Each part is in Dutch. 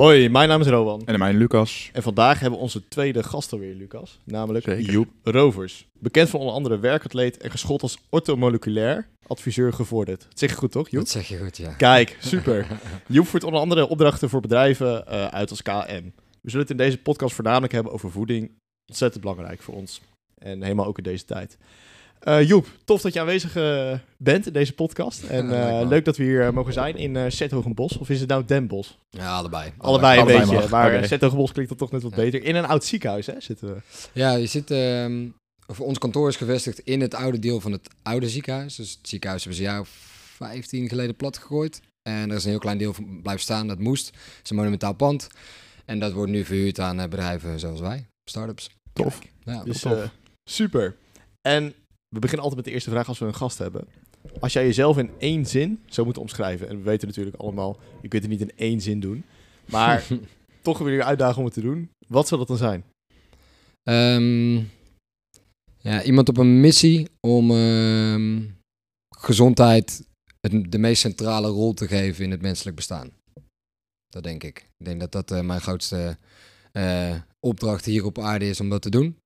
Hoi, mijn naam is Rowan. En mijn Lucas. En vandaag hebben we onze tweede gast alweer, Lucas. Namelijk Zeker. Joep Rovers. Bekend van onder andere werkatleet en geschoold als orthomoleculair adviseur gevorderd. Dat zeg je goed, toch, Joep? Dat zeg je goed, ja. Kijk, super. Joep voert onder andere opdrachten voor bedrijven eh, uit als KM. We zullen het in deze podcast voornamelijk hebben over voeding. Ontzettend belangrijk voor ons. En helemaal ook in deze tijd. Eh, Joep, tof dat je aanwezig eh, bent in deze podcast. En Ja, eh, leuk dat we hier mogen zijn in uh, Zethogenbos. Of is het nou Den Bosch? Ja, allebei. Allebei een Allebei beetje. mag. Maar okay. Zethogenbos klinkt dan toch net wat Ja. beter. In een oud ziekenhuis hè, zitten we. Ja, je zit... ehm, voor ons kantoor is gevestigd in het oude deel van het oude ziekenhuis. Dus het ziekenhuis hebben ze een jaar of 15 geleden plat gegooid. En er is een heel klein deel van blijven staan. Dat moest. Het is een monumentaal pand. En dat wordt nu verhuurd aan bedrijven zoals wij. Startups. Tof. Ja, Dus tof. super. En we beginnen altijd met de eerste vraag als we een gast hebben. Als jij jezelf in één zin zou moeten omschrijven. En we weten natuurlijk allemaal, je kunt het niet in één zin doen. Maar toch wil je uitdagen om het te doen. Wat zou dat dan zijn? Ehm, ja, iemand op een missie om ehm, gezondheid het, de meest centrale rol te geven in het menselijk bestaan. Dat denk ik. Ik denk dat dat eh, mijn grootste eh, opdracht hier op aarde is om dat te doen.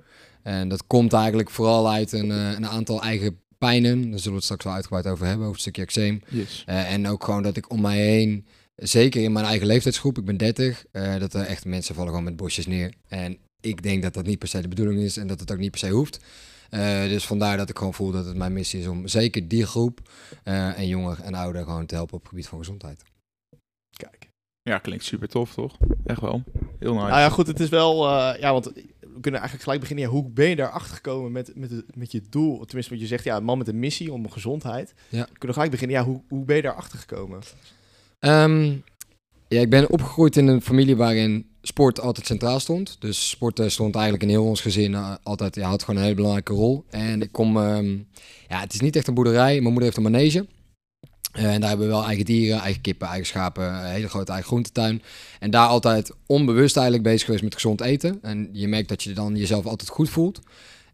En dat komt eigenlijk vooral uit een, eh, een aantal eigen pijnen. Daar zullen we het straks wel uitgebreid over hebben, over het stukje eczeem. Yes. Eh, en ook gewoon dat ik om mij heen, zeker in mijn eigen leeftijdsgroep, ik ben 30, eh, dat er echt mensen vallen gewoon met bosjes neer. En ik denk dat dat niet per se de bedoeling is en dat het ook niet per se hoeft. Eh, dus vandaar dat ik gewoon voel dat het mijn missie is om zeker die groep eh, en jonger en ouder gewoon te helpen op het gebied van gezondheid. Kijk. Ja, klinkt super tof, toch? Echt wel. Heel nice. Nou ja, goed, het is wel... eh, ja, want we kunnen eigenlijk gelijk beginnen. Ja, hoe ben je daarachter gekomen met, met, het- met je doel? Tenminste, wat je zegt, ja, een man met een missie om gezondheid. Ja. We kunnen gelijk beginnen. Ja, hoe, hoe ben je daarachter gekomen? Ehm, ja, ik ben opgegroeid in een familie waarin sport altijd centraal stond. Dus sporten stond eigenlijk in heel ons gezin eh, altijd, ja, had gewoon een hele belangrijke rol. En ik kom, ehm, ja, het is niet echt een boerderij. Mijn moeder heeft een manege. Eh, en daar hebben we wel eigen dieren, eigen kippen, eigen schapen, een hele grote eigen groentetuin. En daar altijd onbewust eigenlijk bezig geweest met gezond eten. En je merkt dat je dan jezelf altijd goed voelt.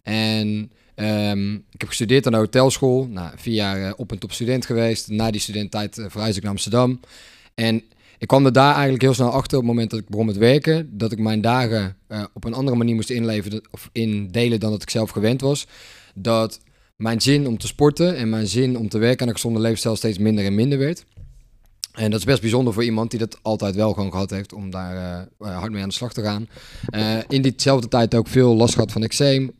En ehm, ik heb gestudeerd aan de hotelschool. Nou, vier jaar eh, op en top student geweest. Na die studententijd eh, verhuisde ik naar Amsterdam. En ik kwam er daar eigenlijk heel snel achter op het moment dat ik begon met werken. Dat ik mijn dagen op een andere manier moest inleveren of indelen dan dat ik zelf gewend was. Dat mijn zin om te sporten en mijn zin om te werken aan een gezonde levensstijl steeds minder en minder werd. En dat is best bijzonder voor iemand die dat altijd wel gewoon gehad heeft om daar eh, eh, hard mee aan de slag te gaan. Eh, in diezelfde tijd ook veel last gehad van eczeem.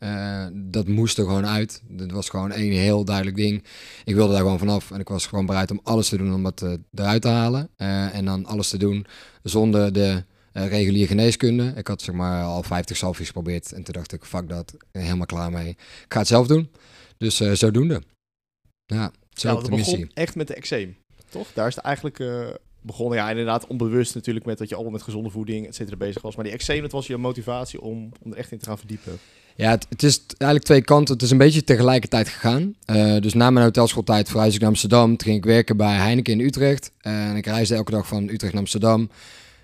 Dat moest er gewoon uit. Dat was gewoon één heel duidelijk ding. Ik wilde daar gewoon vanaf en ik was gewoon bereid om alles te doen om dat eruit te halen. En dan alles te doen zonder de reguliere geneeskunde. Ik had zeg maar al 50 salvies geprobeerd en toen dacht ik, fuck dat, helemaal klaar mee. Ik ga het zelf doen. Dus eh, zodoende. Ja, zo ja, de het begon echt met de eczeem, toch? Daar is het eigenlijk eh, begonnen. Ja, inderdaad onbewust natuurlijk met dat je allemaal met gezonde voeding, et cetera, bezig was. Maar die eczeem, dat was je motivatie om, om er echt in te gaan verdiepen. Ja, het, het is eigenlijk twee kanten. Het is een beetje tegelijkertijd gegaan. Eh, dus na mijn hotelschooltijd verhuisde ik naar Amsterdam. Toen ging ik werken bij Heineken in Utrecht. En ik reisde elke dag van Utrecht naar Amsterdam.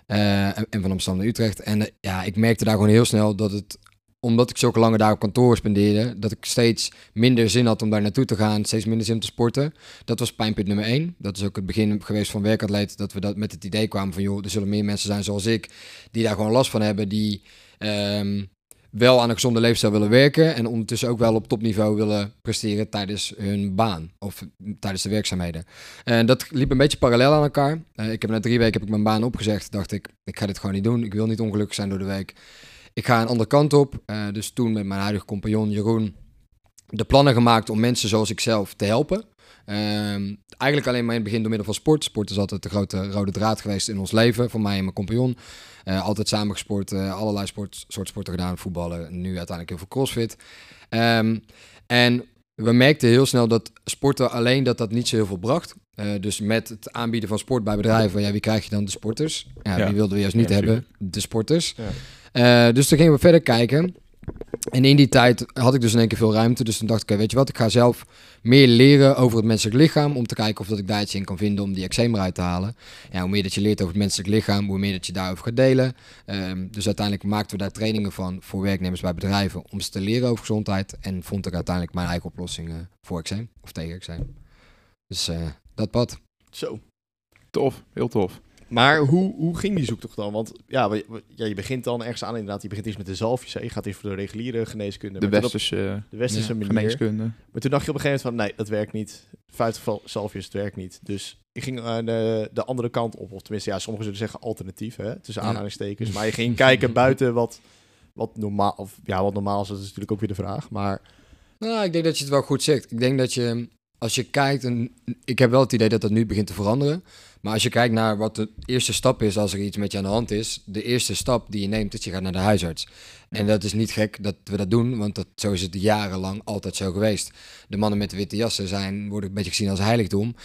En, en van Amsterdam naar Utrecht. En ja, ik merkte daar gewoon heel snel dat het... Omdat ik zulke lange dagen op kantoor spendeerde... dat ik steeds minder zin had om daar naartoe te gaan. Steeds minder zin om te sporten. Dat was pijnpunt nummer één. Dat is ook het begin geweest van werkatleet. Dat we dat met het idee kwamen van... joh, er zullen meer mensen zijn zoals ik... die daar gewoon last van hebben. Die... ehm, wel aan een gezonde leefstijl willen werken en ondertussen ook wel op topniveau willen presteren tijdens hun baan of tijdens de werkzaamheden. En dat liep een beetje parallel aan elkaar. Eh, ik heb na drie weken heb ik mijn baan opgezegd. Dacht ik, ik ga dit gewoon niet doen. Ik wil niet ongelukkig zijn door de week. Ik ga een andere kant op. Eh, dus toen met mijn huidige compagnon Jeroen de plannen gemaakt om mensen zoals ik zelf te helpen. Ehm, eigenlijk alleen maar in het begin door middel van sport. Sport is altijd de grote rode draad geweest in ons leven, voor mij en mijn compagnon. Eh, altijd samen gesport, eh, allerlei sport, soort sporten gedaan, voetballen, nu uiteindelijk heel veel crossfit. Ehm, en we merkten heel snel dat sporten alleen dat dat niet zo heel veel bracht. Dus met het aanbieden van sport bij bedrijven, ja, wie krijg je dan? De sporters. Ja, Ja. die wilden we juist niet Ja, hebben, de sporters. Eh, dus toen gingen we verder kijken. En in die tijd had ik dus in één keer veel ruimte. Dus toen dacht ik, weet je wat, ik ga zelf meer leren over het menselijk lichaam. Om te kijken of dat ik daar iets in kan vinden om die eczeem eruit te halen. Ja, hoe meer dat je leert over het menselijk lichaam, hoe meer dat je daarover gaat delen. Ehm, dus uiteindelijk maakten we daar trainingen van voor werknemers bij bedrijven. Om ze te leren over gezondheid. En vond ik uiteindelijk mijn eigen oplossing eh, voor eczeem. Of tegen eczeem. Dus eh, dat pad. Zo. Tof, heel tof. Maar hoe, hoe ging die zoektocht dan? Want ja, ja, je begint dan ergens aan inderdaad. Je begint eerst met de zalfjes. hè. Je gaat eerst voor de reguliere geneeskunde. De op- westerse eh, de westerse Ja, geneeskunde. Maar toen dacht je op een gegeven moment van... Nee, dat werkt niet. 50 val- zalfjes, het werkt niet. Dus je ging eh, de, de andere kant op. Of tenminste, ja, sommigen zullen zeggen alternatief. Hè, tussen Ja. aanhalingstekens. Maar je ging kijken buiten wat, wat normaal... Of ja, wat normaal is, dat is natuurlijk ook weer de vraag. Maar Nou, ik denk dat je het wel goed zegt. Ik denk dat je, als je kijkt, en ik heb wel het idee dat dat nu begint te veranderen. Maar als je kijkt naar wat de eerste stap is als er iets met je aan de hand is, de eerste stap die je neemt is je gaat naar de huisarts. En dat is niet gek dat we dat doen, want dat, zo is het jarenlang altijd zo geweest. De mannen met de witte jassen zijn, worden een beetje gezien als heiligdom.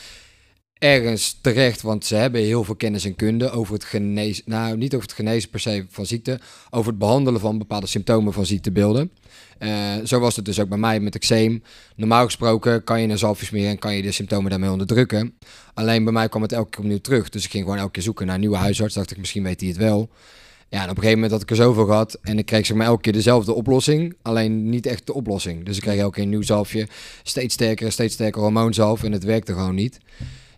Ergens terecht, want ze hebben heel veel kennis en kunde over het genezen, nou niet over het genezen per se van ziekte, over het behandelen van bepaalde symptomen van ziektebeelden. Eh, zo was het dus ook bij mij met eczeem. Normaal gesproken kan je een zalfje smeren en kan je de symptomen daarmee onderdrukken. Alleen bij mij kwam het elke keer opnieuw terug. Dus ik ging gewoon elke keer zoeken naar een nieuwe huisarts. Dacht ik, misschien weet hij het wel. Ja, en op een gegeven moment had ik er zoveel gehad. En ik kreeg zeg maar elke keer dezelfde oplossing. Alleen niet echt de oplossing. Dus ik kreeg elke keer een nieuw zalfje. Steeds sterker, steeds sterker hormoonzalf. En het werkte gewoon niet.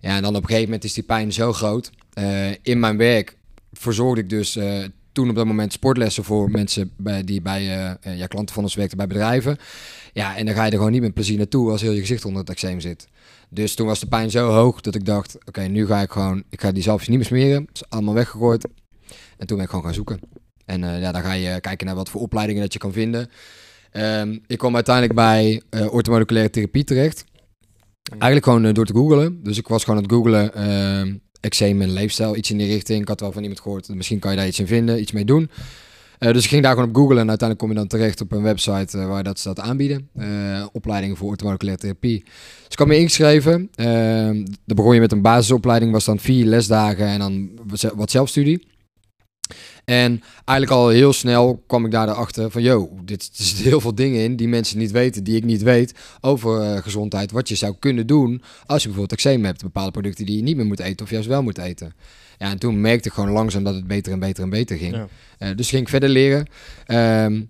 Ja, en dan op een gegeven moment is die pijn zo groot. Eh, in mijn werk verzorgde ik dus eh, toen op dat moment sportlessen voor mensen bij, die bij eh, ja, klanten van ons werkten bij bedrijven. Ja, en dan ga je er gewoon niet met plezier naartoe als heel je gezicht onder het eczeem zit. Dus toen was de pijn zo hoog dat ik dacht, oké, nu ga ik gewoon, ik ga die zalfjes niet meer smeren. Het is allemaal weggegooid. En toen ben ik gewoon gaan zoeken. En ja, dan ga je kijken naar wat voor opleidingen dat je kan vinden. Ehm, ik kwam uiteindelijk bij eh orthomoleculaire therapie terecht. Eigenlijk gewoon eh, door te googlen. Dus ik was gewoon aan het googlen. eczeem en leefstijl, iets in die richting. Ik had wel van iemand gehoord, misschien kan je daar iets in vinden, iets mee doen. Eh, dus ik ging daar gewoon op googlen en uiteindelijk kom je dan terecht op een website eh, waar dat ze dat aanbieden. Eh, opleidingen voor orthomoleculaire therapie. Dus ik had me ingeschreven. Dan begon je met een basisopleiding, was dan vier lesdagen en dan wat zelfstudie. En eigenlijk al heel snel kwam ik daar erachter van, yo, dit er zitten heel veel dingen in die mensen niet weten, die ik niet weet over eh, gezondheid. Wat je zou kunnen doen als je bijvoorbeeld eczeem hebt. Bepaalde producten die je niet meer moet eten of juist wel moet eten. Ja, en toen merkte ik gewoon langzaam dat het beter en beter en beter ging. Ja. Eh, dus ging ik verder leren. Ehm,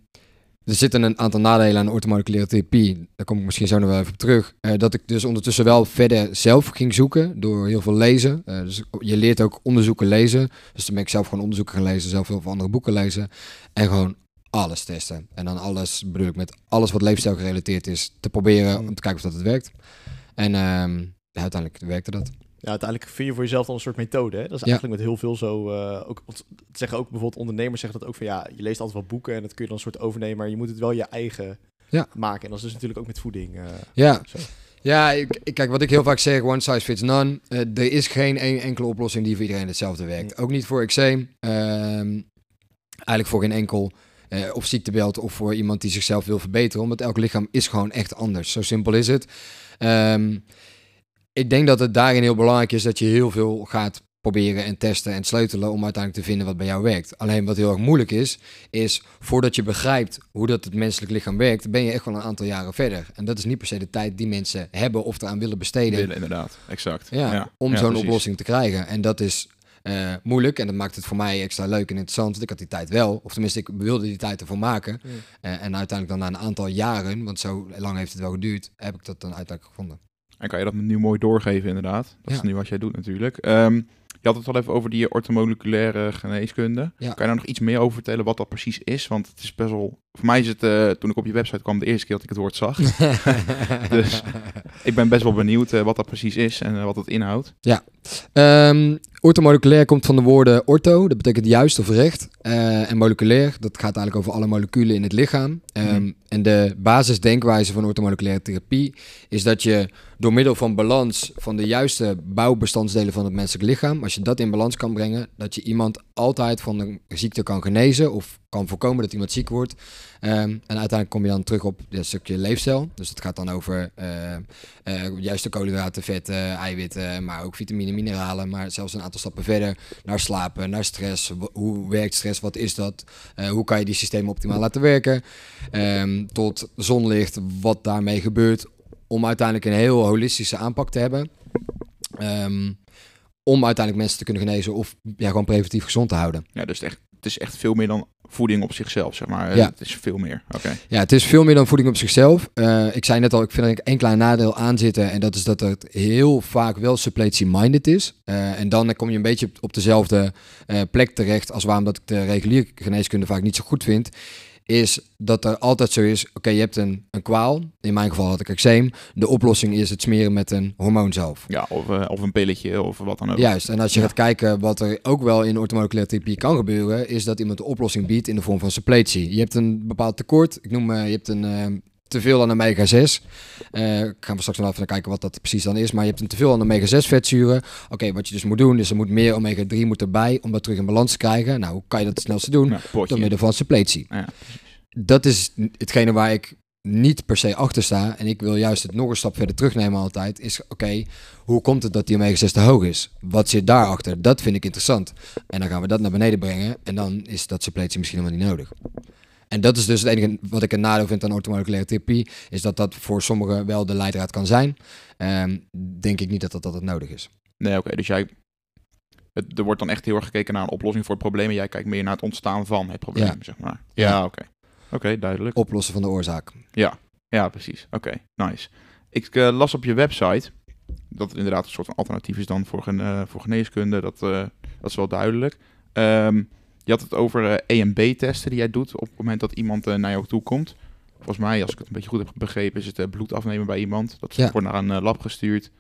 er zitten een aantal nadelen aan orthomoleculaire therapie. Daar kom ik misschien zo nog wel even op terug. Eh, dat ik dus ondertussen wel verder zelf ging zoeken door heel veel lezen. Eh, dus je leert ook onderzoeken lezen. Dus toen ben ik zelf gewoon onderzoeken gaan lezen, zelf heel veel andere boeken lezen. En gewoon alles testen. En dan alles, bedoel ik met alles wat leefstijl gerelateerd is, te proberen om te kijken of dat het werkt. En ehm, uiteindelijk werkte dat. Ja, uiteindelijk vind je voor jezelf dan een soort methode. Hè? Dat is Ja. eigenlijk met heel veel zo. eh, ook, zeggen ook bijvoorbeeld ondernemers zeggen dat ook van ja, je leest altijd wel boeken en dat kun je dan een soort overnemen, maar je moet het wel je eigen Ja. maken. En dat is dus natuurlijk ook met voeding. eh, Ja, zo. Ja, ik, kijk, wat ik heel vaak zeg, one size fits none. Eh, er is geen één enkele oplossing die voor iedereen hetzelfde werkt. Ook niet voor eczeem. Eigenlijk voor geen enkel eh, of ziektebeeld of voor iemand die zichzelf wil verbeteren. Omdat elk lichaam is gewoon echt anders. Zo simpel is het. Ehm, ik denk dat het daarin heel belangrijk is dat je heel veel gaat proberen en testen en sleutelen om uiteindelijk te vinden wat bij jou werkt. Alleen wat heel erg moeilijk is, is voordat je begrijpt hoe dat het menselijk lichaam werkt, ben je echt wel een aantal jaren verder. En dat is niet per se de tijd die mensen hebben of eraan willen besteden Willen, inderdaad. Exact. ja, om Ja, zo'n oplossing te krijgen. En dat is eh, moeilijk en dat maakt het voor mij extra leuk en interessant. Want ik had die tijd wel, of tenminste ik wilde die tijd ervoor maken. Eh, en uiteindelijk dan na een aantal jaren, want zo lang heeft het wel geduurd, heb ik dat dan uiteindelijk gevonden. En kan je dat nu mooi doorgeven, inderdaad. Dat is Ja. nu wat jij doet natuurlijk. Ehm, je had het al even over die orthomoleculaire geneeskunde. Ja. Kan je daar nog iets meer over vertellen wat dat precies is? Want het is best wel... Voor mij is het, eh, toen ik op je website kwam, de eerste keer dat ik het woord zag. Dus- Ik ben best wel benieuwd eh, wat dat precies is en eh, wat het inhoudt. Ehm orthomoleculair komt van de woorden ortho, dat betekent juist of recht. Eh, en moleculair, dat gaat eigenlijk over alle moleculen in het lichaam. Ehm, Mhm. En de basisdenkwijze van orthomoleculaire therapie is dat je door middel van balans van de juiste bouwbestandsdelen van het menselijk lichaam, als je dat in balans kan brengen, dat je iemand altijd van een ziekte kan genezen of kan voorkomen dat iemand ziek wordt. Ehm, en uiteindelijk kom je dan terug op een stukje leefstijl. Dus het gaat dan over eh, eh, juiste koolhydraten, vetten, eiwitten, maar ook vitamine, mineralen. Maar zelfs een aantal stappen verder naar slapen, naar stress. Hoe werkt stress? Wat is dat? Eh, hoe kan je die systemen optimaal laten werken? Ehm, tot zonlicht, wat daarmee gebeurt. Om uiteindelijk een heel holistische aanpak te hebben. Ehm, om uiteindelijk mensen te kunnen genezen of ja, gewoon preventief gezond te houden. Ja, dus echt het is echt veel meer dan voeding op zichzelf, zeg maar. Ja. Het is veel meer. Oké. Ja, het is veel meer dan voeding op zichzelf. Eh, ik zei net al, ik vind er één klein nadeel aan zitten. En dat is dat het heel vaak wel suppletie-minded is. Eh, en dan kom je een beetje op, dezelfde eh, plek terecht als waarom dat ik de reguliere geneeskunde vaak niet zo goed vind. Is dat er altijd zo is, oké, je hebt een, een kwaal. In mijn geval had ik eczeem. De oplossing is het smeren met een hormoon zelf. Ja, of, eh, of een pilletje of wat dan ook. Juist, en als je Ja. gaat kijken wat er ook wel in orthomoleculaire therapie kan gebeuren, is dat iemand de oplossing biedt in de vorm van suppletie. Je hebt een bepaald tekort, ik noem, eh, je hebt een eh, teveel aan omega-6. Eh gaan we straks nog even kijken wat dat precies dan is, maar je hebt een teveel aan omega-6 vetzuren. Oké, wat je dus moet doen, is er moet meer omega-3 moet erbij om dat terug in balans te krijgen. Nou, hoe kan je dat het snelste doen? Door middel van suppletie. Ja. Dat is hetgene waar ik niet per se achter sta. En ik wil juist het nog een stap verder terugnemen altijd. Is oké, hoe komt het dat die omega-6 te hoog is? Wat zit daarachter? Dat vind ik interessant. En dan gaan we dat naar beneden brengen. En dan is dat suppletie misschien helemaal niet nodig. En dat is dus het enige wat ik een nadeel vind aan orthomoleculaire therapie. Is dat dat voor sommigen wel de leidraad kan zijn. Ehm, denk ik niet dat dat altijd nodig is. Nee, oké. dus jij... Het, er wordt dan echt heel erg gekeken naar een oplossing voor het probleem. En jij kijkt meer naar het ontstaan van het probleem, Ja. zeg maar. Ja, oké. Oké, duidelijk. Oplossen van de oorzaak. Ja, precies. Oké, nice. Ik eh, las op je website dat het inderdaad een soort van alternatief is dan voor, gen, eh, voor geneeskunde. Dat, eh, dat is wel duidelijk. Ehm, je had het over eh, EMB-testen die jij doet op het moment dat iemand eh, naar jou toe komt. Volgens mij, als ik het een beetje goed heb begrepen, is het eh, bloed afnemen bij iemand. Dat Ja. wordt naar een eh, lab gestuurd.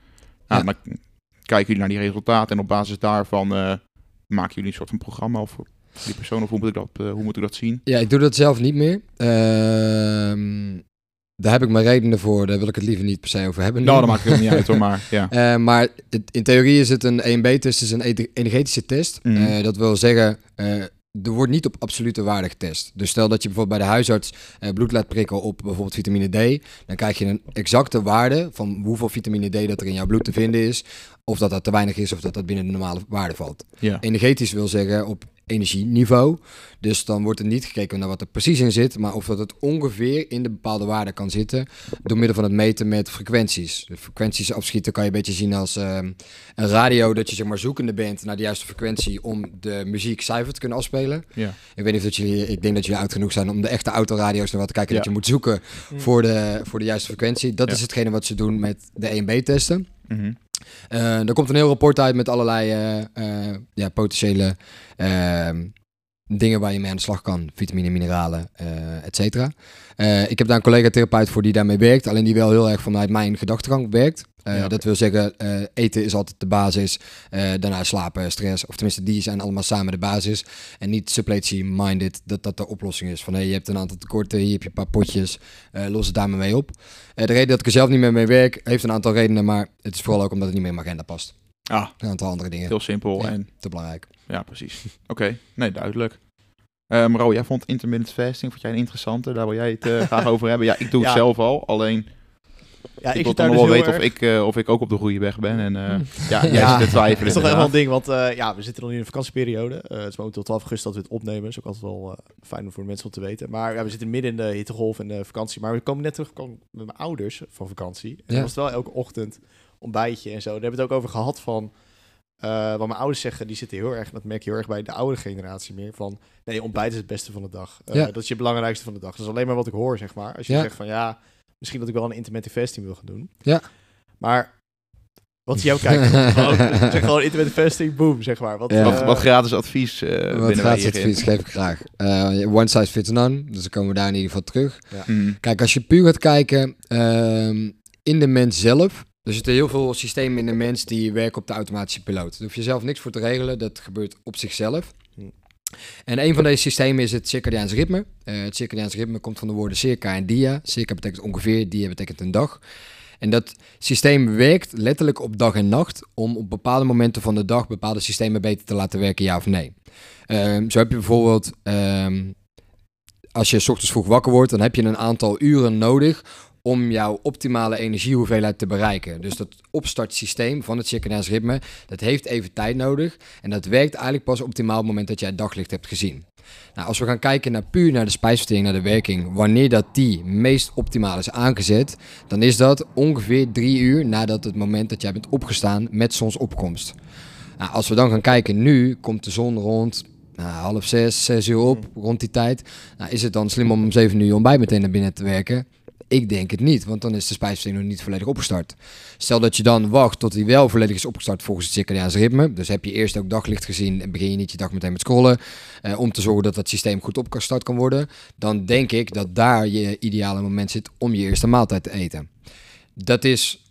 Nou, Ja. Dan kijken jullie naar die resultaten en op basis daarvan eh, maken jullie een soort van programma of voor die persoon of hoe moet ik dat, eh, hoe moet ik dat zien? Ja, ik doe dat zelf niet meer. Ehm, daar heb ik mijn redenen voor. Daar wil ik het liever niet per se over hebben. nu. Nou, dat maakt het niet uit hoor, maar ja. Eh, maar het- in theorie is het een EMB-test, is een energetische test. Mhm. Eh, dat wil zeggen, eh, er wordt niet op absolute waarde getest. Dus stel dat je bijvoorbeeld bij de huisarts eh, bloed laat prikken op bijvoorbeeld vitamine D, dan krijg je een exacte waarde van hoeveel vitamine D dat er in jouw bloed te vinden is. Of dat dat te weinig is of dat dat binnen de normale waarde valt. ja. Energetisch wil zeggen op energieniveau. Dus dan wordt er niet gekeken naar wat er precies in zit, maar of dat het ongeveer in de bepaalde waarde kan zitten door middel van het meten met frequenties. De frequenties afschieten kan je een beetje zien als ehm, een radio, dat je zeg maar zoekende bent naar de juiste frequentie om de muziek zuiver te kunnen afspelen. Ja. Ik weet niet of dat jullie, ik denk dat jullie oud genoeg zijn om de echte autoradio's naar wat te kijken, Ja. dat je moet zoeken voor de, voor de juiste frequentie. Dat Ja. is hetgene wat ze doen met de EMB-testen. Mhm. Eh, er komt een heel rapport uit met allerlei eh, eh, ja, potentiële ehm, dingen waar je mee aan de slag kan. Vitamine, mineralen, eh et cetera. Eh, ik heb daar een collega-therapeut voor die daarmee werkt. Alleen die wel heel erg vanuit mijn gedachtegang werkt. Eh, Ja. Dat wil zeggen, eh, eten is altijd de basis. Eh, daarna slapen, stress. Of tenminste, die zijn allemaal samen de basis. En niet suppletie-minded dat dat de oplossing is. Van hey, je hebt een aantal tekorten, hier heb je een paar potjes. los het daar maar mee op. De reden dat ik er zelf niet meer mee werk, heeft een aantal redenen. Maar het is vooral ook omdat het niet meer in mijn agenda past. Ah, Een aantal andere dingen. heel simpel Ja. en Te belangrijk. Ja, precies. Oké, nee, duidelijk. Maro, jij vond intermittent fasting, vond jij een interessante? Daar wil jij het graag over hebben. Ja, ik doe het zelf al, alleen Ja, ik, ik wil dus nog wel weten of ik, eh, of ik ook op de goede weg ben. En eh, ja, jij Ja. zit te twijfelen. Het is toch wel helemaal een ding, want eh, ja, we zitten nog in een vakantieperiode. Eh, het is momenteel 12 augustus dat we het opnemen. is ook altijd wel eh, fijn voor de mensen om te weten. Maar ja, we zitten midden in de hittegolf en de vakantie. Maar we komen net terug met mijn ouders van vakantie. En Ja. dan was het wel elke ochtend ontbijtje en zo. Daar hebben we het ook over gehad van... eh, wat mijn ouders zeggen, die zitten heel erg, dat merk je heel erg bij de oude generatie meer, van nee, ontbijt is het beste van de dag. Eh, Ja. Dat is je belangrijkste van de dag. Dat is alleen maar wat ik hoor, zeg maar. Als je Ja. zegt van ja, misschien dat ik wel een intermittent fasting wil gaan doen. Ja. Maar wat is jouw kijk? gewoon, zeg gewoon intermittent fasting, boom, zeg maar. Wat, Ja. Wat, eh, wat gratis advies eh Wat gratis advies geef ik graag. Eh, one size fits none. Dus dan komen we daar in ieder geval terug. Mm, Kijk, als je puur gaat kijken ehm, in de mens zelf. Er zitten heel veel systemen in de mens die werken op de automatische piloot. Daar hoef je zelf niks voor te regelen. Dat gebeurt op zichzelf. En een van deze systemen is het circadiaans ritme. Eh, het circadiaans ritme komt van de woorden circa en dia. Circa betekent ongeveer, dia betekent een dag. En dat systeem werkt letterlijk op dag en nacht om op bepaalde momenten van de dag bepaalde systemen beter te laten werken, ja of nee. Ehm, zo heb je bijvoorbeeld, ehm, als je 's ochtends vroeg wakker wordt, dan heb je een aantal uren nodig om jouw optimale energiehoeveelheid te bereiken. Dus dat opstartsysteem van het circadiaans ritme, dat heeft even tijd nodig. En dat werkt eigenlijk pas optimaal op het moment dat jij het daglicht hebt gezien. Nou, als we gaan kijken naar puur naar de spijsvertering, naar de werking, wanneer dat die meest optimaal is aangezet, dan is dat ongeveer drie uur nadat het moment dat jij bent opgestaan met zonsopkomst. Nou, als we dan gaan kijken, nu komt de zon rond nou, half zes, zes uur op, rond die tijd. Nou, is het dan slim om om zeven uur ontbijt meteen naar binnen te werken? Ik denk het niet, want dan is de spijsvertering nog niet volledig opgestart. Stel dat je dan wacht tot hij wel volledig is opgestart volgens het circadiaanse ritme. Dus heb je eerst ook daglicht gezien en begin je niet je dag meteen met scrollen. eh, om te zorgen dat dat systeem goed opgestart kan worden. Dan denk ik dat daar je ideale moment zit om je eerste maaltijd te eten. Dat is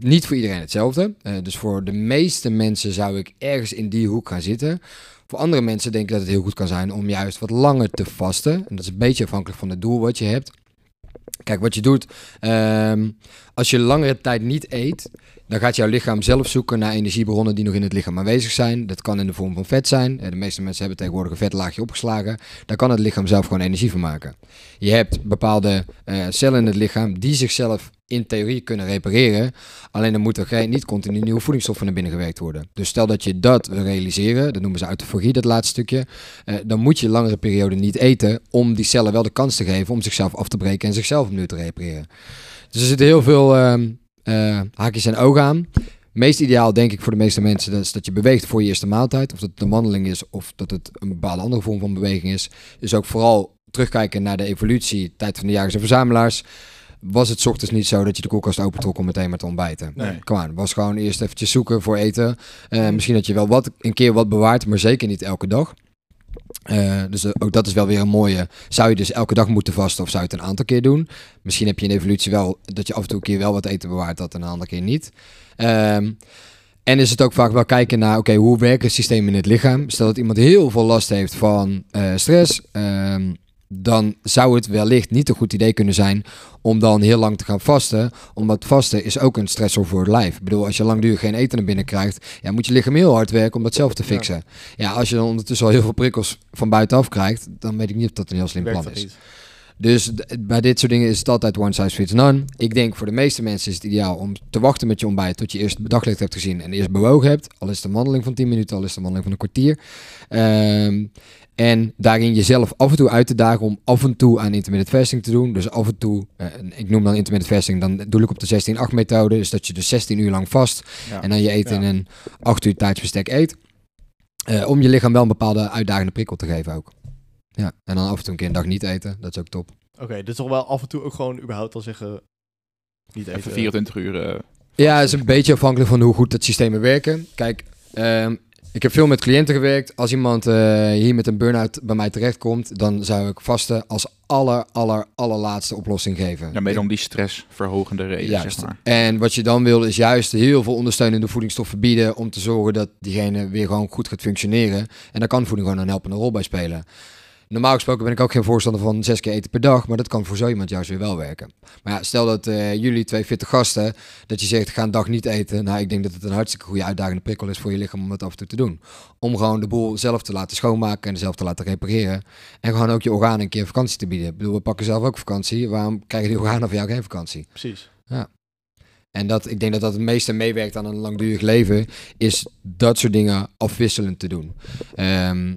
niet voor iedereen hetzelfde. Eh, dus voor de meeste mensen zou ik ergens in die hoek gaan zitten. Voor andere mensen denk ik dat het heel goed kan zijn om juist wat langer te vasten. En dat is een beetje afhankelijk van het doel wat je hebt. Kijk, wat je doet, ehm, als je langere tijd niet eet, dan gaat jouw lichaam zelf zoeken naar energiebronnen die nog in het lichaam aanwezig zijn. Dat kan in de vorm van vet zijn. Eh, De meeste mensen hebben tegenwoordig een vetlaagje opgeslagen. Daar kan het lichaam zelf gewoon energie van maken. Je hebt bepaalde eh, cellen in het lichaam die zichzelf in theorie kunnen repareren. Alleen dan moet er niet continu nieuwe voedingsstoffen naar binnen gewerkt worden. Dus stel dat je dat wil realiseren, dat noemen ze autofagie, dat laatste stukje. eh, dan moet je langere periode niet eten om die cellen wel de kans te geven om zichzelf af te breken en zichzelf opnieuw te repareren. Dus er zitten heel veel ehm, eh, haakjes en ogen aan. Meest ideaal denk ik voor de meeste mensen dat is dat je beweegt voor je eerste maaltijd. Of dat het een wandeling is of dat het een bepaalde andere vorm van beweging is. Dus ook vooral terugkijken naar de evolutie, tijd van de jagers en verzamelaars. Was het 's ochtends niet zo dat je de koelkast opentrok om meteen maar te ontbijten? Nee. Kom aan, was gewoon eerst eventjes zoeken voor eten. Eh, misschien dat je wel wat, een keer wat bewaart, maar zeker niet elke dag. Eh, dus eh, ook dat is wel weer een mooie. Zou je dus elke dag moeten vasten of zou je het een aantal keer doen? Misschien heb je in de evolutie wel dat je af en toe een keer wel wat eten bewaart, dat en een andere keer niet. Ehm, en is het ook vaak wel kijken naar, oké, hoe werken systemen in het lichaam? Stel dat iemand heel veel last heeft van eh, stress, ehm, dan zou het wellicht niet een goed idee kunnen zijn om dan heel lang te gaan vasten. Omdat vasten is ook een stressor voor het lijf. Ik bedoel, als je langdurig geen eten naar binnen krijgt, ja, moet je lichaam heel hard werken om dat zelf te fixen. Ja, als je dan ondertussen al heel veel prikkels van buitenaf krijgt, dan weet ik niet of dat een heel slim Werkt plan is. niet? Dus bij dit soort dingen is het altijd one size fits none. Ik denk voor de meeste mensen is het ideaal om te wachten met je ontbijt tot je eerst daglicht hebt gezien en eerst bewogen hebt. Al is het een wandeling van 10 minuten, al is het een wandeling van een kwartier. Ehm, en daarin jezelf af en toe uit te dagen om af en toe aan intermittent fasting te doen. Dus af en toe, eh, ik noem dan intermittent fasting, dan doe ik op de 16-8 methode. Dus dat je dus 16 uur lang vast Ja. en dan je eten Ja. in een 8 uur tijdsbestek eet. Eh, om je lichaam wel een bepaalde uitdagende prikkel te geven ook. Ja, en dan af en toe een keer een dag niet eten, dat is ook top. Oké, is toch wel af en toe ook gewoon überhaupt al zeggen... Niet eten. Even 24 uur. eh, Ja, het is een beetje afhankelijk van hoe goed het systemen werken. Kijk, ehm, ik heb veel met cliënten gewerkt. Als iemand eh, hier met een burn-out bij mij terechtkomt, dan zou ik vasten als aller, aller, allerlaatste oplossing geven. ja, mede om die stressverhogende reden, Juist. zeg maar. En wat je dan wil is juist heel veel ondersteunende voedingsstoffen bieden om te zorgen dat diegene weer gewoon goed gaat functioneren. En daar kan voeding gewoon een helpende rol bij spelen. Normaal gesproken ben ik ook geen voorstander van zes keer eten per dag, maar dat kan voor zo iemand juist weer wel werken. Maar ja, stel dat eh, jullie twee fitte gasten, dat je zegt ga een dag niet eten. Nou, ik denk dat het een hartstikke goede uitdagende prikkel is voor je lichaam om dat af en toe te doen. Om gewoon de boel zelf te laten schoonmaken en zelf te laten repareren. En gewoon ook je organen een keer vakantie te bieden. Ik bedoel, we pakken zelf ook vakantie. Waarom krijgen die organen van jou geen vakantie? Precies. En dat, ik denk dat dat het meeste meewerkt aan een langdurig leven, is dat soort dingen afwisselend te doen. Ehm,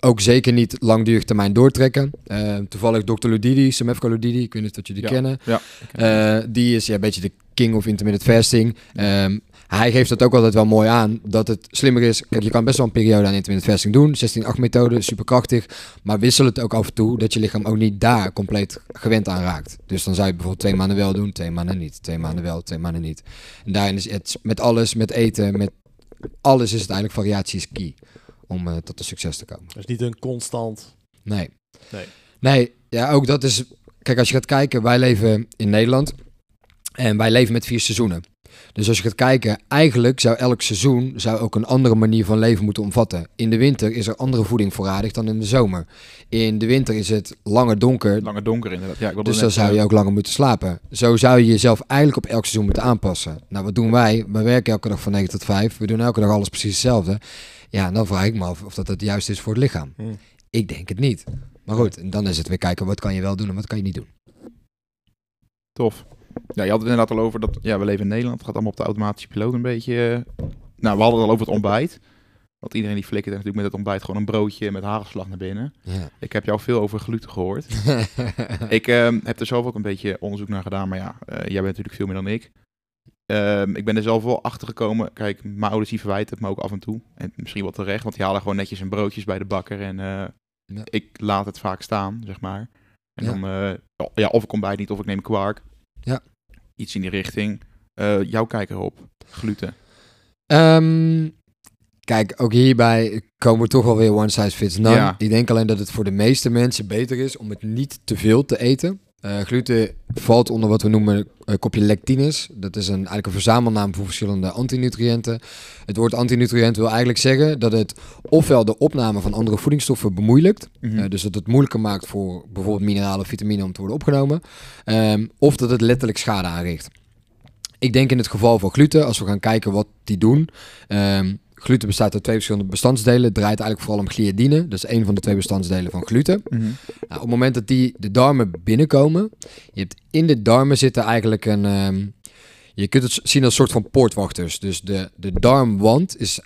ook zeker niet langdurig termijn doortrekken. Ehm, toevallig Dr. Ludidi, Semefko Ludidi, ik weet niet of jullie die Ja. kennen. Ja. Eh, die is ja, een beetje de king of intermittent fasting. Ehm, hij geeft dat ook altijd wel mooi aan, dat het slimmer is. Kijk, je kan best wel een periode aan intermittent fasting doen. 16-8 methode, superkrachtig. Maar wissel het ook af en toe, dat je lichaam ook niet daar compleet gewend aan raakt. Dus dan zou je bijvoorbeeld twee maanden wel doen, twee maanden niet. Twee maanden wel, twee maanden niet. En daarin is het met alles, met eten, met alles is het eigenlijk variatie is key. Om eh, tot een succes te komen. Dus niet een constant... Nee. Nee. Nee, ja, ook dat is... Kijk, als je gaat kijken, wij leven in Nederland. En wij leven met vier seizoenen. Dus als je gaat kijken, eigenlijk zou elk seizoen zou ook een andere manier van leven moeten omvatten. In de winter is er andere voeding voorradig dan in de zomer. In de winter is het langer donker, Langer donker inderdaad. Ja, ik dus dan zou je eh, ook langer moeten slapen. Zo zou je jezelf eigenlijk op elk seizoen moeten aanpassen. Nou, wat doen wij? We werken elke dag van 9 tot 5. We doen elke dag alles precies hetzelfde. Ja, dan vraag ik me af of dat het juist is voor het lichaam. Hmm. Ik denk het niet. Maar goed, dan is het weer kijken wat kan je wel doen en wat kan je niet doen. Tof. Ja, je had het inderdaad al over dat ja, we leven in Nederland. Het gaat allemaal op de automatische piloot een beetje. eh. Nou, we hadden het al over het ontbijt. Want iedereen die flikkert natuurlijk met het ontbijt gewoon een broodje met hagelslag naar binnen. Ja. Ik heb jou veel over gluten gehoord. ik ehm, heb er zelf ook een beetje onderzoek naar gedaan. Maar ja, eh, jij bent natuurlijk veel meer dan ik. Ehm, ik ben er zelf wel achter gekomen. Kijk, mijn ouders die verwijten het me ook af en toe. En misschien wel terecht, want die halen gewoon netjes een broodjes bij de bakker. En eh, Ja. ik laat het vaak staan, zeg maar. En Ja. dan, eh, ja, of ik kom bij niet, of ik neem kwark. Ja. Iets in die richting. Eh jouw kijk erop. Gluten. Ehm, kijk, ook hierbij komen we toch wel weer one size fits none. Ja. Ik denk alleen dat het voor de meeste mensen beter is om het niet te veel te eten. Eh, gluten valt onder wat we noemen een kopje lectines. Dat is een, eigenlijk een verzamelnaam voor verschillende antinutriënten. Het woord antinutriënt wil eigenlijk zeggen dat het ofwel de opname van andere voedingsstoffen bemoeilijkt. Mhm. Eh, dus dat het moeilijker maakt voor bijvoorbeeld mineralen of vitamine om te worden opgenomen. Ehm, of dat het letterlijk schade aanricht. Ik denk in het geval van gluten, als we gaan kijken wat die doen. ehm, gluten bestaat uit twee verschillende bestandsdelen. Het draait eigenlijk vooral om gliadine. Dat is een van de twee bestandsdelen van gluten. Mhm. Nou, op het moment dat die de darmen binnenkomen, je hebt in de darmen zitten eigenlijk een, ehm, je kunt het zien als een soort van poortwachters. Dus de, de darmwand is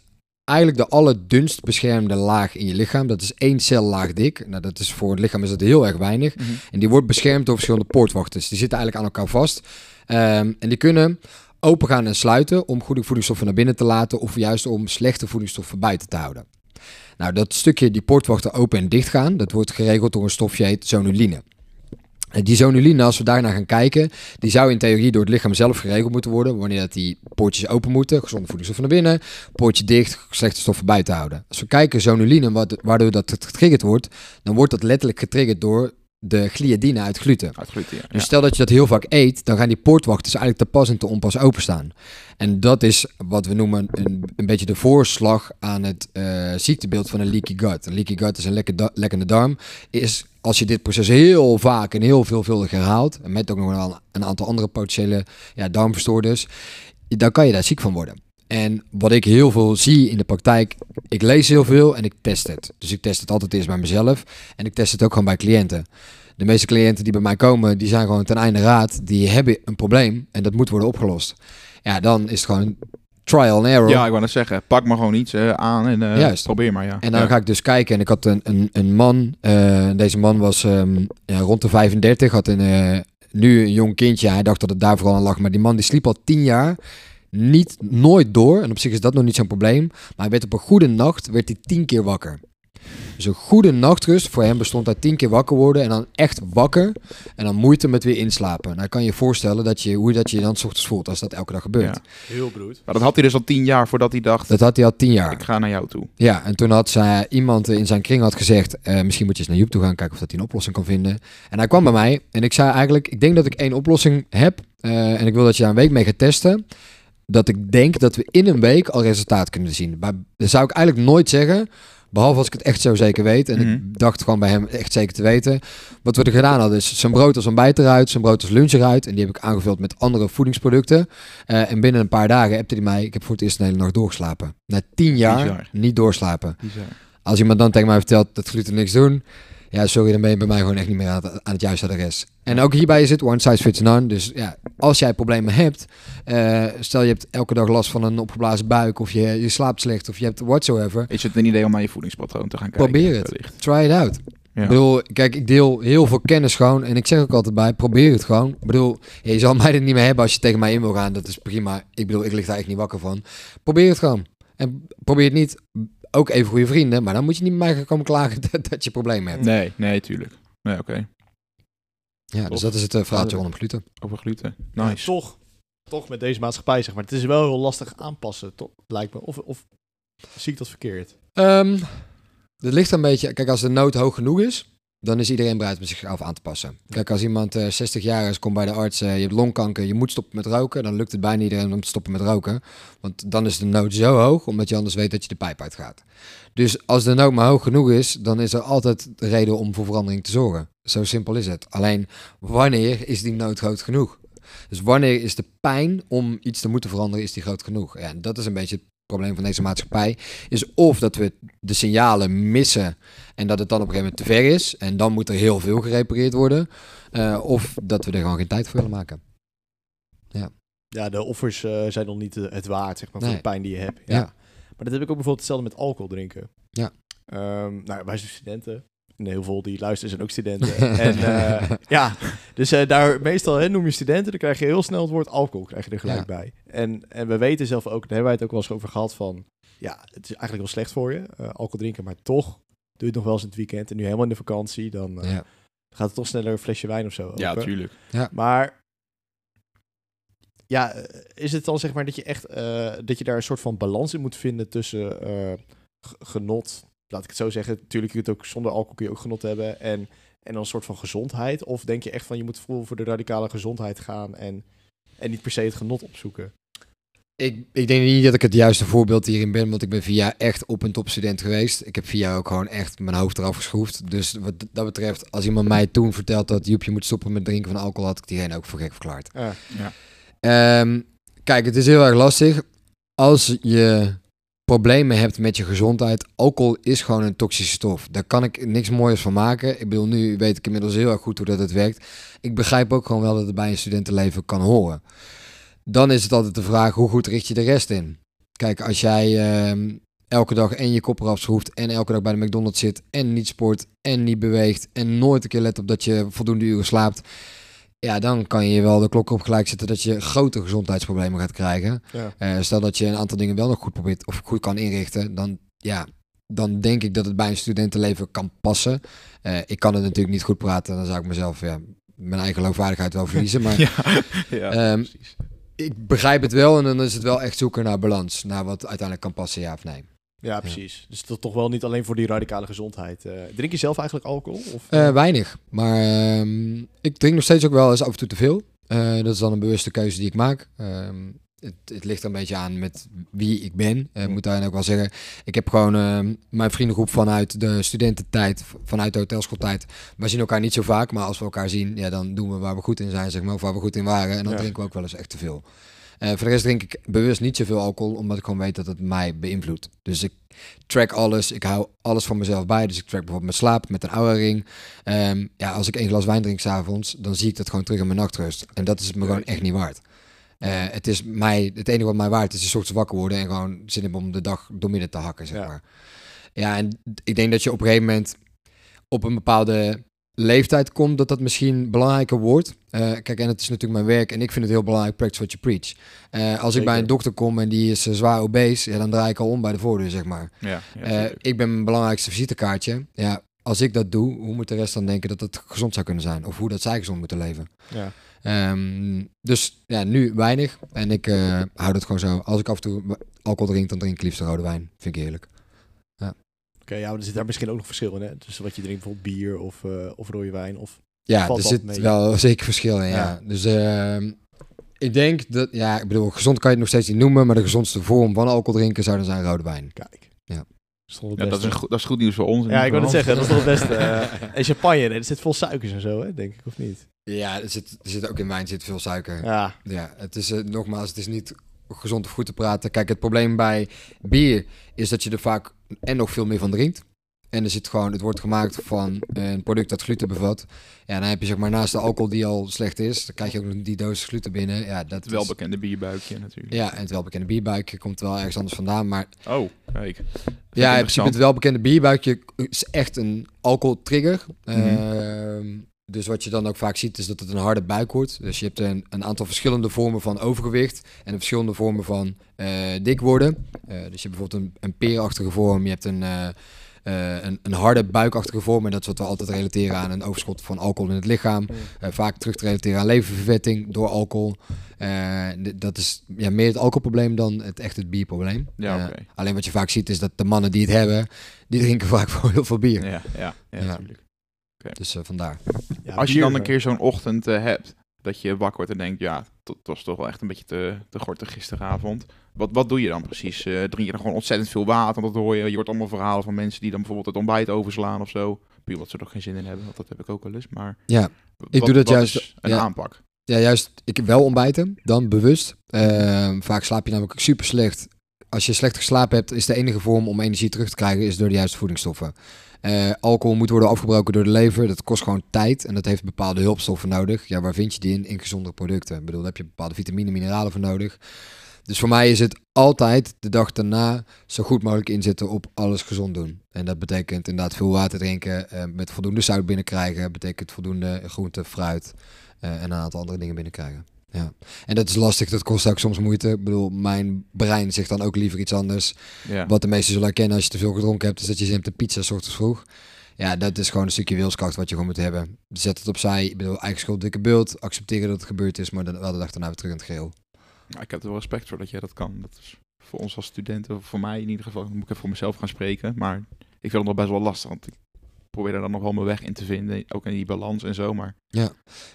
eigenlijk de allerdunst beschermde laag in je lichaam. Dat is één cellaag dik. Nou, dat is voor het lichaam is dat heel erg weinig. Mhm. En die wordt beschermd door verschillende poortwachters. Die zitten eigenlijk aan elkaar vast. Ehm, en die kunnen open gaan en sluiten om goede voedingsstoffen naar binnen te laten of juist om slechte voedingsstoffen buiten te houden. Nou, dat stukje die poortwachten open en dicht gaan, dat wordt geregeld door een stofje heet zonuline. Die zonuline, als we daarnaar gaan kijken, die zou in theorie door het lichaam zelf geregeld moeten worden. Wanneer dat die poortjes open moeten, gezonde voedingsstoffen naar binnen, poortje dicht, slechte stoffen buiten houden. Als we kijken zonuline, waardoor dat getriggerd wordt, dan wordt dat letterlijk getriggerd door de gliadine uit gluten. Uit gluten, ja. Dus stel dat je dat heel vaak eet, dan gaan die poortwachters eigenlijk te pas en te onpas openstaan. En dat is wat we noemen een, een beetje de voorslag aan het eh, ziektebeeld van een leaky gut. Een leaky gut is een lekke da- lekkende darm. Is als je dit proces heel vaak en heel veelvuldig herhaalt, en met ook nog wel een aantal andere potentiële ja, darmverstoorders, dan kan je daar ziek van worden. En wat ik heel veel zie in de praktijk, ik lees heel veel en ik test het. Dus ik test het altijd eerst bij mezelf en ik test het ook gewoon bij cliënten. De meeste cliënten die bij mij komen, die zijn gewoon ten einde raad. Die hebben een probleem en dat moet worden opgelost. Ja, dan is het gewoon trial and error. Ja, ik wou net zeggen, pak maar gewoon iets aan en eh, Juist. probeer maar, ja. En dan ja. ga ik dus kijken en ik had een, een, een man, eh, deze man was ehm, ja, rond de 35, had een, eh, nu een jong kindje. Hij dacht dat het daar vooral aan lag, maar die man die sliep al 10 jaar niet, nooit door. En op zich is dat nog niet zo'n probleem. Maar hij werd op een goede nacht, werd hij 10 keer wakker. Dus een goede nachtrust voor hem bestond uit 10 keer wakker worden en dan echt wakker. En dan moeite met weer inslapen. Nou, kan je je voorstellen dat je, hoe dat je dan 's ochtends voelt als dat elke dag gebeurt. Ja. Heel broed. Maar dat had hij dus al tien jaar voordat hij dacht, Dat had hij al 10 jaar. ik ga naar jou toe. Ja, en toen had zij, iemand in zijn kring had gezegd, eh, misschien moet je eens naar Joep toe gaan kijken of dat hij een oplossing kan vinden. En hij kwam bij mij en ik zei eigenlijk, ik denk dat ik één oplossing heb eh, en ik wil dat je daar een week mee gaat testen. Dat ik denk dat we in een week al resultaat kunnen zien. Maar dat zou ik eigenlijk nooit zeggen, behalve als ik het echt zo zeker weet. En Mhm. ik dacht gewoon bij hem echt zeker te weten. Wat we er gedaan hadden is zijn brood als ontbijt eruit, zijn brood als lunch eruit. En die heb ik aangevuld met andere voedingsproducten. Eh, en binnen een paar dagen appte hij mij, ik heb voor het eerst een hele nacht doorgeslapen. Na tien jaar Bizar. niet doorslapen. Bizar. Als iemand dan tegen mij vertelt dat gluten niks doen, ja, sorry, dan ben je bij mij gewoon echt niet meer aan het, aan het juiste adres. En ook hierbij is het one size fits none. Dus ja, als jij problemen hebt, eh, stel je hebt elke dag last van een opgeblazen buik, of je, je slaapt slecht, of je hebt whatsoever, Is het een idee om naar je voedingspatroon te gaan kijken? Probeer het. wellicht? try it out. Ja. Ik bedoel, kijk, ik deel heel veel kennis gewoon. En ik zeg ook altijd bij, probeer het gewoon. Ik bedoel, je zal mij er niet meer hebben als je tegen mij in wil gaan. Dat is prima. Ik bedoel, ik lig daar echt niet wakker van. Probeer het gewoon. En probeer het niet. Ook even goede vrienden. Maar dan moet je niet met mij gaan komen klagen dat, dat je problemen hebt. Nee, nee, tuurlijk. Nee, oké. Ja, dus dat is het uh, verhaaltje rondom gluten. Over gluten. Ja, Nice. toch, toch met deze maatschappij, zeg maar. Het is wel heel lastig aanpassen, toch, lijkt me. Of, of zie ik dat verkeerd? Ehm het ligt een beetje... Kijk, als de nood hoog genoeg is... Dan is iedereen bereid om zichzelf aan te passen. Kijk, als iemand eh 60 jaar is, komt bij de arts, eh, je hebt longkanker, je moet stoppen met roken, dan lukt het bijna iedereen om te stoppen met roken. Want dan is de nood zo hoog, omdat je anders weet dat je de pijp uitgaat. Dus als de nood maar hoog genoeg is, dan is er altijd reden om voor verandering te zorgen. Zo simpel is het. Alleen, wanneer is die nood groot genoeg? Dus wanneer is de pijn om iets te moeten veranderen, is die groot genoeg? Ja, en dat is een beetje het probleem van deze maatschappij. Is of dat we de signalen missen en dat het dan op een gegeven moment te ver is. En dan moet er heel veel gerepareerd worden. eh, of dat we er gewoon geen tijd voor willen maken. Ja, de offers eh, zijn nog niet eh, het waard, zeg maar, voor de pijn die je hebt. Ja. Ja. Maar dat heb ik ook bijvoorbeeld hetzelfde met alcohol drinken. Ja. Ehm, nou, wij zijn studenten. Heel veel die luisteren zijn ook studenten. en eh, ja, dus eh, daar meestal hè, noem je studenten, dan krijg je heel snel het woord alcohol krijg je er gelijk Ja. bij. En, en we weten zelf ook, daar hebben wij het ook wel eens over gehad van, ja, het is eigenlijk wel slecht voor je, eh, alcohol drinken, maar toch doe je het nog wel eens in het weekend en nu helemaal in de vakantie, dan eh, ja. gaat het toch sneller een flesje wijn of zo. Ja, open. tuurlijk. Maar ja, is het dan zeg maar dat je echt eh, dat je daar een soort van balans in moet vinden tussen eh, genot, laat ik het zo zeggen. Natuurlijk kun je het ook zonder alcohol kun je ook genot hebben en en dan een soort van gezondheid. Of denk je echt van je moet voor, voor de radicale gezondheid gaan en en niet per se het genot opzoeken. Ik, ik denk niet dat ik het juiste voorbeeld hierin ben, want ik ben vier jaar echt op een topstudent geweest. Ik heb vier jaar ook gewoon echt mijn hoofd eraf geschroefd. Dus wat dat betreft, als iemand mij toen vertelt dat Joep, je moet stoppen met drinken van alcohol, had ik diegene ook voor gek verklaard. Ja, Ehm, kijk, het is heel erg lastig. Als je problemen hebt met je gezondheid, alcohol is gewoon een toxische stof. Daar kan ik niks moois van maken. Ik bedoel, nu weet ik inmiddels heel erg goed hoe dat het werkt. Ik begrijp ook gewoon wel dat het bij een studentenleven kan horen. Dan is het altijd de vraag, hoe goed richt je de rest in? Kijk, als jij ehm, elke dag en je kop eraf schroeft en elke dag bij de McDonald's zit en niet sport en niet beweegt en nooit een keer let op dat je voldoende uren slaapt, ja, dan kan je wel de klok op gelijk zetten dat je grote gezondheidsproblemen gaat krijgen. ja. Eh, stel dat je een aantal dingen wel nog goed probeert of goed kan inrichten, dan ja, dan denk ik dat het bij een studentenleven kan passen. Eh, ik kan het natuurlijk niet goed praten, dan zou ik mezelf ja, mijn eigen geloofwaardigheid wel verliezen. Maar Ja, ja Ehm, precies. ik begrijp het wel en dan is het wel echt zoeken naar balans, naar wat uiteindelijk kan passen, ja of nee. Ja, precies. Dus dat toch wel niet alleen voor die radicale gezondheid. Eh, drink je zelf eigenlijk alcohol? Of, Eh, weinig, maar ehm, ik drink nog steeds ook wel eens af en toe te veel. Eh, dat is dan een bewuste keuze die ik maak. Ehm, het, het ligt er een beetje aan met wie ik ben. Eh, Ik moet daarin ook wel zeggen, ik heb gewoon ehm, mijn vriendengroep vanuit de studententijd, vanuit de hotelschooltijd. We zien elkaar niet zo vaak, maar als we elkaar zien, ja, dan doen we waar we goed in zijn, zeg maar, of waar we goed in waren. En dan Ja. drinken we ook wel eens echt te veel. Eh, voor de rest drink ik bewust niet zoveel alcohol, omdat ik gewoon weet dat het mij beïnvloedt. Dus ik track alles, ik hou alles van mezelf bij. Dus ik track bijvoorbeeld mijn slaap met een Oura ring. Ehm, ja, als ik één glas wijn drink s'avonds, dan zie ik dat gewoon terug in mijn nachtrust. En dat is het me gewoon echt niet waard. Eh, het is mij, het enige wat mij waard is, is soort wakker worden en gewoon zin hebben om de dag doormidden te hakken, zeg Ja. maar. Ja, en ik denk dat je op een gegeven moment op een bepaalde leeftijd komt, dat dat misschien belangrijker wordt. Eh, kijk, en het is natuurlijk mijn werk en ik vind het heel belangrijk, practice what you preach. Eh, als ik bij een dokter kom en die is eh, zwaar obese, ja, dan draai ik al om bij de voordeur, zeg maar. Ja, ik ben mijn belangrijkste visitekaartje. Ja, als ik dat doe, hoe moet de rest dan denken dat het gezond zou kunnen zijn? Of hoe dat zij gezond moeten leven? Ja. Ehm, dus ja, nu weinig. En ik hou het gewoon zo. Als ik af en toe alcohol drink, dan drink ik liefst rode wijn. Vind ik heerlijk. Oké, ja, maar er zit daar misschien ook nog verschil in, hè? Tussen wat je drinkt, bijvoorbeeld bier of, eh, of rode wijn. Of... Ja, er zit mee? wel zeker verschil in. Ja. Ja. Dus ehm, ik denk dat, ja, ik bedoel, gezond kan je het nog steeds niet noemen, maar de gezondste vorm van alcohol drinken zou dan zijn rode wijn. Kijk. Ja. Dat is, Ja, dat, goed, dat is goed nieuws voor ons. Ja, ik wil het zeggen, dat is toch het beste. eh. en champagne, nee, er zit vol suikers en zo, hè, denk ik, of niet? Ja, er zit, er zit ook in wijn zit veel suiker. Ja, Ja, het is eh, nogmaals, het is niet gezond of goed te praten. Kijk, het probleem bij bier is dat je er vaak en nog veel meer van drinkt. En er zit gewoon, het wordt gemaakt van een product dat gluten bevat. Ja, dan heb je zeg maar naast de alcohol die al slecht is, dan krijg je ook nog die doos gluten binnen. Ja, dat Het is- welbekende bierbuikje natuurlijk. Ja, en het welbekende bierbuikje komt wel ergens anders vandaan. Maar Oh, kijk. ja, in principe het welbekende bierbuikje is echt een alcoholtrigger. Mhm. Ehm, dus wat je dan ook vaak ziet is dat het een harde buik wordt. Dus je hebt een, een aantal verschillende vormen van overgewicht en verschillende vormen van eh, dik worden. Eh, dus je hebt bijvoorbeeld een, een peerachtige vorm, je hebt een, eh, een, een harde buikachtige vorm. En dat is wat we altijd relateren aan een overschot van alcohol in het lichaam. Vaak terug te relateren aan leververvetting door alcohol. Dat is ja, meer het alcoholprobleem dan het echt het bierprobleem. Ja. Alleen wat je vaak ziet is dat de mannen die het hebben, die drinken vaak wel heel veel bier. Ja, ja, ja, Ja. natuurlijk. Dus eh, vandaar. ja, Als je dan een eh, keer zo'n ochtend eh, hebt, dat je wakker wordt en denkt, ja, het was toch wel echt een beetje te, te gortig gisteravond. Wat, wat doe je dan precies? Eh, drink je dan gewoon ontzettend veel water? Want dat hoor je, je hoort allemaal verhalen van mensen die dan bijvoorbeeld het ontbijt overslaan of zo. Puur wat ze er geen zin in hebben, want dat heb ik ook wel eens. Maar Ja, wat- doe dat wat juist- is een ja. aanpak. ja, juist. Ik heb wel ontbijten, dan bewust. Ehm, vaak slaap je namelijk super slecht. Als je slecht geslapen hebt, is de enige vorm om energie terug te krijgen, is door de juiste voedingsstoffen. Eh, alcohol moet worden afgebroken door de lever. Dat kost gewoon tijd en dat heeft bepaalde hulpstoffen nodig. Ja, waar vind je die in? In gezondere producten. Ik bedoel, daar heb je bepaalde vitamine, mineralen voor nodig. Dus voor mij is het altijd de dag daarna zo goed mogelijk inzetten op alles gezond doen. En dat betekent inderdaad veel water drinken, eh, met voldoende zout binnenkrijgen, betekent voldoende groente, fruit eh, en een aantal andere dingen binnenkrijgen. Ja. En dat is lastig, dat kost ook soms moeite. Ik bedoel, mijn brein zegt dan ook liever iets anders. Ja. Wat de meesten zullen herkennen als je te veel gedronken hebt, is dat je zin hebt de pizza 's ochtends vroeg. Ja, dat is gewoon een stukje wilskracht wat je gewoon moet hebben. Zet het opzij, ik bedoel, eigen schuld, dikke bult. Accepteren dat het gebeurd is, maar dan wel de dag daarna weer terug in het geheel. Nou, ik heb er wel respect voor dat jij dat kan. Dat is voor ons als studenten, of voor mij in ieder geval, dan moet ik even voor mezelf gaan spreken. Maar ik vind het nog best wel lastig, want ik probeer er dan nog wel mijn weg in te vinden. Ook in die balans en zo, maar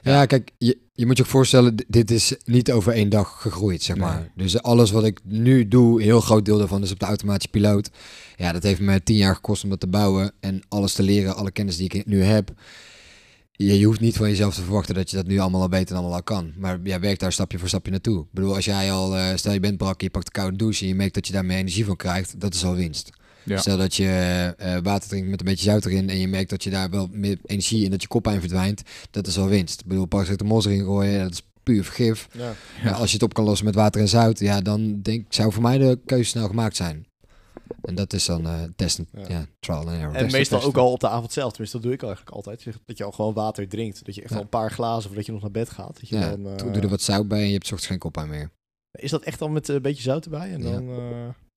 Ja, kijk, je, je moet je ook voorstellen, dit is niet over één dag gegroeid, zeg Nee. maar. Dus alles wat ik nu doe, een heel groot deel daarvan is op de automatische piloot. Ja, dat heeft me tien jaar gekost om dat te bouwen en alles te leren, alle kennis die ik nu heb. Je, je hoeft niet van jezelf te verwachten dat je dat nu allemaal al weet en allemaal al kan. Maar jij werkt daar stapje voor stapje naartoe. Ik bedoel, als jij al, eh, stel je bent brak, je pakt een koude douche en je merkt dat je daarmee energie van krijgt, dat is al winst. Ja. Stel dat je eh, water drinkt met een beetje zout erin en je merkt dat je daar wel meer energie in, dat je koppijn verdwijnt, dat is al winst. Ik bedoel, paracetamol erin gooien, dat is puur vergif. Ja. Ja, als je het op kan lossen met water en zout, ja, dan denk zou voor mij de keuze snel gemaakt zijn. En dat is dan eh testen, Ja. ja. trial and error. En Testen, meestal testen. ook al op de avond zelf. Tenminste, dat doe ik eigenlijk altijd. Zeg, Dat je al gewoon water drinkt. Dat je echt Ja. al een paar glazen voordat je nog naar bed gaat. Dat je ja, dan, eh, doe doe er wat zout bij en je hebt 's ochtends geen koppijn meer. Is dat echt dan met eh, een beetje zout erbij? En Ja. dan, eh,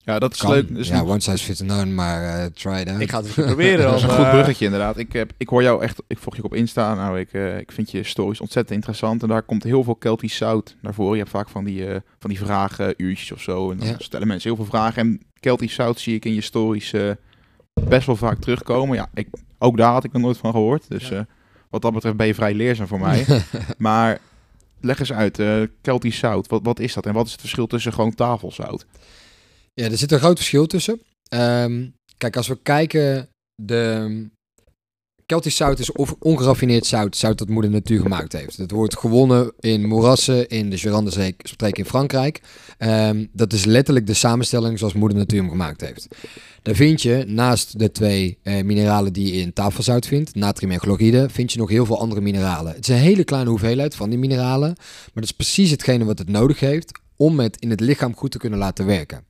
ja, dat is Kan. leuk. Dus ja, one size fits none, maar eh, try it out. ik ga het proberen. dat is dan, een goed eh, bruggetje inderdaad. Ik, heb, ik hoor jou echt, ik volg je ook op Insta. Nou, ik, eh, ik vind je stories ontzettend interessant. En daar komt heel veel Keltisch zout naar voren. Je hebt vaak van die, eh, van die vragen, uurtjes of zo. En dan Ja. stellen mensen heel veel vragen. En Keltisch zout zie ik in je stories eh, best wel vaak terugkomen. Ja, ik, ook daar had ik nog nooit van gehoord. Dus Ja. eh, wat dat betreft ben je vrij leerzaam voor mij. maar leg eens uit, eh Keltisch zout, wat, wat is dat? En wat is het verschil tussen gewoon tafelzout? Ja, er zit een groot verschil tussen. Ehm, kijk, als we kijken, de Keltisch zout is of ongeraffineerd zout, zout dat moeder natuur gemaakt heeft. Het wordt gewonnen in moerassen in de Gironde-streek in Frankrijk. Ehm, dat is letterlijk de samenstelling zoals moeder natuur hem gemaakt heeft. Daar vind je naast de twee eh, mineralen die je in tafelzout vindt, natrium en chloride, vind je nog heel veel andere mineralen. Het is een hele kleine hoeveelheid van die mineralen, maar dat is precies hetgene wat het nodig heeft om het in het lichaam goed te kunnen laten werken.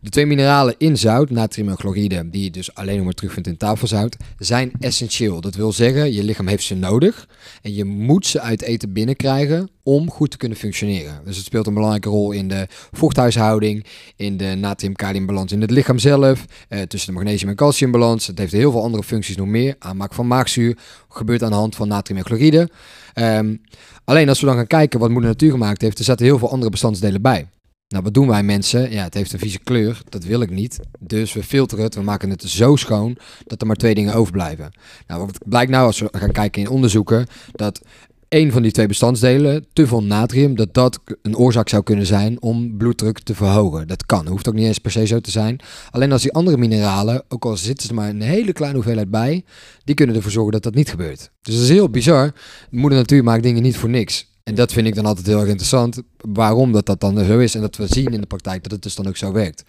De twee mineralen in zout, natrium en chloride, die je dus alleen nog maar terugvindt in tafelzout, zijn essentieel. Dat wil zeggen, je lichaam heeft ze nodig en je moet ze uit eten binnenkrijgen om goed te kunnen functioneren. Dus het speelt een belangrijke rol in de vochthuishouding, in de natrium-kaliumbalans in het lichaam zelf, eh, tussen de magnesium- en calciumbalans. Het heeft heel veel andere functies nog meer. Aanmaak van maagzuur gebeurt aan de hand van natrium en chloride. Ehm, alleen als we dan gaan kijken wat moeder natuur gemaakt heeft, er zaten heel veel andere bestandsdelen bij. Nou, wat doen wij mensen? Ja, het heeft een vieze kleur. Dat wil ik niet. Dus we filteren het. We maken het zo schoon dat er maar twee dingen overblijven. Nou, wat blijkt nou als we gaan kijken in onderzoeken, dat één van die twee bestandsdelen, te veel natrium, dat dat een oorzaak zou kunnen zijn om bloeddruk te verhogen. Dat kan. Hoeft ook niet eens per se zo te zijn. Alleen als die andere mineralen, ook al zitten ze maar een hele kleine hoeveelheid bij, die kunnen ervoor zorgen dat dat niet gebeurt. Dus dat is heel bizar. Moeder natuur maakt dingen niet voor niks. En dat vind ik dan altijd heel erg interessant. Waarom dat dat dan zo is. En dat we zien in de praktijk dat het dus dan ook zo werkt.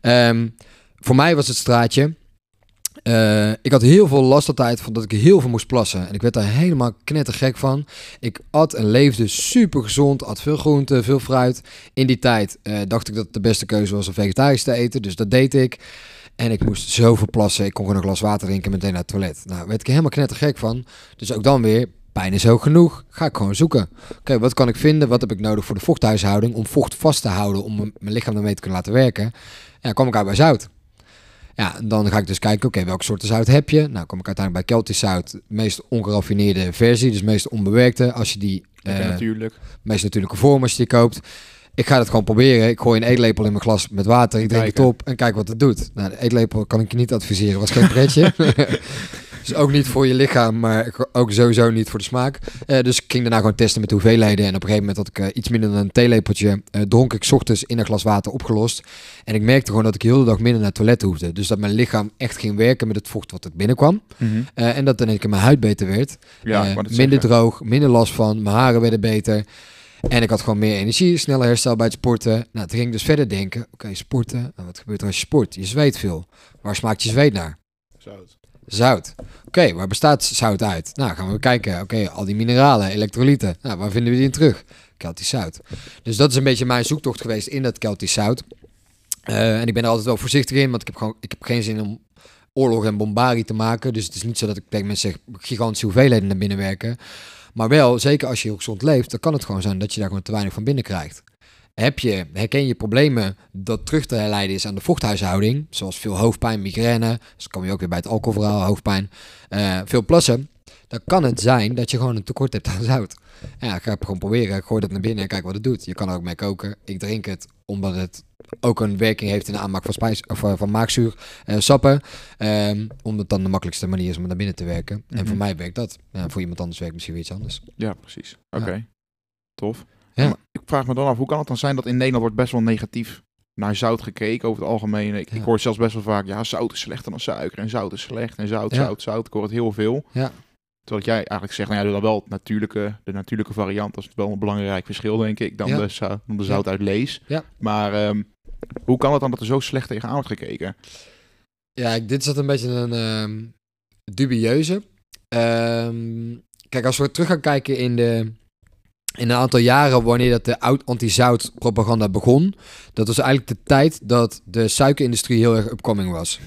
Ehm, voor mij was het straatje. eh, ik had heel veel last altijd van dat ik heel veel moest plassen. En ik werd daar helemaal knettergek van. Ik at en leefde super gezond. At veel groente, veel fruit. In die tijd eh, dacht ik dat het de beste keuze was om vegetarisch te eten. Dus dat deed ik. En ik moest zoveel plassen. Ik kon gewoon een glas water drinken en meteen naar het toilet. Nou, werd ik helemaal knettergek van. Dus ook dan weer, pijn is hoog genoeg. Ga ik gewoon zoeken. Oké, wat kan ik vinden? Wat heb ik nodig voor de vochthuishouding? Om vocht vast te houden, om mijn lichaam ermee te kunnen laten werken. Ja, kwam ik uit bij zout. Ja, en dan ga ik dus kijken, oké, welke soorten zout heb je? Nou, kom ik uiteindelijk bij Celtisch zout, de meest ongeraffineerde versie, dus meest onbewerkte. Als je die eh, natuurlijk. meest natuurlijke vorm als je die koopt. Ik ga het gewoon proberen. Ik gooi een eetlepel in mijn glas met water. Ik drink het op en kijk wat het doet. Nou, de eetlepel kan ik je niet adviseren. Was geen pretje. dus ook niet voor je lichaam, maar ook sowieso niet voor de smaak. Eh, dus ik ging daarna gewoon testen met de hoeveelheden. En op een gegeven moment had ik eh, iets minder dan een theelepeltje. eh, dronk ik 's ochtends in een glas water opgelost. En ik merkte gewoon dat ik heel de dag minder naar het toilet hoefde. Dus dat mijn lichaam echt ging werken met het vocht wat er binnenkwam. Mhm. Eh, en dat dan ik mijn huid beter werd. Ja, minder zeggen. droog, minder last van. Mijn haren werden beter. En ik had gewoon meer energie, sneller herstel bij het sporten. Nou, toen ging ik dus verder denken. Oké, sporten. Nou, wat gebeurt er als je sport? Je zweet veel. Waar smaakt je zweet naar? Zout. Zout. Oké, waar bestaat zout uit? Nou, gaan we kijken. Oké, al die mineralen, elektrolyten. Nou, waar vinden we die in terug? Keltisch zout. Dus dat is een beetje mijn zoektocht geweest in dat Keltisch zout. Eh, en ik ben er altijd wel voorzichtig in, want ik heb, gewoon, ik heb geen zin om oorlog en bombarie te maken. Dus het is niet zo dat ik tegen mensen zeg gigantische hoeveelheden naar binnen werken. Maar wel, zeker als je heel gezond leeft, dan kan het gewoon zijn dat je daar gewoon te weinig van binnen krijgt. Heb je, herken je problemen dat terug te herleiden is aan de vochthuishouding, zoals veel hoofdpijn, migraine, dus dan kom je ook weer bij het alcoholverhaal, hoofdpijn, eh, veel plassen, dan kan het zijn dat je gewoon een tekort hebt aan zout. Ja, ik ga het gewoon proberen, ik gooi dat naar binnen en kijk wat het doet. Je kan er ook mee koken. Ik drink het omdat het ook een werking heeft in de aanmaak van, spijs, of, eh, van maagzuur, eh, sappen. Ehm, omdat het dan de makkelijkste manier is om naar binnen te werken. En voor Mhm. mij werkt dat. Ja, voor iemand anders werkt misschien weer iets anders. Ja, precies. Oké. Tof. Ja. Maar ik vraag me dan af, hoe kan het dan zijn dat in Nederland wordt best wel negatief naar zout gekeken over het algemeen? Ik, hoor zelfs best wel vaak, ja, zout is slechter dan suiker en zout is slecht en zout, Ja. zout, zout. Ik hoor het heel veel. Ja. Terwijl jij eigenlijk zegt, nou ja, doe dan wel het natuurlijke, de natuurlijke variant. Dat is wel een belangrijk verschil, denk ik, dan Ja. de, zou- dan de zout uit lees. Maar ehm, hoe kan het dan dat er zo slecht tegenaan wordt gekeken? Ja, dit is dat een beetje een ehm, dubieuze. Ehm, kijk, als we terug gaan kijken in de in een aantal jaren wanneer dat de oud anti-zout propaganda begon, dat was eigenlijk de tijd dat de suikerindustrie heel erg upcoming was.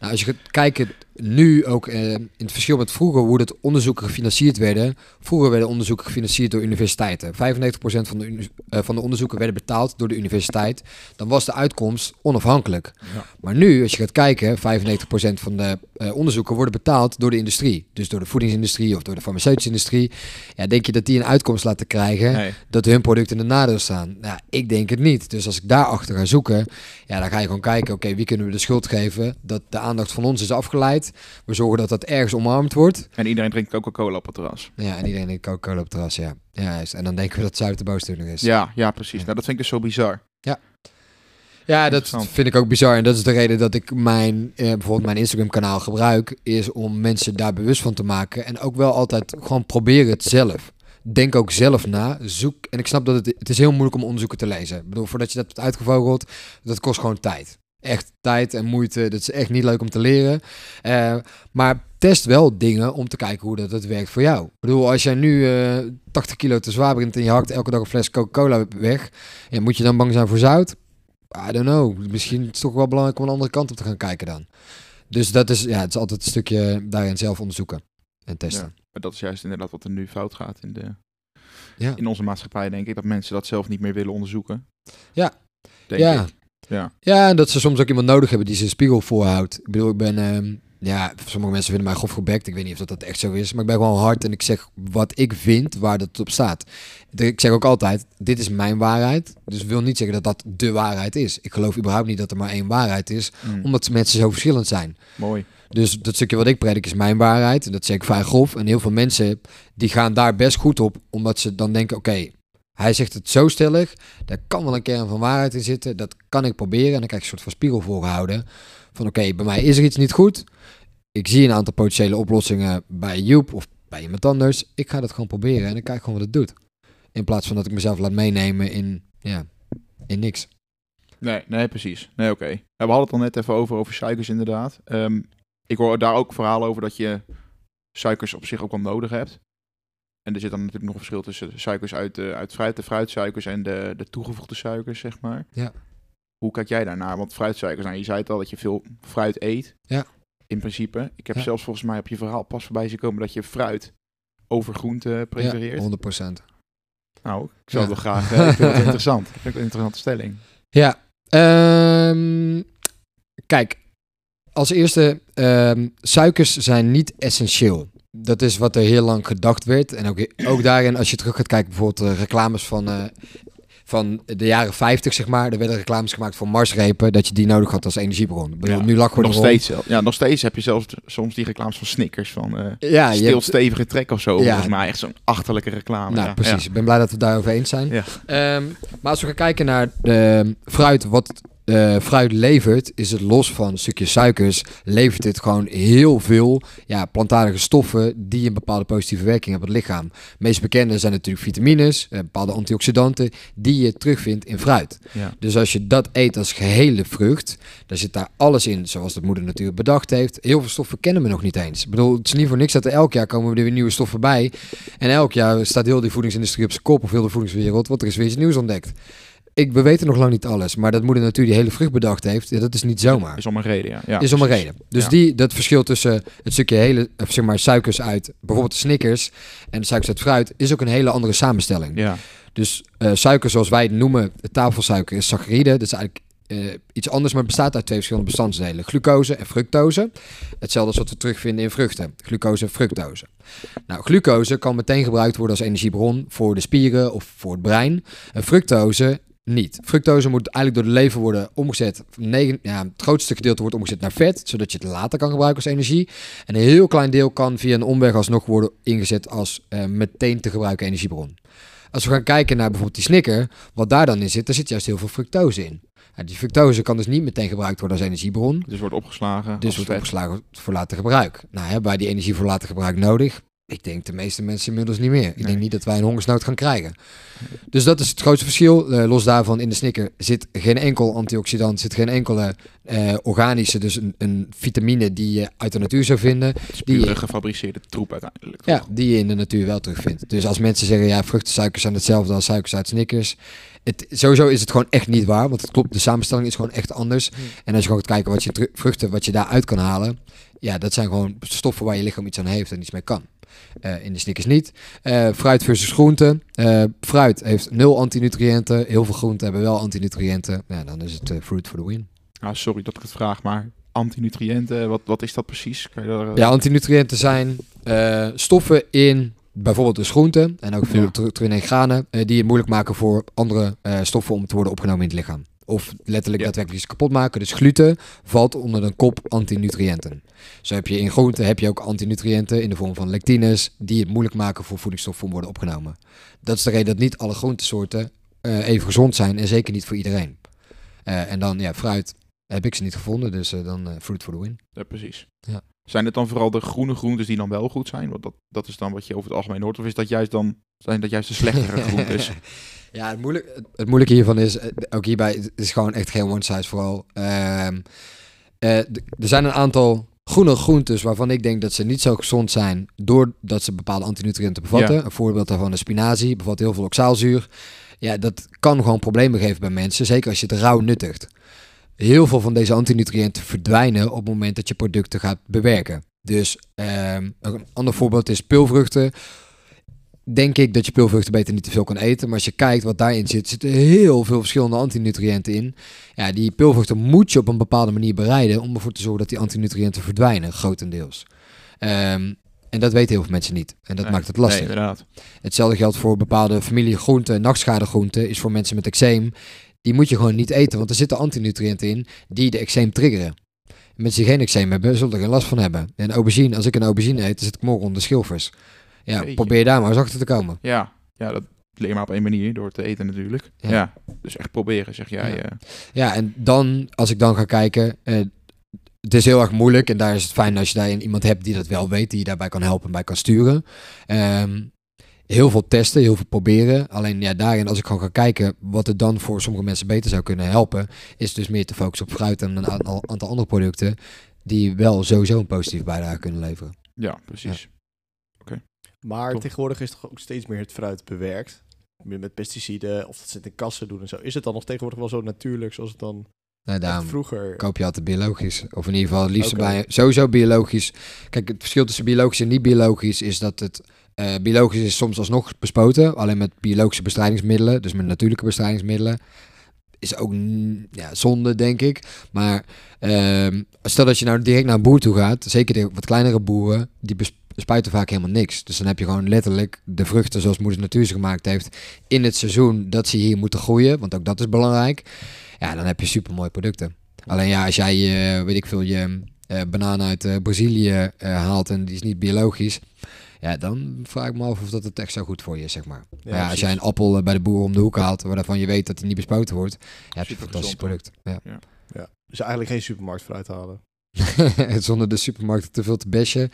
Nou, als je gaat kijken nu ook eh, in het verschil met vroeger hoe dat onderzoeken gefinancierd werden. Vroeger werden onderzoeken gefinancierd door universiteiten. 95% van de, eh, van de onderzoeken werden betaald door de universiteit. Dan was de uitkomst onafhankelijk. Ja. Maar nu, als je gaat kijken, 95% van de eh, onderzoeken worden betaald door de industrie. Dus door de voedingsindustrie of door de farmaceutische industrie. Ja, denk je dat die een uitkomst laten krijgen Nee. dat hun producten in de nadeel staan? Nou, ik denk het niet. Dus als ik daarachter ga zoeken, ja, dan ga je gewoon kijken, oké, wie kunnen we de schuld geven dat de aandacht van ons is afgeleid. We zorgen dat dat ergens omarmd wordt. En iedereen drinkt Coca-Cola op het terras. Ja, en iedereen denkt Coca-Cola op het terras, ja. ja juist. En dan denken we dat zout de boosdoener is. Ja, ja, precies. Nou, dat vind ik dus zo bizar. Ja, dat Interessant. vind ik ook bizar. En dat is de reden dat ik mijn, eh, bijvoorbeeld mijn Instagram-kanaal gebruik, is om mensen daar bewust van te maken. En ook wel altijd gewoon probeer het zelf. Denk ook zelf na. Zoek. En ik snap dat het, het is heel moeilijk om onderzoeken te lezen. Ik bedoel, voordat je dat hebt uitgevogeld, dat kost gewoon tijd. Echt tijd en moeite. Dat is echt niet leuk om te leren. Eh, maar test wel dingen om te kijken hoe dat het werkt voor jou. Ik bedoel, als jij nu eh 80 kilo te zwaar bent en je hakt elke dag een fles Coca-Cola weg, ja, moet je dan bang zijn voor zout? I don't know. Misschien is het toch wel belangrijk om een andere kant op te gaan kijken dan. Dus dat is, ja, het is altijd een stukje daarin zelf onderzoeken en testen. Maar dat is juist inderdaad wat er nu fout gaat in, de, Ja, in onze maatschappij, denk ik. Dat mensen dat zelf niet meer willen onderzoeken. Ja. Denk ja. ik. Ja. ja, en dat ze soms ook iemand nodig hebben die ze een spiegel voorhoudt. Ik bedoel, ik ben, ehm, ja, sommige mensen vinden mij grof gebekt. Ik weet niet of dat, dat echt zo is, maar ik ben gewoon hard en ik zeg wat ik vind waar dat op staat. Ik zeg ook altijd, dit is mijn waarheid. Dus wil niet zeggen dat dat de waarheid is. Ik geloof überhaupt niet dat er maar één waarheid is, Mm, omdat mensen zo verschillend zijn. Mooi. Dus dat stukje wat ik predik is mijn waarheid. En dat zeg ik vrij grof. En heel veel mensen die gaan daar best goed op. Omdat ze dan denken, oké, hij zegt het zo stellig. Daar kan wel een kern van waarheid in zitten. Dat kan ik proberen. En dan krijg ik een soort van spiegel voorgehouden. Van oké, bij mij is er iets niet goed. Ik zie een aantal potentiële oplossingen bij Joep of bij iemand anders. Ik ga dat gewoon proberen en dan kijk gewoon wat het doet. In plaats van dat ik mezelf laat meenemen in, ja, in niks. Nee, nee, precies. Nee, oké. Ja, we hadden het al net even over, over suikers inderdaad. Ehm, ik hoor daar ook verhalen over dat je suikers op zich ook wel nodig hebt. En er zit dan natuurlijk nog een verschil tussen de suikers uit, de, uit fruit, de fruitsuikers en de, de toegevoegde suikers, zeg maar. Ja. Hoe kijk jij daarnaar? Want fruitsuikers, nou, je zei het al dat je veel fruit eet. Ja. In principe. Ik heb Ja. zelfs volgens mij op je verhaal pas voorbij zien komen dat je fruit over groente prefereert. Ja, 100%. Nou, ik zou Ja. het wel graag. eh, ik vind het interessant. Ik vind het een interessante stelling. Ja, ehm, kijk, als eerste, ehm, suikers zijn niet essentieel. Dat is wat er heel lang gedacht werd. En ook, ook daarin, als je terug gaat kijken, bijvoorbeeld eh, reclames van, eh, van de jaren 50, zeg maar. Er werden reclames gemaakt voor marsrepen, dat je die nodig had als energiebron. Ja, nu we Nog steeds. Ja, nog steeds heb je zelfs soms die reclames van Snickers van eh Ja, je stil hebt- stevige trek of zo. Ja. Volgens mij echt zo'n achterlijke reclame. Nou, ja. precies. Ik ben blij dat we daarover eens zijn. Ehm, maar als we gaan kijken naar de fruit, wat eh, fruit levert, is het los van een stukje suikers, levert het gewoon heel veel ja, plantaardige stoffen die een bepaalde positieve werking hebben op het lichaam. meest bekende zijn natuurlijk vitamines, eh, bepaalde antioxidanten, die je terugvindt in fruit. Ja. Dus als je dat eet als gehele vrucht, dan zit daar alles in zoals de moeder natuurlijk bedacht heeft. Heel veel stoffen kennen we nog niet eens. Ik bedoel, het is niet voor niks dat er elk jaar komen er weer nieuwe stoffen bij. En elk jaar staat heel die voedingsindustrie op zijn kop of heel de voedingswereld, want er is weer iets nieuws ontdekt. Ik, we weten nog lang niet alles, maar dat moeder natuur die hele vrucht bedacht heeft, ja, dat is niet zomaar. Is om een reden, ja. ja is om een precies. reden. Dus Ja. die, dat verschil tussen het stukje hele, of zeg maar, suikers uit bijvoorbeeld de Snickers en de suikers uit fruit, is ook een hele andere samenstelling. Ja, Dus eh, suiker zoals wij het noemen, tafelsuiker, is saccharide. Dat is eigenlijk eh, iets anders, maar het bestaat uit twee verschillende bestanddelen. Glucose en fructose. Hetzelfde als wat we terugvinden in vruchten. Glucose en fructose. Nou, glucose kan meteen gebruikt worden als energiebron voor de spieren of voor het brein. En fructose niet. Fructose moet eigenlijk door de lever worden omgezet. Negen, ja, het grootste gedeelte wordt omgezet naar vet, zodat je het later kan gebruiken als energie. En een heel klein deel kan via een omweg alsnog worden ingezet als eh, meteen te gebruiken energiebron. Als we gaan kijken naar bijvoorbeeld die snicker, wat daar dan in zit, daar zit juist heel veel fructose in. Ja, die fructose kan dus niet meteen gebruikt worden als energiebron. dus wordt opgeslagen. Dus wordt vet. opgeslagen voor later gebruik. Nou, hebben wij die energie voor later gebruik nodig? Ik denk de meeste mensen inmiddels niet meer. Ik Nee. denk niet dat wij een hongersnood gaan krijgen. Dus dat is het grootste verschil. Eh, los daarvan, in de snicker zit geen enkel antioxidant, zit geen enkele eh, organische, dus een, een vitamine die je uit de natuur zou vinden. Die- gefabriceerde troep uiteindelijk. Ja, toch? die je in de natuur wel terugvindt. Dus als mensen zeggen, ja, vruchtensuikers zijn hetzelfde als suikers uit Snickers. Het, sowieso is het gewoon echt niet waar, want het klopt, de samenstelling is gewoon echt anders. En als je gewoon gaat kijken wat je vruchten, wat je daaruit kan halen, ja, dat zijn gewoon stoffen waar je lichaam iets aan heeft en iets mee kan. Eh, in de Snickers niet. Eh, fruit versus groente. Eh, fruit heeft nul antinutriënten. Heel veel groenten hebben wel antinutriënten. Dan is het fruit for the win. Ah, sorry dat ik het vraag, maar antinutriënten, wat, wat is dat precies? Kan je daar, Ja, antinutriënten zijn stoffen in bijvoorbeeld dus groenten en ook veel Ja. in granen, die het moeilijk maken voor andere stoffen om te worden opgenomen in het lichaam. Of letterlijk Ja. daadwerkelijk kapot maken. Dus gluten valt onder de kop antinutriënten. Zo heb je in groenten heb je ook antinutriënten in de vorm van lectines, die het moeilijk maken voor voedingsstoffen om worden opgenomen. Dat is de reden dat niet alle groentesoorten eh, even gezond zijn en zeker niet voor iedereen. Eh, en dan ja, fruit heb ik ze niet gevonden, dus eh, dan fruit for the win. Ja, precies. Ja. Zijn het dan vooral de groene groentes die dan wel goed zijn? Want dat, dat is dan wat je over het algemeen hoort. Of is dat juist dan zijn dat juist de slechtere groentes? Ja, het, moeilijk, het, moeilijke hiervan is, eh, ook hierbij, het is gewoon echt geen one size for all. D- er zijn een aantal groene groentes waarvan ik denk dat ze niet zo gezond zijn doordat ze bepaalde antinutriënten bevatten. Ja. Een voorbeeld daarvan is spinazie, bevat heel veel oxaalzuur. Ja, dat kan gewoon problemen geven bij mensen, zeker als je het rauw nuttigt. Heel veel van deze antinutriënten verdwijnen op het moment dat je producten gaat bewerken. Dus ehm, een ander voorbeeld is peulvruchten denk ik dat je peulvruchten beter niet te veel kan eten. Maar als je kijkt wat daarin zit, zitten heel veel verschillende antinutriënten in. Ja, die peulvruchten moet je op een bepaalde manier bereiden om ervoor te zorgen dat die antinutriënten verdwijnen, grotendeels. Ehm, en dat weten heel veel mensen niet. En dat Nee, maakt het lastig. Nee, inderdaad. Hetzelfde geldt voor bepaalde familie groenten. Nachtschadegroenten is voor mensen met eczeem. Die moet je gewoon niet eten, want er zitten antinutriënten in die de eczeem triggeren. Mensen die geen eczeem hebben, zullen er geen last van hebben. En aubergine, als ik een aubergine eet, dan zit ik morgen onder schilfers. Ja, Jeetje. probeer daar maar eens achter te komen. Ja, ja, dat leer maar op één manier, door te eten natuurlijk. Ja. Ja, dus echt proberen, zeg jij. Ja. eh. Ja, en dan, als ik dan ga kijken, eh, het is heel erg moeilijk en daar is het fijn als je daarin iemand hebt die dat wel weet, die je daarbij kan helpen en bij kan sturen. Ehm, heel veel testen, heel veel proberen. Alleen ja, daarin, als ik gewoon ga kijken wat het dan voor sommige mensen beter zou kunnen helpen, is dus meer te focussen op fruit en een aantal, aantal andere producten die wel sowieso een positieve bijdrage kunnen leveren. ja, precies. Maar tegenwoordig is toch ook steeds meer het fruit bewerkt. Meer met pesticiden, of dat ze het in kassen doen en zo. Is het dan nog tegenwoordig wel zo natuurlijk zoals het dan Nou, vroeger... koop je altijd biologisch. Of in ieder geval het liefst Oké. bij sowieso biologisch. Kijk, het verschil tussen biologisch en niet biologisch is dat het eh, biologisch is soms alsnog bespoten, alleen met biologische bestrijdingsmiddelen, dus met natuurlijke bestrijdingsmiddelen. Is ook ja, zonde, denk ik. Maar ehm, stel dat je nou direct naar een boer toe gaat, zeker de wat kleinere boeren, die spuiten vaak helemaal niks. Dus dan heb je gewoon letterlijk de vruchten zoals moeder natuur ze gemaakt heeft in het seizoen dat ze hier moeten groeien, want ook dat is belangrijk. Ja, dan heb je super mooie producten. Alleen ja, als jij, eh, weet ik veel, je eh banaan uit eh, Brazilië haalt en die is niet biologisch. Ja, dan vraag ik me af of dat het echt zo goed voor je is, zeg maar. Ja, maar ja, als jij een appel eh, bij de boer om de hoek haalt, waarvan je weet dat hij niet bespoten wordt, ja, heb je een fantastisch product. Ja. Dus eigenlijk geen supermarkt vooruit halen. Zonder de supermarkt te veel te bashen,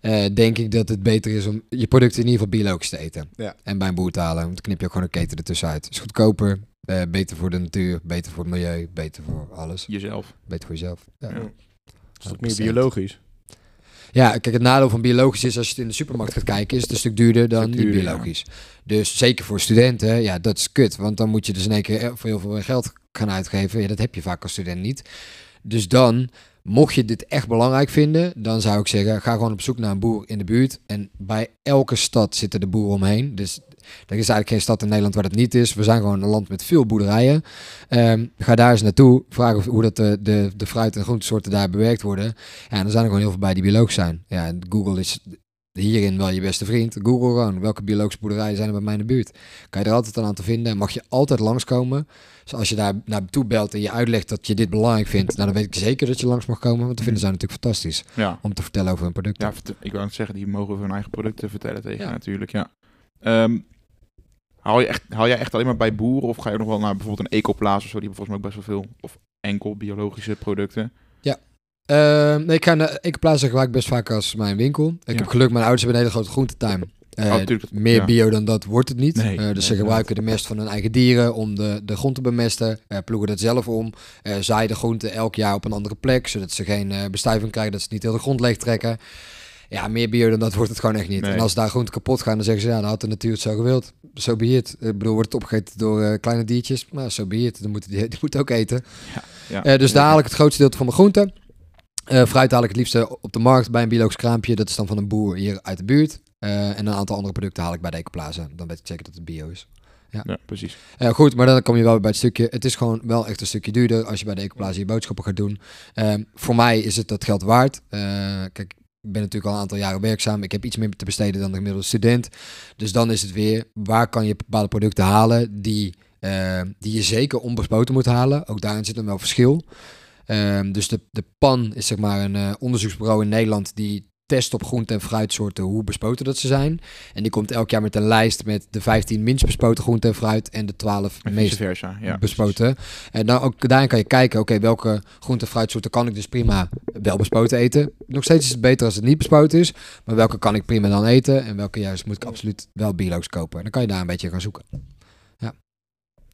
eh, denk ik dat het beter is om je producten in ieder geval biologisch te eten. Ja. En bij een boer te halen, want dan knip je ook gewoon een keten ertussenuit. is goedkoper, eh, beter voor de natuur, beter voor het milieu, beter voor alles. Jezelf. Beter voor jezelf. Ja. Ja. Dus dat is meer 100%. biologisch. Ja, kijk, het nadeel van biologisch is als je het in de supermarkt gaat kijken, is het een stuk duurder dan niet biologisch. Dus zeker voor studenten, ja, dat is kut. Want dan moet je dus in één keer voor heel veel geld gaan uitgeven. Ja, dat heb je vaak als student niet. Dus dan, mocht je dit echt belangrijk vinden, dan zou ik zeggen, ga gewoon op zoek naar een boer in de buurt. En bij elke stad zitten de boeren omheen. Dus er is eigenlijk geen stad in Nederland waar dat niet is. We zijn gewoon een land met veel boerderijen. Ehm, ga daar eens naartoe. Vraag of- hoe dat de, de, de fruit- en groentesoorten daar bewerkt worden. Ja, en er zijn er gewoon heel veel bij die biologisch zijn. Ja, Google is hierin wel je beste vriend. Google gewoon, welke biologische boerderijen zijn er bij mij in de buurt? Kan je er altijd een aan te vinden. Mag je altijd langskomen. Dus als je daar naartoe belt en je uitlegt dat je dit belangrijk vindt, nou, dan weet ik zeker dat je langs mag komen. Want dat vinden zij natuurlijk fantastisch Ja. om te vertellen over hun producten. Ja, ik wou net zeggen, die mogen hun eigen producten vertellen tegen Ja. natuurlijk, ja. Ehm, haal, je echt, haal jij echt alleen maar bij boeren of ga je nog wel naar bijvoorbeeld een ecoplaats of zo, die hebben volgens mij ook best wel veel, of enkel biologische producten? Ehm, nee, ik ga naar Ecoplaza gebruik best vaak als mijn winkel. Ik Ja. heb geluk, mijn ouders hebben een hele grote groentetuin. Eh, Oh, tuurlijk, meer ja. bio dan dat wordt het niet. Nee, Eh, dus nee, ze gebruiken de mest van hun eigen dieren om de, de grond te bemesten. Eh, ploegen dat zelf om. Eh zaaien de groenten elk jaar op een andere plek. Zodat ze geen eh, bestuiving krijgen. Dat ze niet heel de grond leeg trekken. Ja, meer bio dan dat wordt het gewoon echt niet. Nee. En als daar groenten kapot gaan, dan zeggen ze... Ja, dan had de natuur het zo gewild. Zo be it. Ik bedoel, wordt het opgegeten door eh, kleine diertjes. Maar zo be it. Dan moeten die, die moeten ook eten. Ja. Eh, dus daar haal ik het grootste deel van mijn groenten. Eh, fruit haal ik het liefste op de markt bij een biologisch kraampje. Dat is dan van een boer hier uit de buurt. En een aantal andere producten haal ik bij de Ecoplaza. Dan weet ik zeker dat het bio is. Ja, precies. Eh, goed, maar dan kom je wel bij het stukje. Het is gewoon wel echt een stukje duurder als je bij de Ecoplaza je boodschappen gaat doen. Voor mij is het dat geld waard. Kijk, ik ben natuurlijk al een aantal jaren werkzaam. Ik heb iets meer te besteden dan de gemiddelde student. Dus dan is het weer, waar kan je bepaalde producten halen die, eh, die je zeker onbespoten moet halen. Ook daarin zit dan wel verschil. Ehm, dus de, de PAN is zeg maar een eh, onderzoeksbureau in Nederland die test op groente- en fruitsoorten hoe bespoten dat ze zijn. En die komt elk jaar met een lijst met de 15 minst bespoten groente en fruit en de 12 En meest versa. Ja, bespoten. En dan ook daarin kan je kijken, oké, welke groente en fruitsoorten kan ik dus prima wel bespoten eten. Nog steeds is het beter als het niet bespoten is, maar welke kan ik prima dan eten en welke juist moet ik absoluut wel biologisch kopen. En dan kan je daar een beetje gaan zoeken.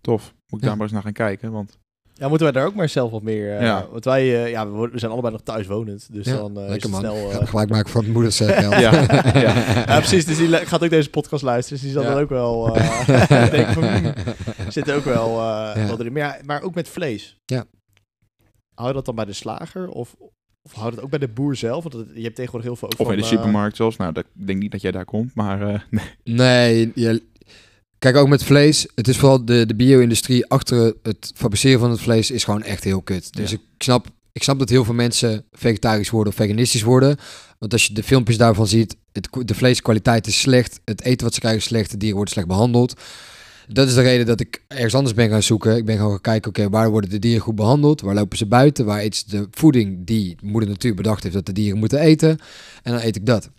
Tof. Moet ik Ja. daar maar eens naar gaan kijken, want Ja, moeten wij daar ook maar zelf wat meer... eh, Ja. Want wij eh, ja, we, zijn allebei nog thuis wonend. Dus Ja, dan eh, is het man. snel... Ga Gelijk maken van het moeders. Ja, ja, precies. Dus die gaat ook deze podcast luisteren. Dus die zal Ja. dan ook wel... eh denken van, hmm, zit er ook wel Ja. eh wat erin. Maar, ja, maar ook met vlees. Ja. Hou je dat dan bij de slager? Of, of hou je dat ook bij de boer zelf? Want het- je hebt tegenwoordig heel veel ook of van, in de supermarkt zelfs. Nou, dat, ik denk niet dat jij daar komt, maar eh, nee. Nee, je, kijk ook met vlees. Het is vooral de, de bio-industrie achter het fabriceren van het vlees is gewoon echt heel kut. Dus Ja. ik, snap, ik snap dat heel veel mensen vegetarisch worden of veganistisch worden. Want als je de filmpjes daarvan ziet, het, de vleeskwaliteit is slecht. Het eten wat ze krijgen is slecht. De dieren worden slecht behandeld. Dat is de reden dat ik ergens anders ben gaan zoeken. Ik ben gewoon gaan kijken, oké, waar worden de dieren goed behandeld? Waar lopen ze buiten? Waar eten ze de voeding die moeder natuur bedacht heeft dat de dieren moeten eten? En dan eet ik dat.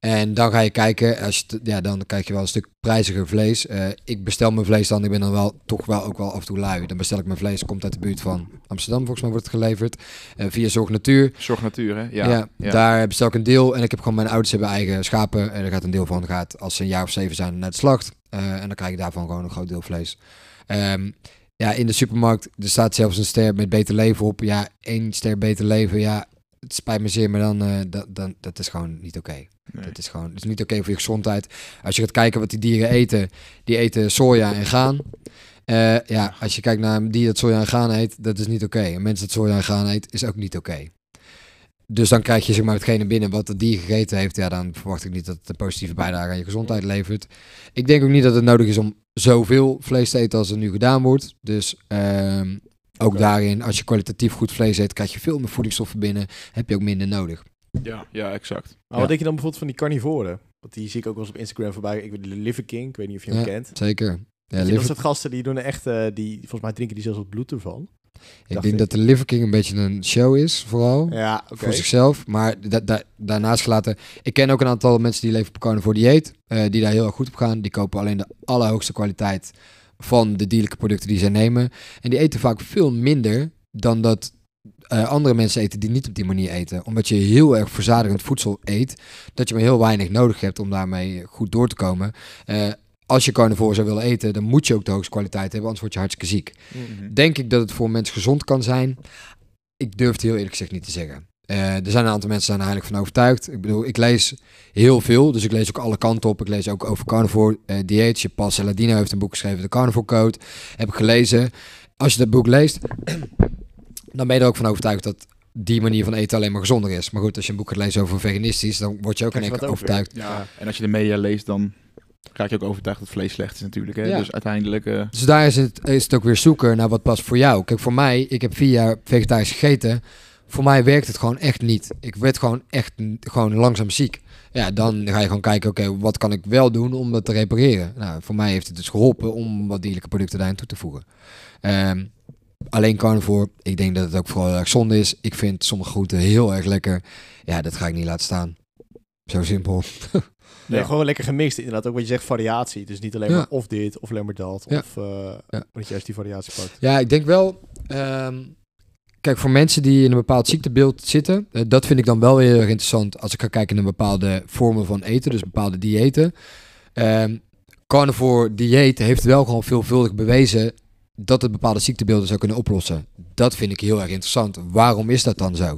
En dan ga je kijken, als je ja, dan krijg je wel een stuk prijziger vlees. Eh, ik bestel mijn vlees dan, ik ben dan wel toch wel ook wel af en toe lui. Dan bestel ik mijn vlees, komt uit de buurt van Amsterdam, volgens mij wordt het geleverd. Eh, via Zorg Natuur. Zorg natuur, hè? Ja, Ja, ja. daar bestel ik een deel. En ik heb gewoon, mijn ouders hebben eigen schapen. En er gaat een deel van, gaat als ze een jaar of zeven zijn, naar slacht. Eh, en dan krijg ik daarvan gewoon een groot deel vlees. Ehm, ja, in de supermarkt, er staat zelfs een ster met beter leven op. Ja, één ster beter leven, ja, het spijt me zeer, maar dan, eh, dat, dan, dat is gewoon niet oké. Nee. Dat is gewoon dat is niet oké voor je gezondheid. Als je gaat kijken wat die dieren eten, die eten soja en graan. Eh, ja, als je kijkt naar een dier dat soja en graan eet, dat is niet oké. Een mens dat soja en graan eet, is ook niet oké. Dus dan krijg je zeg maar hetgene binnen wat het dier gegeten heeft. Ja, dan verwacht ik niet dat het een positieve bijdrage aan je gezondheid levert. Ik denk ook niet dat het nodig is om zoveel vlees te eten als er nu gedaan wordt. Dus ehm, ook daarin, als je kwalitatief goed vlees eet, krijg je veel meer voedingsstoffen binnen. Heb je ook minder nodig. Ja, ja, exact. Maar Ja. wat denk je dan bijvoorbeeld van die carnivoren? Want die zie ik ook wel eens op Instagram voorbij. Ik weet de Liver King, ik weet niet of je hem Ja, kent. Zeker. Ja, dat liver- soort gasten die doen er echt, eh, die, volgens mij drinken die zelfs het bloed ervan. Ik Dacht denk ik. dat de Liver King een beetje een show is, vooral. Ja, oké. Voor zichzelf. Maar da- da- daarnaast gelaten. Ik ken ook een aantal mensen die leven op carnivore dieet. eh, die daar heel erg goed op gaan. Die kopen alleen de allerhoogste kwaliteit van de dierlijke producten die zij nemen. En die eten vaak veel minder dan dat eh, andere mensen eten die niet op die manier eten. Omdat je heel erg verzadigend voedsel eet. Dat je maar heel weinig nodig hebt om daarmee goed door te komen. Eh, als je carnivore zou willen eten, dan moet je ook de hoogste kwaliteit hebben. Anders word je hartstikke ziek. Mhm. Denk ik dat het voor mensen gezond kan zijn? Ik durf het heel eerlijk gezegd niet te zeggen. Eh, er zijn een aantal mensen zijn er eigenlijk van overtuigd. Ik bedoel, ik lees heel veel, dus ik lees ook alle kanten op. Ik lees ook over carnivore eh dieets. Je Paul Saladino heeft een boek geschreven, de Carnivore Code. Heb ik gelezen. Als je dat boek leest, dan ben je er ook van overtuigd dat die manier van eten alleen maar gezonder is. Maar goed, als je een boek gaat lezen over veganistisch, dan word je ook in Krijg één je keer overtuigd. Ja, en als je de media leest, dan raak je ook overtuigd dat vlees slecht is natuurlijk. Hè? Ja. Dus uiteindelijk... eh, Dus daar is het, is het ook weer zoeken naar wat past voor jou. Kijk, voor mij, ik heb vier jaar vegetarisch gegeten. Voor mij werkt het gewoon echt niet. Ik werd gewoon echt gewoon langzaam ziek. Ja, dan ga je gewoon kijken, oké, wat kan ik wel doen om dat te repareren? Nou, voor mij heeft het dus geholpen om wat dierlijke producten daarin toe te voegen. Ehm, alleen carnivore, ik denk dat het ook vooral erg zonde is. Ik vind sommige groenten heel erg lekker. Ja, dat ga ik niet laten staan. Zo simpel. Nee, Ja. gewoon lekker gemixt. Inderdaad, ook wat je zegt, variatie. Dus niet alleen Ja. maar of dit, of alleen maar dat. Ja. Of Ja. dat je juist die variatie pakt. Ja, ik denk wel. ehm, kijk, voor mensen die in een bepaald ziektebeeld zitten, eh, dat vind ik dan wel heel erg interessant als ik ga kijken naar bepaalde vormen van eten, dus bepaalde diëten. Ehm carnivore dieet heeft wel gewoon veelvuldig bewezen dat het bepaalde ziektebeelden zou kunnen oplossen. Dat vind ik heel erg interessant. Waarom is dat dan zo?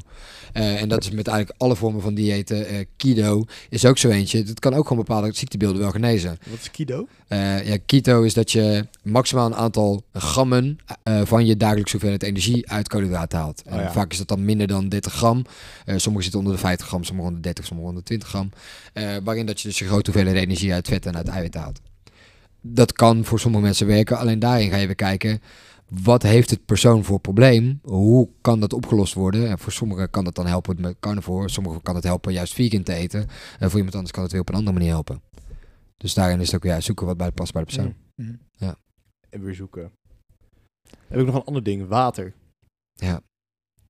Eh, en dat is met eigenlijk alle vormen van diëten. Eh, keto is ook zo eentje. Dat kan ook gewoon bepaalde ziektebeelden wel genezen. Wat is Kido? Eh, ja, keto is dat je maximaal een aantal grammen van je dagelijkse hoeveelheid energie uit koolhydraten haalt. En Oh ja. vaak is dat dan minder dan 30 gram. Sommige zitten onder de 50 gram, sommige onder de 30, sommige onder de 20 gram. Waarin dat je dus een grote hoeveelheid energie uit vet en uit eiwit haalt. Dat kan voor sommige mensen werken, alleen daarin ga je weer kijken... Wat heeft het persoon voor probleem? Hoe kan dat opgelost worden? En voor sommigen kan dat dan helpen met carnivore. Sommigen kan het helpen juist vegan te eten. En voor iemand anders kan het weer op een andere manier helpen. Dus daarin is het ook ja, zoeken wat bij past bij de persoon. mhm. En weer zoeken. Heb ik nog een ander ding. Water. Ja.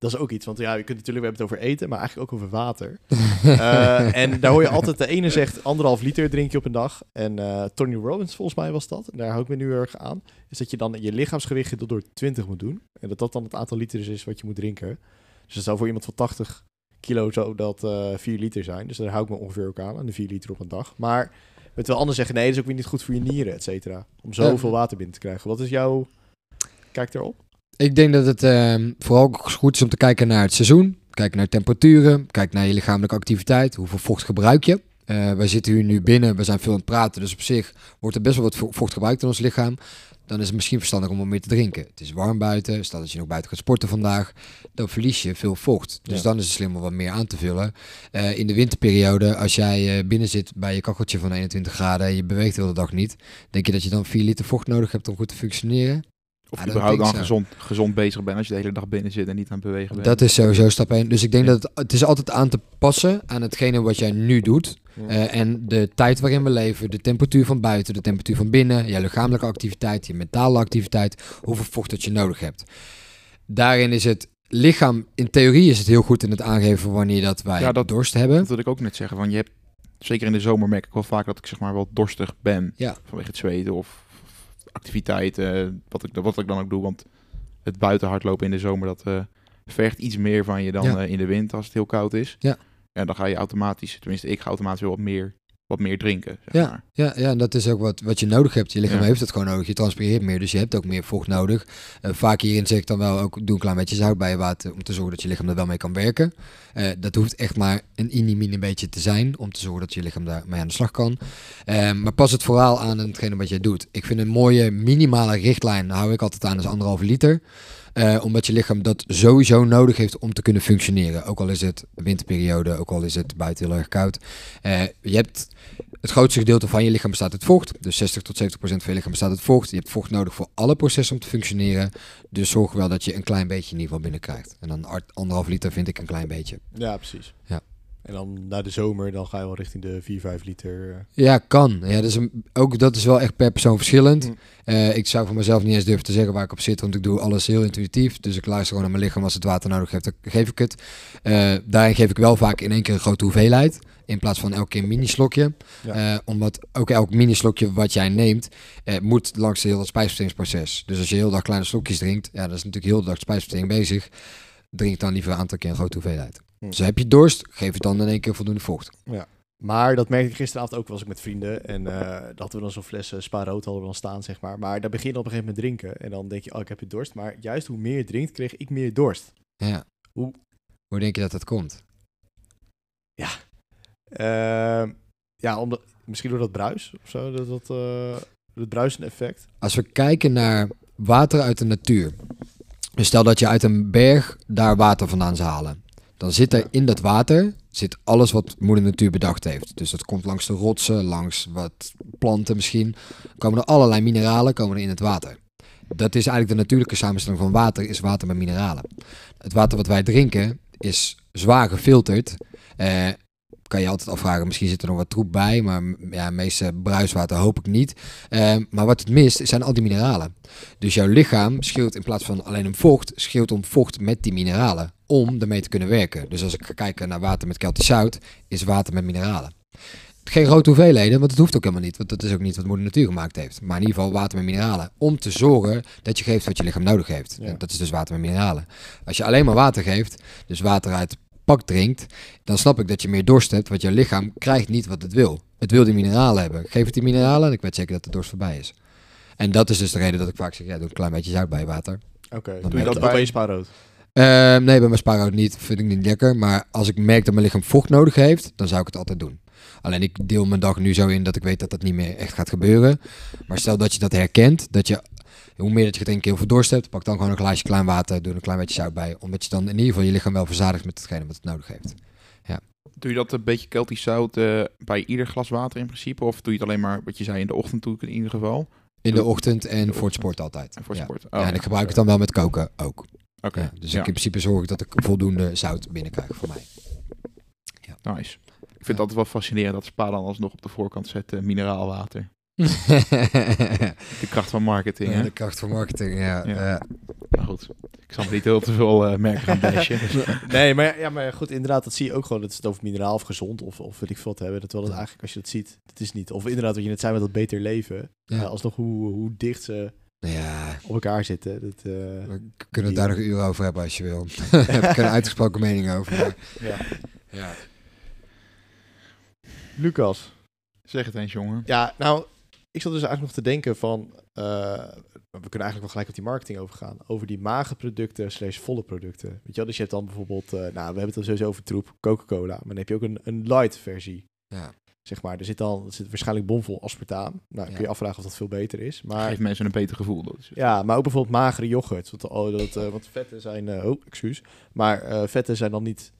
Dat is ook iets. Want ja, je kunt natuurlijk, we hebben het over eten, maar eigenlijk ook over water. Eh, en daar hoor je altijd, de ene zegt anderhalf liter drink je op een dag. En eh, Tony Robbins volgens mij was dat. En daar hou ik me nu erg aan. Is dat je dan je lichaamsgewicht gedeeld door 20 moet doen. En dat dat dan het aantal liters is wat je moet drinken. Dus dat zou voor iemand van 80 kilo zo dat eh 4 liter zijn. Dus daar hou ik me ongeveer ook aan, aan de 4 liter op een dag. Maar met wel anders zeggen, nee, dat is ook weer niet goed voor je nieren, et cetera. Om zoveel water binnen te krijgen. Wat is jouw kijk erop? Ik denk dat het ehm, vooral goed is om te kijken naar het seizoen. Kijken naar temperaturen. Kijk naar je lichamelijke activiteit. Hoeveel vocht gebruik je? Eh wij zitten hier nu binnen. We zijn veel aan het praten. Dus op zich wordt er best wel wat vo- vocht gebruikt in ons lichaam. Dan is het misschien verstandig om wat meer te drinken. Het is warm buiten. Stel dat je nog buiten gaat sporten vandaag. Dan verlies je veel vocht. Dus Ja. dan is het slim om wat meer aan te vullen. Eh, in de winterperiode, als jij eh, binnen zit bij je kacheltje van 21 graden. En je beweegt de hele dag niet. Denk je dat je dan 4 liter vocht nodig hebt om goed te functioneren? Of Ja, überhaupt dan gezond, gezond bezig bent als je de hele dag binnen zit en niet aan het bewegen bent. Dat is sowieso stap 1. Dus ik denk Ja. dat het, het is altijd aan te passen aan hetgene wat jij nu doet. Ja. Eh, en de tijd waarin we leven, de temperatuur van buiten, de temperatuur van binnen, je lichamelijke activiteit, je mentale activiteit, hoeveel vocht dat je nodig hebt. Daarin is het lichaam, in theorie is het heel goed in het aangeven wanneer dat wij Ja, dat- dorst hebben. Dat wil ik ook net zeggen. Want je hebt, zeker in de zomer merk ik wel vaak dat ik zeg maar wel dorstig ben. Ja. Vanwege het zweten of activiteiten, wat ik, wat ik dan ook doe. Want het buiten hardlopen in de zomer, dat eh, vergt iets meer van je dan Ja. eh, in de winter als het heel koud is. Ja. En dan ga je automatisch, tenminste ik ga automatisch wel wat meer, wat meer drinken. Zeg Ja. maar. Ja, ja, en dat is ook wat, wat je nodig hebt. Je lichaam Ja. heeft het gewoon nodig. Je transpireert meer, dus je hebt ook meer vocht nodig. Eh, vaak hierin zeg ik dan wel ook, doe een klein beetje zout bij je water... om te zorgen dat je lichaam er wel mee kan werken. Eh, dat hoeft echt maar een mini beetje te zijn... om te zorgen dat je lichaam daarmee aan de slag kan. Eh, maar pas het vooral aan aan hetgene wat jij doet. Ik vind een mooie minimale richtlijn, hou ik altijd aan, is anderhalve liter... Omdat je lichaam dat sowieso nodig heeft om te kunnen functioneren. Ook al is het winterperiode, ook al is het buiten heel erg koud. Je hebt het grootste gedeelte van je lichaam bestaat uit vocht. Dus 60 tot 70 procent van je lichaam bestaat uit vocht. Je hebt vocht nodig voor alle processen om te functioneren. Dus zorg wel dat je een klein beetje in ieder geval binnenkrijgt. En dan anderhalf liter vind ik een klein beetje. Ja, precies. Ja. En dan na de zomer, dan ga je wel richting de 4, 5 liter. eh. Ja, kan. Ja, dat is een, ook dat is wel echt per persoon verschillend. Mm. Eh, ik zou van mezelf niet eens durven te zeggen waar ik op zit, want ik doe alles heel intuïtief. Dus ik luister gewoon naar mijn lichaam. Als het water nodig heeft, dan geef ik het. Eh, daarin geef ik wel vaak in één keer een grote hoeveelheid. In plaats van elke keer een mini-slokje. Ja. Eh, omdat ook elk mini-slokje wat jij neemt, eh, moet langs heel het spijsverteringsproces. Dus als je heel dag kleine slokjes drinkt, ja, dat is natuurlijk heel de dag spijsvertering bezig. Drink dan liever een aantal keer een grote hoeveelheid. Hm. Dus heb je dorst, geef het dan in één keer voldoende vocht. Maar dat merkte ik gisteravond ook, was ik met vrienden. En eh dat hadden we dan zo'n fles uh, spa rood hadden we dan staan, zeg maar. Maar daar begin je op een gegeven moment drinken. En dan denk je, oh, ik heb je dorst. Maar juist hoe meer je drinkt, kreeg ik meer dorst. Ja. Hoe- Hoe denk je dat dat komt? Ehm, ja, omdat, misschien door dat bruis of zo. Dat, dat, eh het bruisende effect. Als we kijken naar water uit de natuur. Dus stel dat je uit een berg daar water vandaan zou halen. Dan zit er in dat water zit alles wat moeder natuur bedacht heeft. Dus dat komt langs de rotsen, langs wat planten misschien. Komen er allerlei mineralen komen er in het water. Dat is eigenlijk de natuurlijke samenstelling van water, is water met mineralen. Het water wat wij drinken is zwaar gefilterd. Eh, kan je altijd afvragen, misschien zit er nog wat troep bij, maar ja, meeste bruiswater hoop ik niet. Eh, maar wat het mist, zijn al die mineralen. Dus jouw lichaam schreeuwt in plaats van alleen om vocht, schreeuwt om vocht met die mineralen. Om ermee te kunnen werken. Dus als ik ga kijken naar water met keltisch zout, is water met mineralen. Geen grote hoeveelheden, want het hoeft ook helemaal niet. Want dat is ook niet wat moeder natuur gemaakt heeft. Maar in ieder geval water met mineralen. Om te zorgen dat je geeft wat je lichaam nodig heeft. Ja. En dat is dus water met mineralen. Als je alleen maar water geeft, dus water uit pak drinkt, dan snap ik dat je meer dorst hebt. Want je lichaam krijgt niet wat het wil. Het wil die mineralen hebben. Geef het die mineralen en ik weet zeker dat de dorst voorbij is. En dat is dus de reden dat ik vaak zeg, ja, doe een klein beetje zout bij water. Oké, doe je dat bij bij- je spa rood? Ehm, nee, bij mijn spaarrood niet. Vind ik niet lekker. Maar als ik merk dat mijn lichaam vocht nodig heeft, dan zou ik het altijd doen. Alleen ik deel mijn dag nu zo in dat ik weet dat dat niet meer echt gaat gebeuren. Maar stel dat je dat herkent, dat je hoe meer dat je gedrinkt heel veel dorst hebt, pak dan gewoon een glaasje klein water, doe er een klein beetje zout bij. Omdat je dan in ieder geval je lichaam wel verzadigt met hetgene wat het nodig heeft. Doe je dat een beetje keltisch zout eh, bij ieder glas water in principe? Of doe je het alleen maar, wat je zei, in de ochtend doe ik het in ieder geval? In de ochtend en de voor het sport altijd. En voor ja. sport? Oh, ja, en ik gebruik het dan wel met koken ook. Oké, Ja, dus ja, ik in principe zorg ik dat ik voldoende zout binnenkrijg voor mij. nice. Ik vind het altijd wel fascinerend dat Spa dan alsnog op de voorkant zet eh, mineraalwater. De kracht van marketing, Ja, hè? de kracht van marketing, ja. Ja. ja. Maar goed, ik zal niet heel te veel eh, merken gaan bashen. dus- Nee, maar, ja, maar goed, inderdaad, dat zie je ook gewoon. Dat ze het over mineraal of gezond of, of weet ik veel wat hebben. Dat wel dat eigenlijk, als je dat ziet, het is niet. Of inderdaad, wat je net zei met dat beter leven. Ja. Ja. alsnog hoe, hoe dicht ze ja, op elkaar zitten. Dat, eh, we kunnen het daar nog een uur over hebben als je wil. Daar heb ik een uitgesproken mening over. maar- ja. ja. Lucas. Zeg het eens, jongen. Ja, nou, ik zat dus eigenlijk nog te denken van... eh, we kunnen eigenlijk wel gelijk op die marketing overgaan. Over die mager producten slash volle producten. Weet je wel, dus je hebt dan bijvoorbeeld... eh, nou, we hebben het dan sowieso over troep, Coca-Cola. Maar dan heb je ook een, een light versie. Ja. Zeg maar, er zit dan er zit waarschijnlijk bomvol aspartaam. Nou, Ja. kun je afvragen of dat veel beter is. Maar Geeft mensen een beter gevoel. Dat is het. ja, maar ook bijvoorbeeld magere yoghurt. Want, oh, dat, eh, want vetten zijn... oh, excuus. Maar vetten zijn dan niet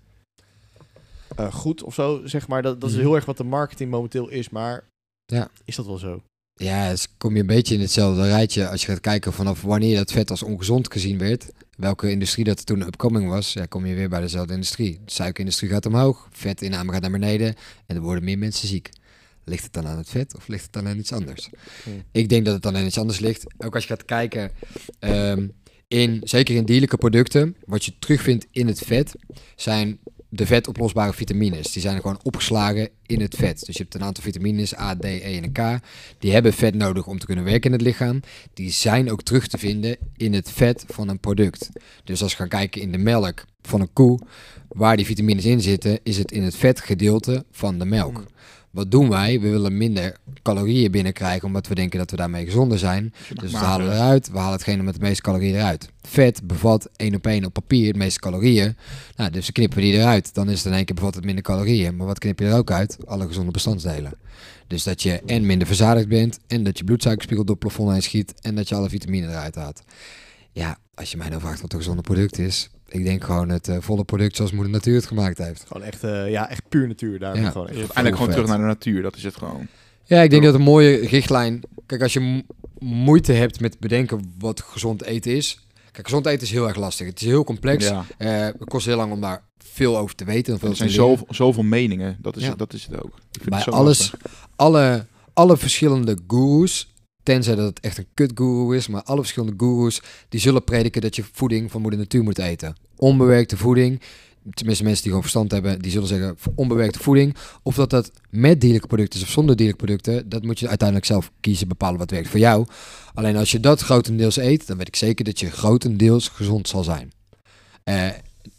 goed of zo, zeg maar. Dat, dat is Mhm. heel erg wat de marketing momenteel is. Maar Ja. is dat wel zo? Ja, dus kom je een beetje in hetzelfde rijtje als je gaat kijken vanaf wanneer dat vet als ongezond gezien werd. Welke industrie dat toen upcoming was, ja, kom je weer bij dezelfde industrie. De suikerindustrie gaat omhoog, vetinname gaat naar beneden en er worden meer mensen ziek. Ligt het dan aan het vet of ligt het dan aan iets anders? Hmm. Ik denk dat het dan aan iets anders ligt. Ook als je gaat kijken, ehm, in, zeker in dierlijke producten, wat je terugvindt in het vet, zijn de vetoplosbare vitamines. Die zijn gewoon opgeslagen in het vet. Dus je hebt een aantal vitamines, A, D, E en K. Die hebben vet nodig om te kunnen werken in het lichaam. Die zijn ook terug te vinden in het vet van een product. Dus als we gaan kijken in de melk van een koe, waar die vitamines in zitten, is het in het vetgedeelte van de melk. Wat doen wij? We willen minder calorieën binnenkrijgen, omdat we denken dat we daarmee gezonder zijn. Dus we halen eruit, we halen hetgene met de meeste calorieën eruit. Vet bevat één op één op papier de meeste calorieën. Nou, dus we knippen die eruit. Dan is het in één keer bevat het minder calorieën. Maar wat knip je er ook uit? Alle gezonde bestandsdelen. Dus dat je en minder verzadigd bent, en dat je bloedsuikerspiegel door het plafond heen schiet, en dat je alle vitamine eruit haalt. Ja, als je mij dan vraagt wat een gezonde product is, ik denk gewoon het eh, volle product zoals moeder natuur het gemaakt heeft. Gewoon echt, eh, ja, echt puur natuur. Daar Ja. gewoon echt uiteindelijk gewoon vet. terug naar de natuur. Dat is het gewoon. Ja, ik denk dat een mooie richtlijn. Kijk, als je mo- moeite hebt met bedenken wat gezond eten is, Kijk, gezond eten is heel erg lastig. Het is heel complex. Ja. Eh, het kost heel lang om daar veel over te weten. En veel Er zijn zoveel, zoveel meningen. Dat is, Ja. het, dat is het ook. Ik vind Bij het zo alles, lastig. alle, alle verschillende gurus, tenzij dat het echt een kut guru is, maar alle verschillende gurus, die zullen prediken dat je voeding van moeder natuur moet eten. Onbewerkte voeding, tenminste mensen die gewoon verstand hebben, die zullen zeggen onbewerkte voeding. Of dat dat met dierlijke producten is of zonder dierlijke producten, dat moet je uiteindelijk zelf kiezen, bepalen wat werkt voor jou. Alleen als je dat grotendeels eet, dan weet ik zeker dat je grotendeels gezond zal zijn. Eh,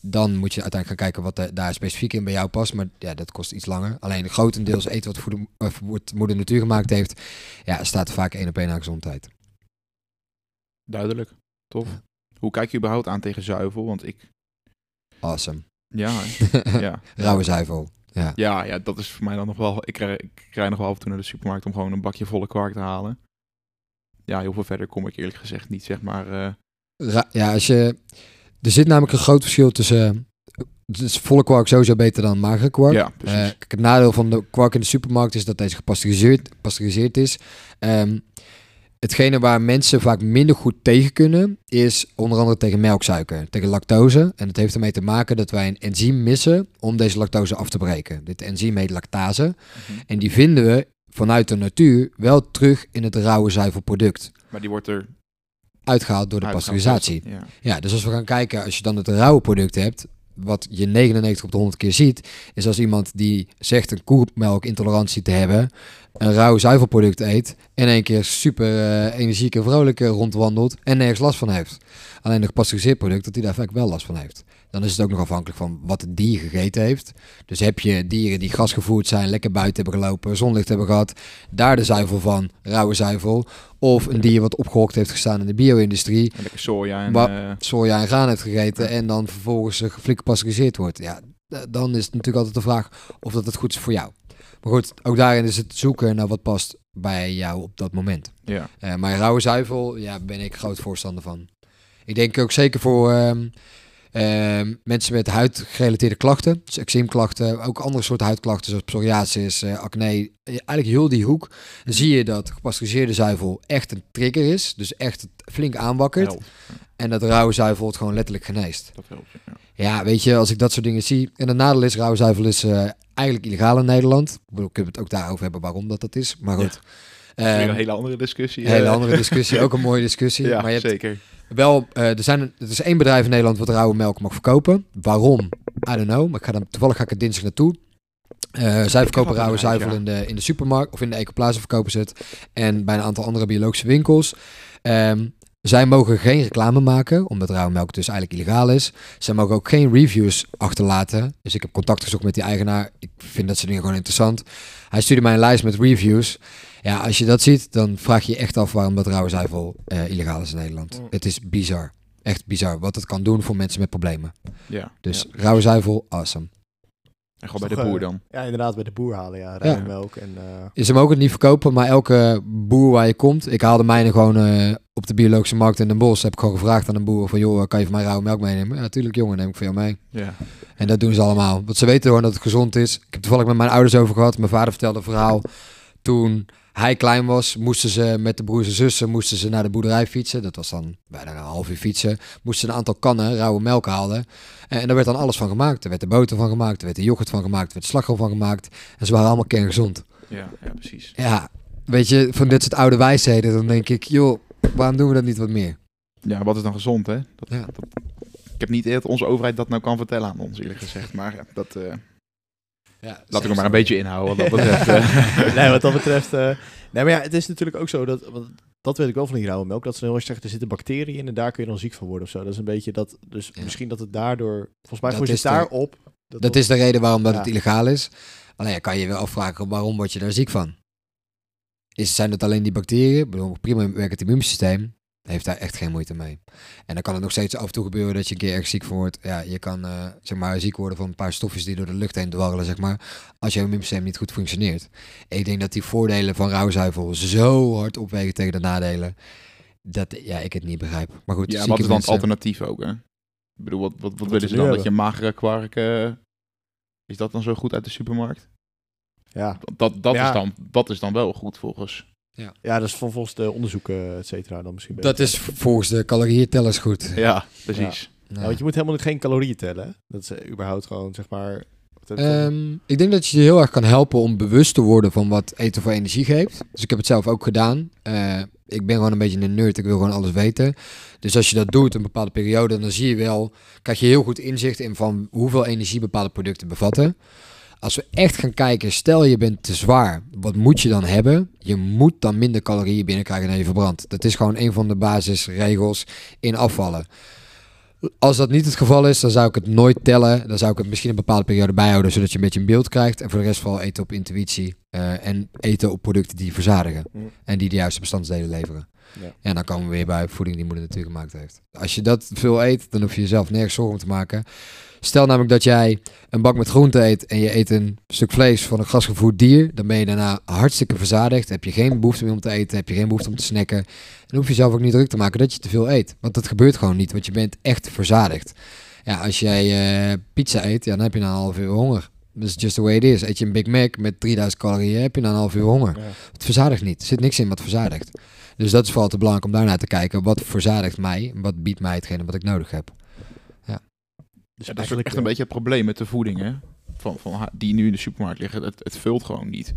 dan moet je uiteindelijk gaan kijken wat daar specifiek in bij jou past. Maar ja, dat kost iets langer. Alleen grotendeels eten wat voeder, wat moeder natuur gemaakt heeft, ja, staat vaak één op één aan gezondheid. Duidelijk. Tof. Ja. Hoe kijk je überhaupt aan tegen zuivel? Want ik... Awesome. Ja, ja. Rauwe zuivel. Ja. Ja, ja, dat is voor mij dan nog wel... Ik krijg, ik krijg nog wel af en toe naar de supermarkt om gewoon een bakje volle kwark te halen. Ja, heel veel verder kom ik eerlijk gezegd niet, zeg maar... eh, ja, als je... Er zit namelijk een groot verschil tussen... Dus volle kwark sowieso beter dan magere kwark. ja, Eh, het nadeel van de kwark in de supermarkt is dat deze gepasteuriseerd, gepasteuriseerd is. Ehm, hetgene waar mensen vaak minder goed tegen kunnen, is onder andere tegen melksuiker, tegen lactose. En het heeft ermee te maken dat wij een enzym missen om deze lactose af te breken. Dit enzym heet lactase. Mhm. En die vinden we vanuit de natuur wel terug in het rauwe zuivelproduct. Maar die wordt er... Uitgehaald door de pasteurisatie. Ja. Ja, dus als we gaan kijken, als je dan het rauwe product hebt, wat je 99 op de 100 keer ziet, is als iemand die zegt een koemelkintolerantie te hebben, een rauw zuivelproduct eet, en in één keer super eh, energiek en vrolijk eh, rondwandelt en nergens last van heeft. Alleen een gepasteuriseerd product, dat hij daar vaak wel last van heeft. Dan is het ook nog afhankelijk van wat het dier gegeten heeft. Dus heb je dieren die gasgevoerd zijn, lekker buiten hebben gelopen, zonlicht hebben gehad, daar de zuivel van, rauwe zuivel. Of een dier wat opgehokt heeft gestaan in de bio-industrie, lekker soja en... Eh, soja en graan heeft gegeten en dan vervolgens uh, flink gepasteuriseerd wordt. Ja, dan is het natuurlijk altijd de vraag of dat het goed is voor jou. Maar goed, ook daarin is het zoeken naar wat past bij jou op dat moment. ja. Eh, maar rauwe zuivel, ja, ben ik groot voorstander van. Ik denk ook zeker voor ehm, ehm, mensen met huidgerelateerde klachten, dus eczeemklachten, ook andere soorten huidklachten zoals psoriasis, eh, acne, eh, eigenlijk heel die hoek, dan zie je dat gepasteuriseerde zuivel echt een trigger is, dus echt het flink aanwakkert. En dat rauwe zuivel het gewoon letterlijk geneest. Dat helpt. Ja. Ja, weet je, als ik dat soort dingen zie. En het nadeel is, rauwe zuivel is eigenlijk illegaal in Nederland. Bedoel, kunnen we het ook daarover hebben waarom dat dat is. Maar goed. Weer Ehm, een hele andere discussie. een hele eh. andere discussie, ook een mooie discussie. Ja, maar je hebt zeker. wel, eh, er, zijn, er is één bedrijf in Nederland wat rauwe melk mag verkopen. Waarom? I don't know. Maar ik ga dan, toevallig ga ik er dinsdag naartoe. Eh, zij verkopen rauwe zuivel ja. in de, in de supermarkt of in de ecoplaza verkopen ze het. En bij een aantal andere biologische winkels. Ehm, zij mogen geen reclame maken, omdat rauwe melk dus eigenlijk illegaal is. Zij mogen ook geen reviews achterlaten. Dus ik heb contact gezocht met die eigenaar. Ik vind dat soort dingen gewoon interessant. Hij stuurde mij een lijst met reviews. Ja, als je dat ziet, dan vraag je je echt af waarom dat rauwe zuivel eh, illegaal is in Nederland. Mm. Het is bizar. Echt bizar wat het kan doen voor mensen met problemen. Ja. Dus ja. rauwe zuivel, awesome. En gewoon bij de boer eh, dan. Ja, inderdaad, bij de boer halen, ja. Rauwe Ja. melk en... eh, Ze mogen het niet verkopen, maar elke boer waar je komt... Ik haalde mijne gewoon eh, op de biologische markt in Den Bosch. Heb ik gewoon gevraagd aan een boer van... joh, kan je van mij rauwe melk meenemen? Ja, natuurlijk jongen, neem ik voor jou mee. Ja. En dat doen ze allemaal. Want ze weten gewoon dat het gezond is. Ik heb toevallig met mijn ouders over gehad. Mijn vader vertelde een verhaal. Toen hij klein was, moesten ze met de broers en zussen moesten ze naar de boerderij fietsen. Dat was dan bijna een half uur fietsen. Moesten ze een aantal kannen rauwe melk halen. En, en daar werd dan alles van gemaakt. Er werd de boter van gemaakt, er werd de yoghurt van gemaakt, er werd slagroom van gemaakt. En ze waren allemaal kerngezond. Ja, ja, precies. Ja, weet je, van dit soort oude wijsheden, dan denk ik, joh, waarom doen we dat niet wat meer? Ja, wat is dan gezond, hè? Dat, Ja. dat, ik heb niet dat onze overheid dat nou kan vertellen aan ons, eerlijk gezegd. Maar ja, dat eh, Ja, laat ik er maar een beetje inhouden. Wat dat betreft. eh. nee, wat dat betreft... eh, nee, maar ja, het is natuurlijk ook zo dat... Want dat weet ik wel van die rauwe melk. Dat ze heel erg zeggen, er zitten bacteriën in en daar kun je dan ziek van worden of zo. Dat is een beetje dat... Dus Ja. misschien dat het daardoor... Volgens mij Dat gooi je is het de- daarop. Dat is de reden waarom dat Ja. het illegaal is. Alleen ja, kan je wel afvragen waarom word je daar ziek van? Is, zijn het alleen die bacteriën? Prima werkt het immuunsysteem. Heeft daar echt geen moeite mee. En dan kan het nog steeds af en toe gebeuren dat je een keer erg ziek wordt. Ja, je kan eh, zeg maar ziek worden van een paar stofjes die door de lucht heen dwarrelen, zeg maar. Als je immuunsysteem niet goed functioneert. En ik denk dat die voordelen van rauwzuivel zo hard opwegen tegen de nadelen. Dat ja, ik het niet begrijp. Maar goed, ja, wat is dan het alternatief ook, hè? Ik bedoel, wat, wat, wat willen ze dan? Dat je magere kwark... eh, is dat dan zo goed uit de supermarkt? Ja. Dat, dat, dat, Ja. is, dan, dat is dan wel goed volgens Ja, dat is van volgens de onderzoeken, et cetera, dan misschien Dat beter. is volgens de calorietellers goed. Ja, precies. Ja. Ja, want je moet helemaal geen calorieën tellen. Dat is eh, überhaupt gewoon, zeg maar... Ehm, ik denk dat je je heel erg kan helpen om bewust te worden van wat eten voor energie geeft. Dus ik heb het zelf ook gedaan. Eh, ik ben gewoon een beetje een nerd, ik wil gewoon alles weten. Dus als je dat doet een bepaalde periode, dan zie je wel, krijg je heel goed inzicht in van hoeveel energie bepaalde producten bevatten. Als we echt gaan kijken, stel je bent te zwaar, wat moet je dan hebben? Je moet dan minder calorieën binnenkrijgen dan je verbrandt. Dat is gewoon een van de basisregels in afvallen. Als dat niet het geval is, dan zou ik het nooit tellen. Dan zou ik het misschien een bepaalde periode bijhouden, zodat je een beetje een beeld krijgt. En voor de rest vooral eten op intuïtie. eh, en eten op producten die verzadigen. Mm. En die de juiste bestanddelen leveren. Ja. En dan komen we weer bij voeding die moeder natuurlijk gemaakt heeft. Als je dat veel eet, dan hoef je jezelf nergens zorgen om te maken. Stel namelijk dat jij een bak met groente eet en je eet een stuk vlees van een grasgevoerd dier. Dan ben je daarna hartstikke verzadigd. Heb je geen behoefte meer om te eten, heb je geen behoefte om te snacken. Dan hoef je jezelf ook niet druk te maken dat je te veel eet. Want dat gebeurt gewoon niet, want je bent echt verzadigd. Ja, als jij eh, pizza eet, ja, dan heb je na een half uur honger. Dat is just the way it is. Eet je een Big Mac met 3000 calorieën, heb je na een half uur honger. Ja. Het verzadigt niet. Er zit niks in wat verzadigt. Dus dat is vooral te belangrijk om daarnaar te kijken. Wat verzadigt mij? Wat biedt mij hetgene wat ik nodig heb? Dus Ja, dat is echt een eh, beetje het probleem met de voeding, hè? Van, van, die nu in de supermarkt liggen. Het, het vult gewoon niet.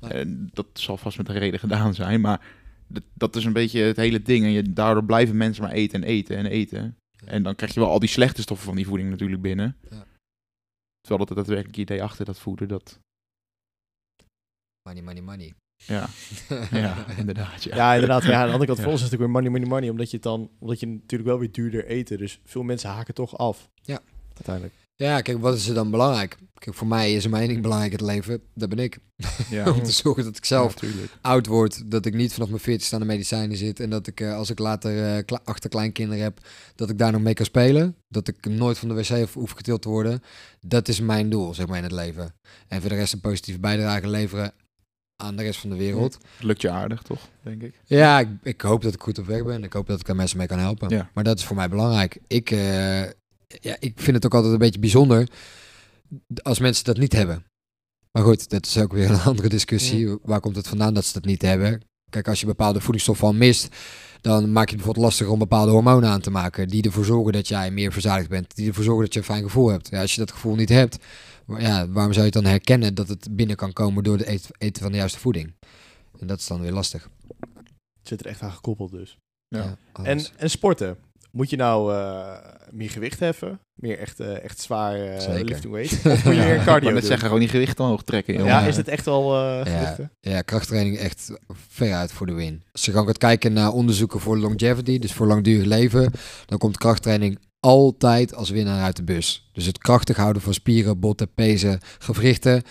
Nee. En dat zal vast met een reden gedaan zijn, maar dat, dat is een beetje het hele ding. En je, daardoor blijven mensen maar eten en eten en eten. En dan krijg je wel al die slechte stoffen van die voeding natuurlijk binnen. Ja. Terwijl dat het daadwerkelijk idee achter dat voeden, dat... Money, money, money. Ja, ja inderdaad. Ja. Ja, inderdaad. Ja, aan de andere kant volgens is natuurlijk weer money, money, money. Omdat je het dan, omdat je natuurlijk wel weer duurder eten. Dus veel mensen haken toch af. Ja. Uiteindelijk. Ja, kijk, wat is er dan belangrijk? Kijk, voor mij is één ding belangrijk in het leven. Dat ben ik. Ja, om te zorgen dat ik zelf Ja, oud word. Dat ik niet vanaf mijn 40 aan de medicijnen zit. En dat ik, eh, als ik later kle- achterkleinkinderen heb, dat ik daar nog mee kan spelen. Dat ik nooit van de wc hoef, getild te worden. Dat is mijn doel, zeg maar, in het leven. En voor de rest een positieve bijdrage leveren aan de rest van de wereld. Lukt je aardig, toch? Denk ik. Ja, ik, ik hoop dat ik goed op weg ben. Ik hoop dat ik daar mensen mee kan helpen. Ja. Maar dat is voor mij belangrijk. Ik, eh, ja, ik vind het ook altijd een beetje bijzonder als mensen dat niet hebben. Maar goed, dat is ook weer een andere discussie. Waar komt het vandaan dat ze dat niet hebben? Kijk, als je bepaalde voedingsstoffen al mist, dan maak je het bijvoorbeeld lastiger om bepaalde hormonen aan te maken. Die ervoor zorgen dat jij meer verzadigd bent. Die ervoor zorgen dat je een fijn gevoel hebt. Ja, als je dat gevoel niet hebt, ja, waarom zou je het dan herkennen dat het binnen kan komen door het eten- eten van de juiste voeding? En dat is dan weer lastig. Het zit er echt aan gekoppeld dus. Ja. En, en sporten. Moet je nou eh, meer gewicht heffen? Meer echt, eh, echt zwaar Zeker. lifting weight? Of moet je meer cardio doen? zeggen, gewoon die gewichten omhoog trekken. Ja, is het echt al eh Ja. gewichten? Ja, krachttraining echt veruit voor de win. Als je gewoon gaat kijken naar onderzoeken voor longevity, dus voor langdurig leven, dan komt krachttraining altijd als winnaar uit de bus. Dus het krachtig houden van spieren, botten, pezen, gewrichten.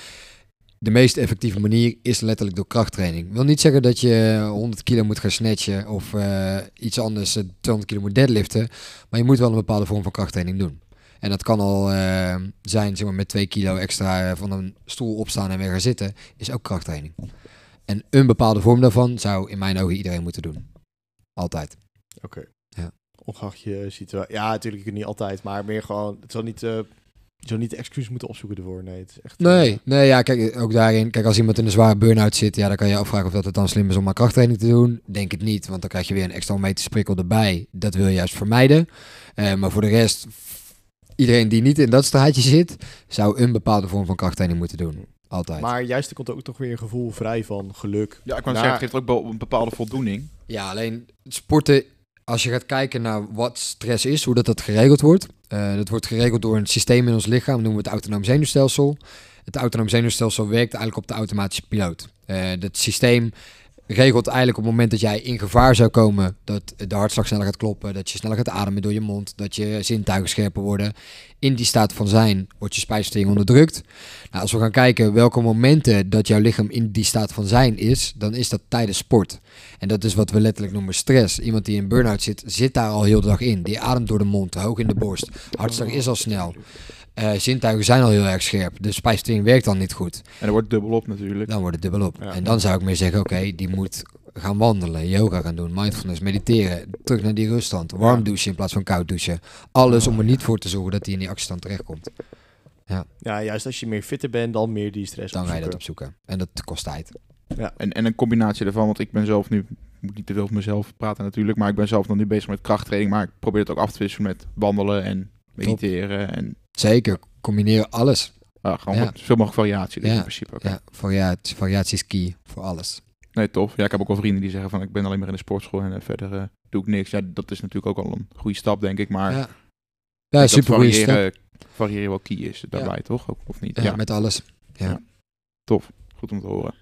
De meest effectieve manier is letterlijk door krachttraining. Wil niet zeggen dat je 100 kilo moet gaan snatchen of eh, iets anders, eh, 200 kilo moet deadliften. Maar je moet wel een bepaalde vorm van krachttraining doen. En dat kan al eh, zijn zeg maar, met 2 kilo extra eh, van een stoel opstaan en weer gaan zitten. Is ook krachttraining. En een bepaalde vorm daarvan zou in mijn ogen iedereen moeten doen. Altijd. Oké. Ja. Ongeacht je situatie. Ja, natuurlijk, niet altijd, maar meer gewoon... Het zal niet, eh je zal niet de excuus moeten opzoeken ervoor. Nee, het is echt... eh, Nee, nee, ja, kijk, ook daarin. Kijk, als iemand in een zware burn-out zit, ja, dan kan je je afvragen of dat het dan slim is om maar krachttraining te doen. Denk het niet, want dan krijg je weer een extra meter prikkel erbij. Dat wil je juist vermijden. Eh, maar voor de rest, iedereen die niet in dat straatje zit, zou een bepaalde vorm van krachttraining moeten doen. Altijd. Maar juist er komt er ook toch weer een gevoel vrij van geluk. Ja, ik wou Nou, zeggen, het geeft ook wel een bepaalde voldoening. Ja, alleen sporten, als je gaat kijken naar wat stress is, hoe dat, dat geregeld wordt. eh, dat wordt geregeld door een systeem in ons lichaam, noemen we het autonoom zenuwstelsel. Het autonoom zenuwstelsel werkt eigenlijk op de automatische piloot. Eh dat systeem regelt eigenlijk op het moment dat jij in gevaar zou komen, dat de hartslag sneller gaat kloppen, dat je sneller gaat ademen door je mond, dat je zintuigen scherper worden. In die staat van zijn wordt je spijsvertering onderdrukt. Nou, als we gaan kijken welke momenten dat jouw lichaam in die staat van zijn is, dan is dat tijdens sport. En dat is wat we letterlijk noemen stress. Iemand die in burn-out zit, zit daar al heel de dag in. Die ademt door de mond, hoog in de borst. Hartslag is al snel. Eh, zintuigen zijn al heel erg scherp. De spijsvertering werkt dan niet goed. En er wordt dubbel op natuurlijk. Dan wordt het dubbel op. Ja. En dan zou ik meer zeggen, oké, die moet gaan wandelen, yoga gaan doen, mindfulness, mediteren, terug naar die ruststand, warm Ja. douchen in plaats van koud douchen. Alles om er niet voor te zorgen dat hij in die actiestand terechtkomt. Ja, juist als je meer fitter bent, dan meer die stress Dan ga je dat opzoeken. En dat kost tijd. Ja. En, en een combinatie daarvan, want ik ben zelf nu, ik moet niet te veel over mezelf praten natuurlijk, maar ik ben zelf nog nu bezig met krachttraining, maar ik probeer het ook af te wisselen met wandelen en mediteren en Zeker, combineren alles. ah, gewoon Ja. wat- zoveel mogelijk variatie dus Ja. in principe. Oké. Ja, variatie, variatie is key voor alles. Nee, tof. Ja, ik heb ook wel vrienden die zeggen van ik ben alleen maar in de sportschool en eh, verder eh, doe ik niks. Ja, dat is natuurlijk ook al een goede stap, denk ik, maar Ja, ja denk super dat goede stap. variëren, wel key is daarbij, toch? Ook, of niet? Ja, Ja, met alles. goed om te horen.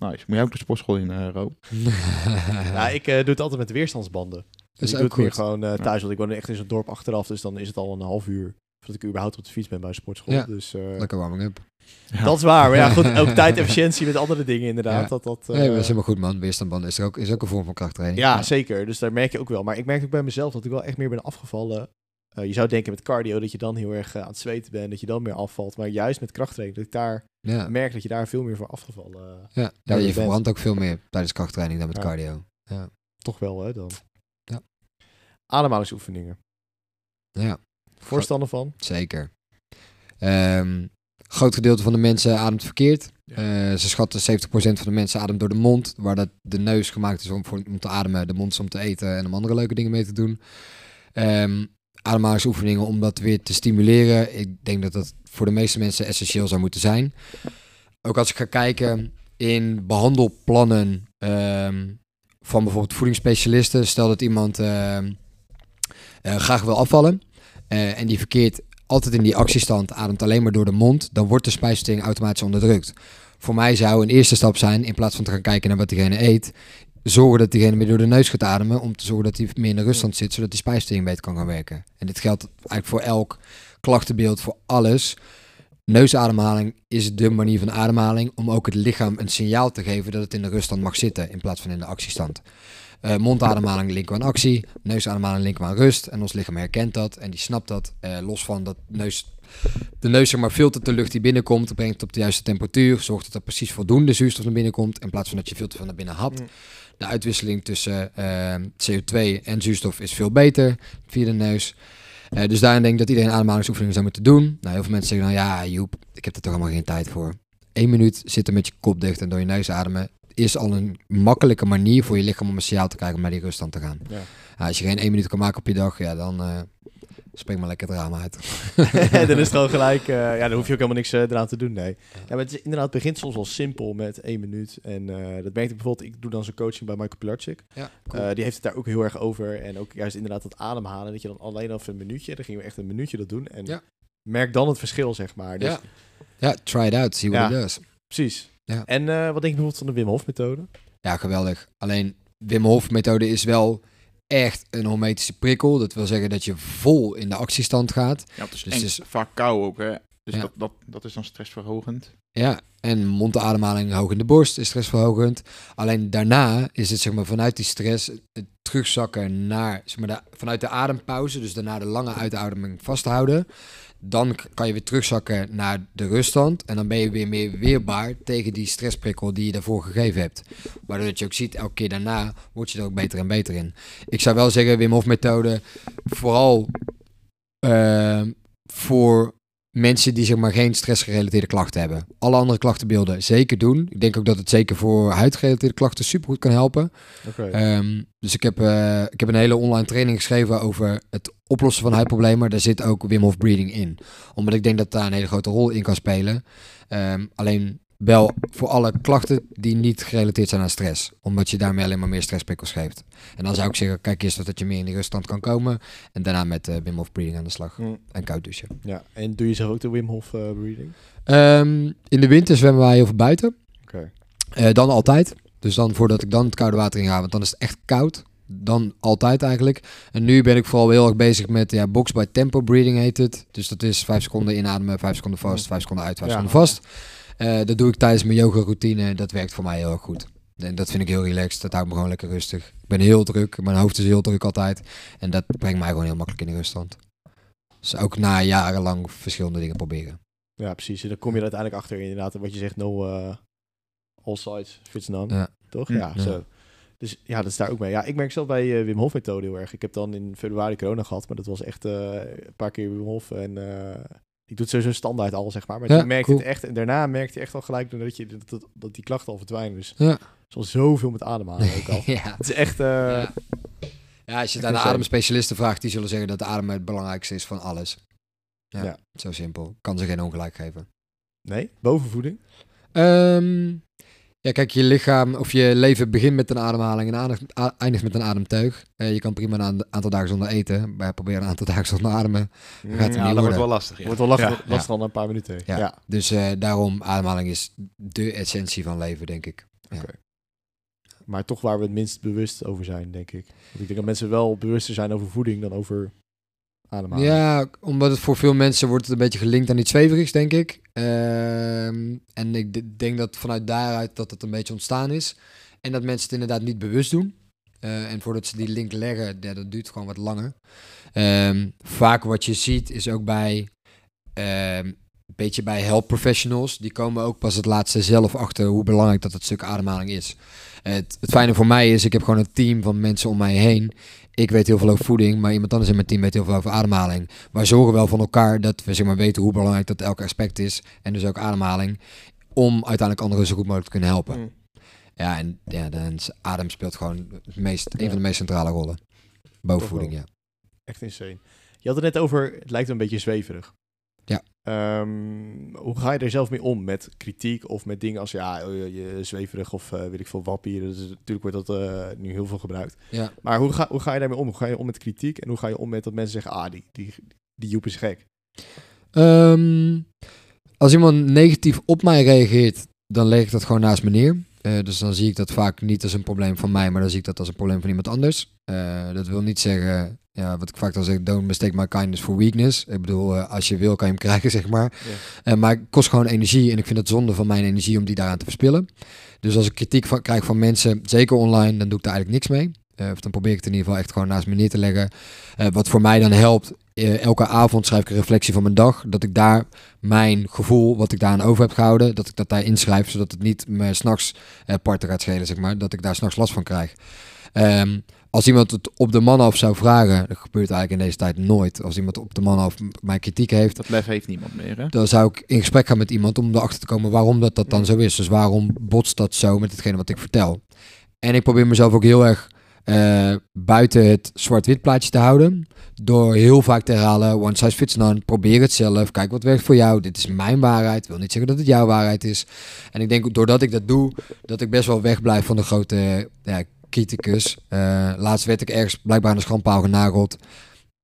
Nice. Moet jij ook de sportschool in, eh Ro? Ja, ik eh, doe het altijd met weerstandsbanden. Dat is ik doe het meer gewoon eh, thuis, want ik woon echt in zo'n dorp achteraf, dus dan is het al een half uur voordat ik überhaupt op de fiets ben bij een sportschool. Ja. Dus eh, Lekker warming up. Ja. dat is waar. Maar ja, goed, ook tijdefficiëntie met andere dingen inderdaad. Ja. Dat, dat, eh, Nee, dat is helemaal goed man. Weerstandband is, er ook, is ook een vorm van krachttraining. ja, zeker. Dus daar merk je ook wel. Maar ik merk ook bij mezelf dat ik wel echt meer ben afgevallen. Eh, je zou denken met cardio dat je dan heel erg eh, aan het zweten bent, dat je dan meer afvalt. Maar juist met krachttraining, dat ik daar Ja, merk dat je daar veel meer voor afgevallen. eh, ja. ja Daar je verbrandt ook veel meer tijdens krachttraining dan met Ja. cardio. toch wel, hè, dan. Ja. Ademhalingsoefeningen. Ja, Voorstander van? zeker. Ehm groot gedeelte van de mensen ademt verkeerd. Ja. Eh, ze schatten 70% van de mensen ademt door de mond, waar dat de neus gemaakt is om, voor, om te ademen, de mond is om te eten en om andere leuke dingen mee te doen. Ehm ademhalingsoefeningen om dat weer te stimuleren. Ik denk dat dat voor de meeste mensen essentieel zou moeten zijn. Ook als ik ga kijken in behandelplannen ehm, van bijvoorbeeld voedingsspecialisten. Stel dat iemand eh, graag wil afvallen eh, en die verkeert altijd in die actiestand, ademt alleen maar door de mond, dan wordt de spijsvertering automatisch onderdrukt. Voor mij zou een eerste stap zijn, in plaats van te gaan kijken naar wat diegene eet, zorgen dat diegene meer door de neus gaat ademen, om te zorgen dat hij meer in de ruststand zit, zodat die spijsvertering beter kan gaan werken. En dit geldt eigenlijk voor elk klachtenbeeld, voor alles. Neusademhaling is de manier van ademhaling om ook het lichaam een signaal te geven dat het in de ruststand mag zitten, in plaats van in de actiestand. Eh, mondademhaling linken we aan actie, neusademhaling linken we aan rust. En ons lichaam herkent dat en die snapt dat. Eh, los van dat neus, de neus zeg maar filtert de lucht die binnenkomt, brengt het op de juiste temperatuur, zorgt dat er precies voldoende zuurstof naar binnen komt, in plaats van dat je veel te veel naar binnen hapt. Mm. De uitwisseling tussen eh, CO2 en zuurstof is veel beter via de neus. Dus daarin denk ik dat iedereen ademhalingsoefeningen zou moeten doen. Nou, heel veel mensen zeggen dan, ja Joep, ik heb er toch helemaal geen tijd voor. Eén minuut zitten met je kop dicht en door je neus ademen is al een makkelijke manier voor je lichaam om een signaal te krijgen om naar die ruststand te gaan. Ja. Als je geen één minuut kan maken op je dag, ja, dan eh spring maar lekker het raam uit. dan is het gewoon gelijk, eh, ja, dan hoef je ook helemaal niks eh, eraan te doen, nee. Ja, maar het is inderdaad, het begint soms wel simpel met één minuut. En dat merk ik bijvoorbeeld, ik doe dan zo'n coaching bij Michael Pilarczyk. Ja, die heeft het daar ook heel erg over. En ook juist inderdaad dat ademhalen, dat je dan alleen al een minuutje, dan gingen we echt een minuutje dat doen. En Ja. merk dan het verschil, zeg maar. Dus, Ja. ja, try it out, see what it does. Precies. Ja. En eh, wat denk je bijvoorbeeld van de Wim Hof methode? Ja, geweldig. Alleen Wim Hof methode is wel echt een hormetische prikkel. Dat wil zeggen dat je vol in de actiestand gaat. Ja, het is, Dus het is- vaak kou ook, hè. Dus Ja. dat, dat, dat is dan stressverhogend. Ja, en mondademhaling hoog in de borst is stressverhogend. Alleen daarna is het zeg maar vanuit die stress het terugzakken naar zeg maar de, vanuit de adempauze, dus daarna de lange uitademing vasthouden. Dan kan je weer terugzakken naar de ruststand en dan ben je weer meer weerbaar tegen die stressprikkel die je daarvoor gegeven hebt. Waardoor dat je ook ziet, elke keer daarna word je er ook beter en beter in. Ik zou wel zeggen, Wim Hof methode, vooral eh, voor mensen die zeg maar geen stressgerelateerde klachten hebben. Alle andere klachtenbeelden zeker doen. Ik denk ook dat het zeker voor huidgerelateerde klachten supergoed kan helpen. Ehm, dus ik heb, eh, ik heb een hele online training geschreven over het oplossen van huidproblemen. Daar zit ook Wim Hof Breathing in. Omdat ik denk dat daar een hele grote rol in kan spelen. Ehm, alleen wel voor alle klachten die niet gerelateerd zijn aan stress. Omdat je daarmee alleen maar meer stressprikkels geeft. En dan zou ik zeggen, kijk eerst dat je meer in die ruststand kan komen. En daarna met eh, Wim Hof Breathing aan de slag. Hm, En koud douchen. ja, en doe je zelf ook de Wim Hof eh, breathing? Ehm, in de winter zwemmen wij heel veel buiten. Oké. Eh, dan altijd. Dus dan voordat ik dan het koude water in ga, want dan is het echt koud. Dan altijd eigenlijk. En nu ben ik vooral heel erg bezig met ja, box by tempo breathing heet het. Dus dat is 5 seconden inademen, 5 seconden vast, 5 seconden uit, 5 Ja. seconden vast. Eh, dat doe ik tijdens mijn yoga routine. Dat werkt voor mij heel erg goed. En dat vind ik heel relaxed. Dat houdt me gewoon lekker rustig. Ik ben heel druk. Mijn hoofd is heel druk altijd. En dat brengt mij gewoon heel makkelijk in de ruststand. Dus ook na jarenlang verschillende dingen proberen. Ja, precies. En dan kom je er uiteindelijk achter inderdaad wat je zegt, no eh, all sides fits none. Ja. Toch? Ja, ja. zo. Dus ja, dat is daar ook mee. Ja, ik merk zelf bij eh, Wim Hof methode heel erg. Ik heb dan in februari corona gehad, maar dat was echt eh, een paar keer Wim Hof. En eh, Die doet sowieso standaard al, zeg maar. Maar Ja, die merkt cool. het echt. En daarna merkt hij echt al gelijk dat, je, dat, dat, dat die klachten al verdwijnen. Dus Ja. zoals zoveel met ademhalen ook al. ja. Het is echt... eh, ja. Ja, als je het aan de ademspecialisten vraagt, die zullen zeggen dat de adem het belangrijkste is van alles. Ja, Ja. zo simpel. Kan ze geen ongelijk geven. Nee, bovenvoeding. Ehm, ja, kijk, je lichaam of je leven begint met een ademhaling en eindigt- met een ademteug. Eh, je kan prima een aan- aantal dagen zonder eten, maar probeer een aantal dagen zonder ademen. Gaat Mm, niet Ja, dat wordt wel lastig. Ja. Wordt wel lastig, Ja. lastig al na een paar minuten. Ja. Ja. Dus eh, daarom, ademhaling is de essentie van leven, denk ik. Maar toch waar we het minst bewust over zijn, denk ik. Want ik denk dat mensen wel bewuster zijn over voeding dan over Ja, omdat het voor veel mensen wordt een beetje gelinkt aan iets zweverigs, denk ik. Ehm, en ik denk dat vanuit daaruit dat het een beetje ontstaan is. En dat mensen het inderdaad niet bewust doen. Eh, en voordat ze die link leggen, ja, dat duurt gewoon wat langer. Ehm, vaak wat je ziet is ook bij, ehm, een beetje bij health professionals. Die komen ook pas het laatste zelf achter hoe belangrijk dat het stuk ademhaling is. Het, het fijne voor mij is, ik heb gewoon een team van mensen om mij heen. Ik weet heel veel over voeding, maar iemand anders in mijn team weet heel veel over ademhaling. Wij zorgen wel van elkaar dat we zeg maar, weten hoe belangrijk dat elk aspect is. En dus ook ademhaling. Om uiteindelijk anderen zo goed mogelijk te kunnen helpen. Mm. Ja, en ja, dan adem speelt gewoon het meest, een van de meest centrale rollen. Boven voeding, ja. Echt insane. Je had het net over, het lijkt een beetje zweverig. Ja. Ehm, hoe ga je er zelf mee om met kritiek of met dingen als ja, oh, je, je zweverig of eh, weet ik veel wappie. Dus natuurlijk wordt dat eh, nu heel veel gebruikt. ja. Maar hoe ga, hoe ga je daarmee om? Hoe ga je om met kritiek en hoe ga je om met dat mensen zeggen, ah, die, die, die Joep is gek. Ehm, als iemand negatief op mij reageert, dan leg ik dat gewoon naast me neer. Eh, dus dan zie ik dat vaak niet als een probleem van mij, maar dan zie ik dat als een probleem van iemand anders. Eh, dat wil niet zeggen, ja, wat ik vaak dan zeg, don't mistake my kindness for weakness. Ik bedoel, eh, als je wil, kan je hem krijgen, zeg maar. Maar het kost gewoon energie en ik vind het zonde van mijn energie om die daaraan te verspillen. Dus als ik kritiek van, krijg van mensen, zeker online, dan doe ik daar eigenlijk niks mee. Eh, of dan probeer ik het in ieder geval echt gewoon naast me neer te leggen. Eh, wat voor mij dan helpt, eh, elke avond schrijf ik een reflectie van mijn dag. Dat ik daar mijn gevoel, wat ik daaraan over heb gehouden, dat ik dat daar inschrijf. Zodat het niet me s'nachts eh, parten gaat schelen, zeg maar. Dat ik daar s'nachts last van krijg. Ehm, als iemand het op de man af zou vragen, dat gebeurt eigenlijk in deze tijd nooit. Als iemand op de man af m- mij kritiek heeft, Dat lef heeft niemand meer, hè? dan zou ik in gesprek gaan met iemand om erachter te komen waarom dat, dat dan zo is. Dus waarom botst dat zo met hetgene wat ik vertel. En ik probeer mezelf ook heel erg eh, buiten het zwart-wit plaatje te houden. Door heel vaak te herhalen, one size fits none, probeer het zelf, kijk wat werkt voor jou. Dit is mijn waarheid, wil niet zeggen dat het jouw waarheid is. En ik denk, doordat ik dat doe, dat ik best wel wegblijf van de grote ja, criticus. Eh, laatst werd ik ergens blijkbaar aan de schandpaal genageld.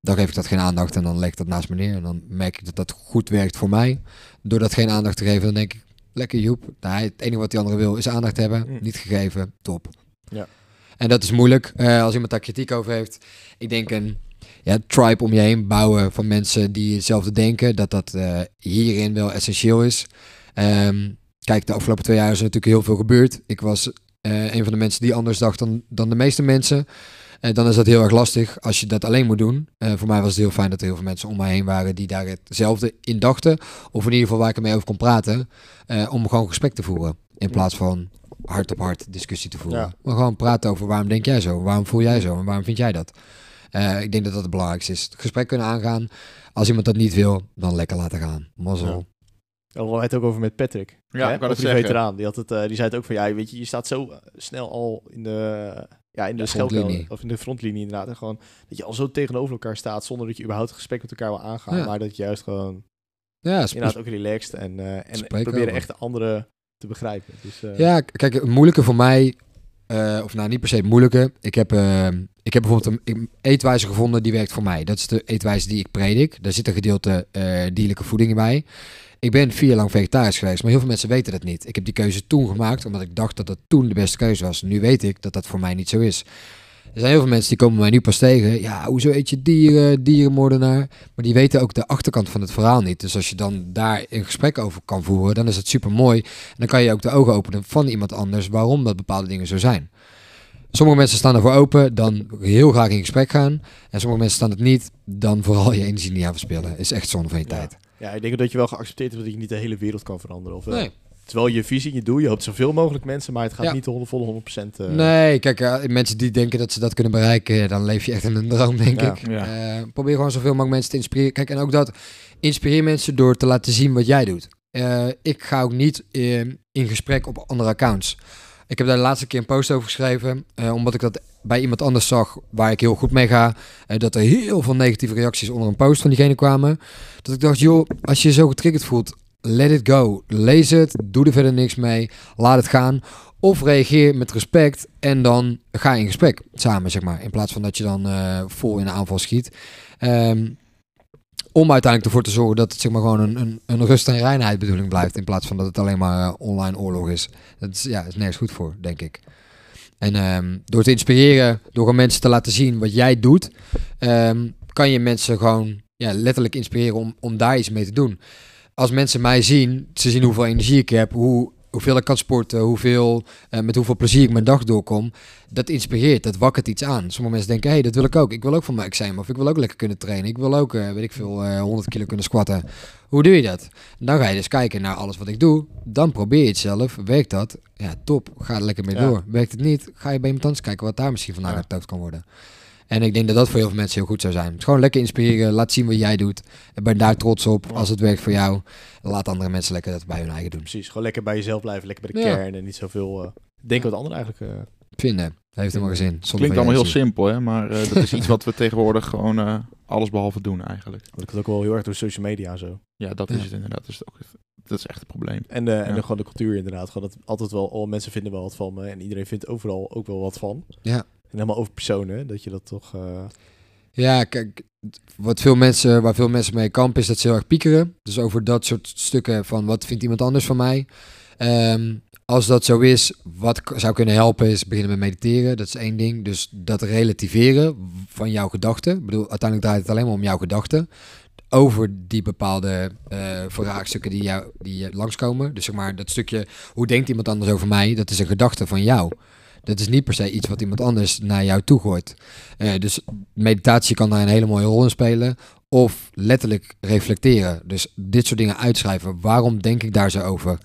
Dan geef ik dat geen aandacht en dan leg ik dat naast me neer. En dan merk ik dat dat goed werkt voor mij. Door dat geen aandacht te geven, dan denk ik, lekker Joep. Nou, het enige wat die andere wil is aandacht hebben. Mm. Niet gegeven, top. Ja. En dat is moeilijk eh, als iemand daar kritiek over heeft. Ik denk een ja, tribe om je heen bouwen van mensen die hetzelfde denken. Dat dat eh, hierin wel essentieel is. Ehm, kijk, de afgelopen twee jaar is natuurlijk heel veel gebeurd. Ik was eh, een van de mensen die anders dacht dan, dan de meeste mensen. Eh, dan is dat heel erg lastig als je dat alleen moet doen. Voor mij was het heel fijn dat er heel veel mensen om mij heen waren die daar hetzelfde in dachten. Of in ieder geval waar ik ermee over kon praten. om gewoon gesprek te voeren. In plaats van hart op hart discussie te voeren. Ja. Maar gewoon praten over waarom denk jij zo? Waarom voel jij zo? En waarom vind jij dat? Eh, ik denk dat dat het belangrijkste is. Het gesprek kunnen aangaan. Als iemand dat niet wil, dan lekker laten gaan. Mazzel. Hadden we het ook over met Patrick. Ja, hè? ik Over dat die zeggen. veteraan. Die, had het, eh, die zei het ook van, ja, weet je, je staat zo eh, snel al in de, ja, in de, De of in de frontlinie inderdaad. En gewoon dat je al zo tegenover elkaar staat, zonder dat je überhaupt het gesprek met elkaar wil aangaan. Ja. Maar dat je juist gewoon, Ja, inderdaad ook relaxed en, eh en proberen over. echt de anderen te begrijpen. Dus, eh, Ja, kijk, het moeilijke voor mij, eh, of nou niet per se het moeilijke. Ik heb, eh, ik heb bijvoorbeeld een eetwijze gevonden die werkt voor mij. Dat is de eetwijze die ik predik. Daar zit een gedeelte dierlijke voeding bij. Ik ben vier jaar lang vegetarisch geweest, maar heel veel mensen weten dat niet. Ik heb die keuze toen gemaakt, omdat ik dacht dat dat toen de beste keuze was. Nu weet ik dat dat voor mij niet zo is. Er zijn heel veel mensen die komen mij nu pas tegen. Ja, hoezo eet je dieren, dierenmoordenaar? Maar die weten ook de achterkant van het verhaal niet. Dus als je dan daar een gesprek over kan voeren, dan is het super mooi. En dan kan je ook de ogen openen van iemand anders waarom dat bepaalde dingen zo zijn. Sommige mensen staan ervoor open, dan heel graag in gesprek gaan. En sommige mensen staan het niet, dan vooral je energie niet aan verspillen. Is echt zonde van je Ja. tijd. ja, ik denk dat je wel geaccepteerd hebt dat je niet de hele wereld kan veranderen. Of, wel? Nee. Terwijl je visie, je doel, je hoopt zoveel mogelijk mensen, maar het gaat Ja. niet de volle 100% eh Nee, kijk, eh, mensen die denken dat ze dat kunnen bereiken, dan leef je echt in een droom, denk Ja. ik. Ja. Eh, probeer gewoon zoveel mogelijk mensen te inspireren. Kijk, en ook dat, inspireer mensen door te laten zien wat jij doet. Eh, ik ga ook niet eh, in gesprek op andere accounts. Ik heb daar de laatste keer een post over geschreven, eh, omdat ik dat bij iemand anders zag waar ik heel goed mee ga. dat er heel veel negatieve reacties onder een post van diegene kwamen. Dat ik dacht, joh, als je je zo getriggerd voelt, let it go. Lees het, doe er verder niks mee, laat het gaan. Of reageer met respect en dan ga in gesprek samen, zeg maar. In plaats van dat je dan eh, vol in de aanval schiet. Ehm, om uiteindelijk ervoor te zorgen dat het zeg maar gewoon een, een, een rust en reinheid bedoeling blijft. In plaats van dat het alleen maar eh, online oorlog is. Dat is, ja, is nergens goed voor, denk ik. En ehm, door te inspireren, door aan mensen te laten zien wat jij doet, ehm, kan je mensen gewoon ja, letterlijk inspireren om, om daar iets mee te doen. Als mensen mij zien, ze zien hoeveel energie ik heb, hoe, hoeveel ik kan sporten, hoeveel, eh, met hoeveel plezier ik mijn dag doorkom, dat inspireert, dat wakkert iets aan. Sommige mensen denken, hé, hey, dat wil ik ook. Ik wil ook van mijn examen, of ik wil ook lekker kunnen trainen. Ik wil ook, eh, weet ik veel, eh 100 kilo kunnen squatten. Hoe doe je dat? Dan ga je dus kijken naar alles wat ik doe. Dan probeer je het zelf. Werkt dat? Ja, top. Ga er lekker mee Ja. door. Werkt het niet? Ga je bij iemand anders kijken wat daar misschien vandaan Ja. kan worden. En ik denk dat dat voor heel veel mensen heel goed zou zijn. Gewoon lekker inspireren. Laat zien wat jij doet. En ben daar trots op. Als het werkt voor jou, laat andere mensen lekker dat bij hun eigen doen. Precies, gewoon lekker bij jezelf blijven, lekker bij de Ja. kern en niet zoveel eh, denken wat anderen eigenlijk... eh, Vinden. Heeft helemaal geen zin. Klinkt allemaal heel simpel, hè? maar eh, dat is iets wat we tegenwoordig gewoon eh alles behalve doen eigenlijk. want ik het ook wel heel erg door social media en zo. Ja, dat Ja. is het inderdaad. Dat is, ook, dat is echt het probleem. En, de, en de, gewoon de cultuur inderdaad. Gewoon dat altijd wel, al mensen vinden wel wat van me en iedereen vindt overal ook wel wat van. Ja. En helemaal over personen, dat je dat toch... eh, Ja, kijk, wat veel mensen, waar veel mensen mee kampen is dat ze heel erg piekeren. Dus over dat soort stukken van wat vindt iemand anders van mij. Ehm, als dat zo is, wat zou kunnen helpen is beginnen met mediteren. Dat is één ding. Dus dat relativeren van jouw gedachten. Ik bedoel, uiteindelijk draait het alleen maar om jouw gedachten. Over die bepaalde eh, vraagstukken die, jou, die langskomen. Dus zeg maar dat stukje, hoe denkt iemand anders over mij? Dat is een gedachte van jou. Dat is niet per se iets wat iemand anders naar jou toe gooit. Eh, dus meditatie kan daar een hele mooie rol in spelen. Of letterlijk reflecteren. Dus dit soort dingen uitschrijven. Waarom denk ik daar zo over?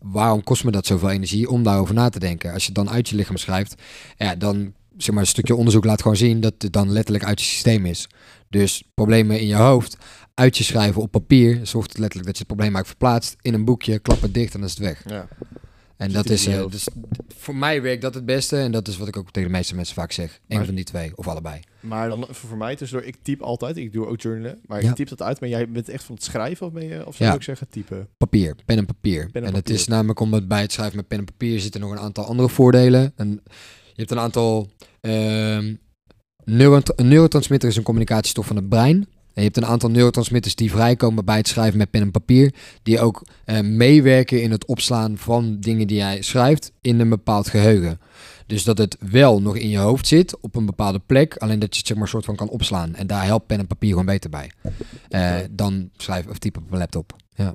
Waarom kost me dat zoveel energie om daarover na te denken? Als je het dan uit je lichaam schrijft, ja, dan zeg maar een stukje onderzoek laat gewoon zien dat het dan letterlijk uit je systeem is. Dus problemen in je hoofd, uit je schrijven op papier, zorgt letterlijk dat je het probleem maakt verplaatst in een boekje, klap het dicht en dan is het weg. ja. En dat is, je hoofd. dus voor mij werkt dat het beste en dat is wat ik ook tegen de meeste mensen vaak zeg. Eén Maar- van die twee of allebei. Maar dan voor mij tussendoor, ik typ altijd, ik doe ook journalen, maar Ja. ik typ dat uit. Maar jij bent echt van het schrijven of ben je, of zou Ja. je ook zeggen typen? Papier, pen en papier. Pen en en het is namelijk omdat bij het schrijven met pen en papier zitten nog een aantal andere voordelen. En je hebt een aantal ehm een neurotransmitter is een communicatiestof van het brein. En je hebt een aantal neurotransmitters die vrijkomen bij het schrijven met pen en papier. Die ook eh, meewerken in het opslaan van dingen die jij schrijft in een bepaald geheugen. Dus dat het wel nog in je hoofd zit op een bepaalde plek. Alleen dat je het zeg maar soort van kan opslaan. En daar helpt pen en papier gewoon beter bij. Eh, dan schrijven of typen op een laptop. Ja.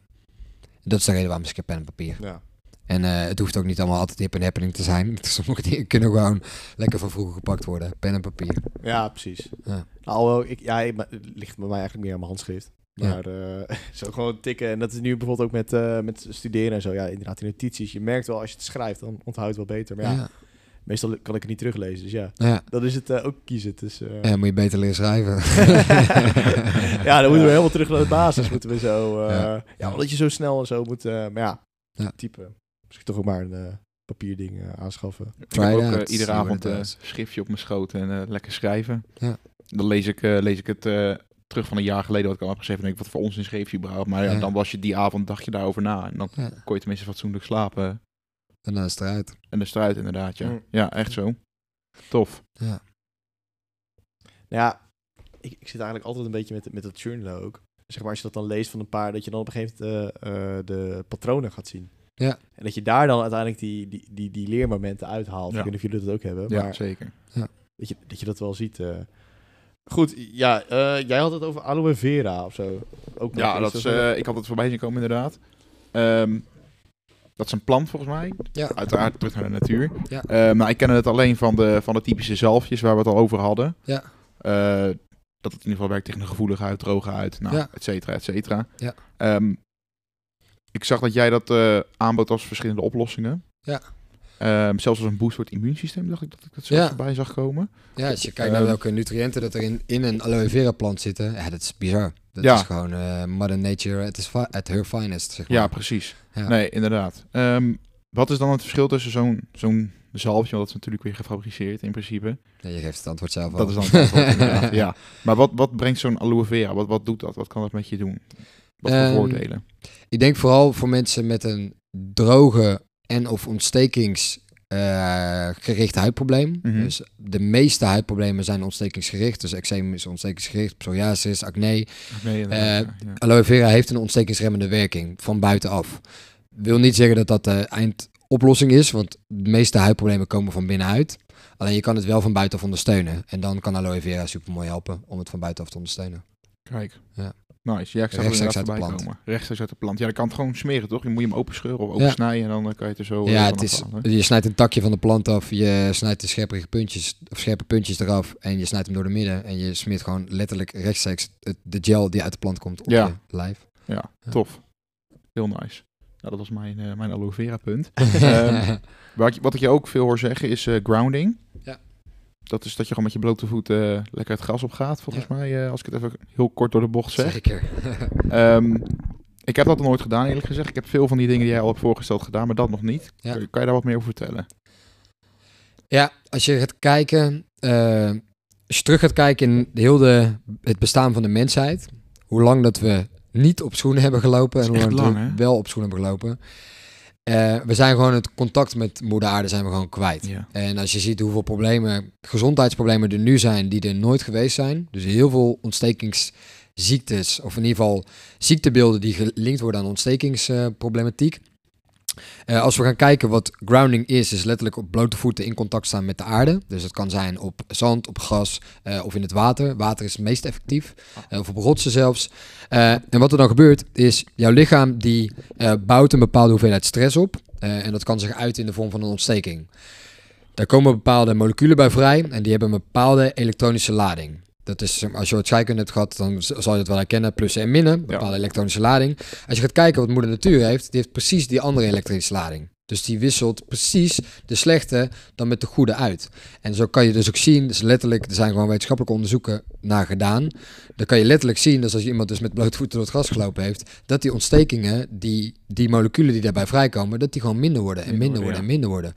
Dat is de reden waarom ik heb pen en papier. Ja. En eh, het hoeft ook niet allemaal altijd hip en happening te zijn. Sommige dingen kunnen gewoon lekker van vroeger gepakt worden. Pen en papier. Ja, precies. Ja. Nou, alhoewel, ik, ja, ik- maar het ligt bij mij eigenlijk meer aan mijn handschrift. Ja. Maar eh, zo gewoon tikken. En dat is nu bijvoorbeeld ook met, eh, met studeren en zo. Ja, inderdaad, die notities. Je merkt wel als je het schrijft, dan onthoudt het wel beter. Maar ja, Ja. meestal kan ik het niet teruglezen. Dus ja, Ja. dan is het ook kiezen. Dus, ja, moet je beter leren schrijven. ja, dan moeten we helemaal terug naar de basis. Moeten we zo. Ja. ja. omdat je zo snel en zo moet. maar ja, Ja. typen. Misschien toch ook maar een eh, papierding eh, aanschaffen. Ik heb ook eh, iedere avond een schriftje op mijn schoot en eh, lekker schrijven. Ja. Dan lees ik, eh, lees ik het eh, terug van een jaar geleden wat ik al heb geschreven. En denk ik, wat voor onzin schreef je überhaupt? Maar ja, Ja. dan was je die avond, dacht je daarover na. En dan Ja. kon je tenminste fatsoenlijk slapen. En dan is het eruit. En de eruit inderdaad, ja. Ja, echt zo. Tof. Ja. Nou ja, ik, ik zit eigenlijk altijd een beetje met, met dat journalen ook. Zeg maar, als je dat dan leest van een paar, dat je dan op een gegeven moment eh, eh, de patronen gaat zien. Ja. En dat je daar dan uiteindelijk die, die, die, die leermomenten uithaalt. Ja. Ik weet niet of jullie dat ook hebben, Ja, maar zeker. dat je, dat je dat wel ziet. eh. Goed, ja, eh, jij had het over aloe vera of zo. Ook Ja, dat is, eh, ik had het voorbij zien komen inderdaad. Ehm, dat is een plant volgens mij. Ja. Uiteraard terug naar de natuur. Ja. Eh, maar ik ken het alleen van de, van de typische zalfjes waar we het al over hadden. Ja. Eh, dat het in ieder geval werkt tegen een gevoelige huid, droge huid, nou, Ja. et cetera, et cetera. Ja. Ehm, ik zag dat jij dat eh, aanbood als verschillende oplossingen. Ja. Ehm, zelfs als een boost voor het immuunsysteem, dacht ik dat ik dat zo Ja. voorbij zag komen. Ja, als je kijkt naar Ehm. welke nutriënten dat er in, in een aloe vera plant zitten, ja, dat is bizar. Dat Ja. is gewoon eh, mother nature at, fi- at her finest, zeg maar. Ja, precies. Ja. Nee, inderdaad. Ehm, wat is dan het verschil tussen zo'n zo'n zalfje, want dat is natuurlijk weer gefabriceerd in principe. Ja, je geeft het antwoord zelf al. Dat is dan het antwoord. Ja. Maar wat, wat brengt zo'n aloe vera? Wat, wat doet dat? Wat kan dat met je doen? Wat voor Ehm, voordelen? Ik denk vooral voor mensen met een droge en of ontstekingsgericht huidprobleem. Mhm. Dus de meeste huidproblemen zijn ontstekingsgericht. Dus eczeem is ontstekingsgericht, psoriasis, acne. Eh, ja. Aloe vera heeft een ontstekingsremmende werking van buitenaf. Wil niet zeggen dat dat de eindoplossing is, want de meeste huidproblemen komen van binnenuit. Alleen je kan het wel van buitenaf ondersteunen. En dan kan aloe vera super mooi helpen om het van buitenaf te ondersteunen. Kijk. Ja. Nice. Ja, ik zag Rechtstreeks het inderdaad uit de plant. komen. Rechtstreeks uit de plant. Ja, dan kan het gewoon smeren, toch? Je moet je hem openscheuren of opensnijden en dan kan je het er zo eh, ja, het is, afhalen. je snijdt een takje van de plant af, je snijdt de scherpe puntjes, of scherpe puntjes eraf en je snijdt hem door de midden. En je smeert gewoon letterlijk rechtstreeks het- de gel die uit de plant komt op Ja. je lijf. Ja, Ja. tof. Heel nice. Nou, dat was mijn, eh, mijn aloe vera punt. Ehm, Wat, wat ik je ook veel hoor zeggen is eh, grounding. Ja. Dat is dat je gewoon met je blote voet eh, lekker het gras op gaat, volgens mij. eh, als ik het even heel kort door de bocht zeg. Zeker. Ehm, ik heb dat nog nooit gedaan, eerlijk gezegd. Ik heb veel van die dingen die jij al hebt voorgesteld gedaan, maar dat nog niet. Ja. Kan, kan je daar wat meer over vertellen? Ja, als je gaat kijken, eh, als je terug gaat kijken in heel de, het bestaan van de mensheid, hoe lang dat we niet op schoenen hebben gelopen en hoe lang, we wel op schoenen hebben gelopen. Eh, we zijn gewoon het contact met moeder aarde zijn we gewoon kwijt. Ja. En als je ziet hoeveel problemen, gezondheidsproblemen er nu zijn die er nooit geweest zijn. Dus heel veel ontstekingsziektes, of in ieder geval ziektebeelden die gelinkt worden aan ontstekingsproblematiek. Eh, als we gaan kijken wat grounding is, is letterlijk op blote voeten in contact staan met de aarde. Dus het kan zijn op zand, op gas eh, of in het water. Water is het meest effectief. eh, of op rotsen zelfs. En wat er dan gebeurt, is jouw lichaam die bouwt een bepaalde hoeveelheid stress op. En dat kan zich uiten in de vorm van een ontsteking. Daar komen bepaalde moleculen bij vrij en die hebben een bepaalde elektronische lading. Dat is, als je het scheikunde hebt gehad, dan zal je het wel herkennen. Plussen en minnen, bepaalde elektronische lading. Als je gaat kijken wat moeder natuur heeft, die heeft precies die andere elektrische lading. Dus die wisselt precies de slechte dan met de goede uit. En zo kan je dus ook zien, dus letterlijk, er zijn gewoon wetenschappelijke onderzoeken naar gedaan. Dan kan je letterlijk zien, dus als iemand dus met blote voeten door het gras gelopen heeft, dat die ontstekingen, die, die moleculen die daarbij vrijkomen, dat die gewoon minder worden en Minder worden, en minder worden.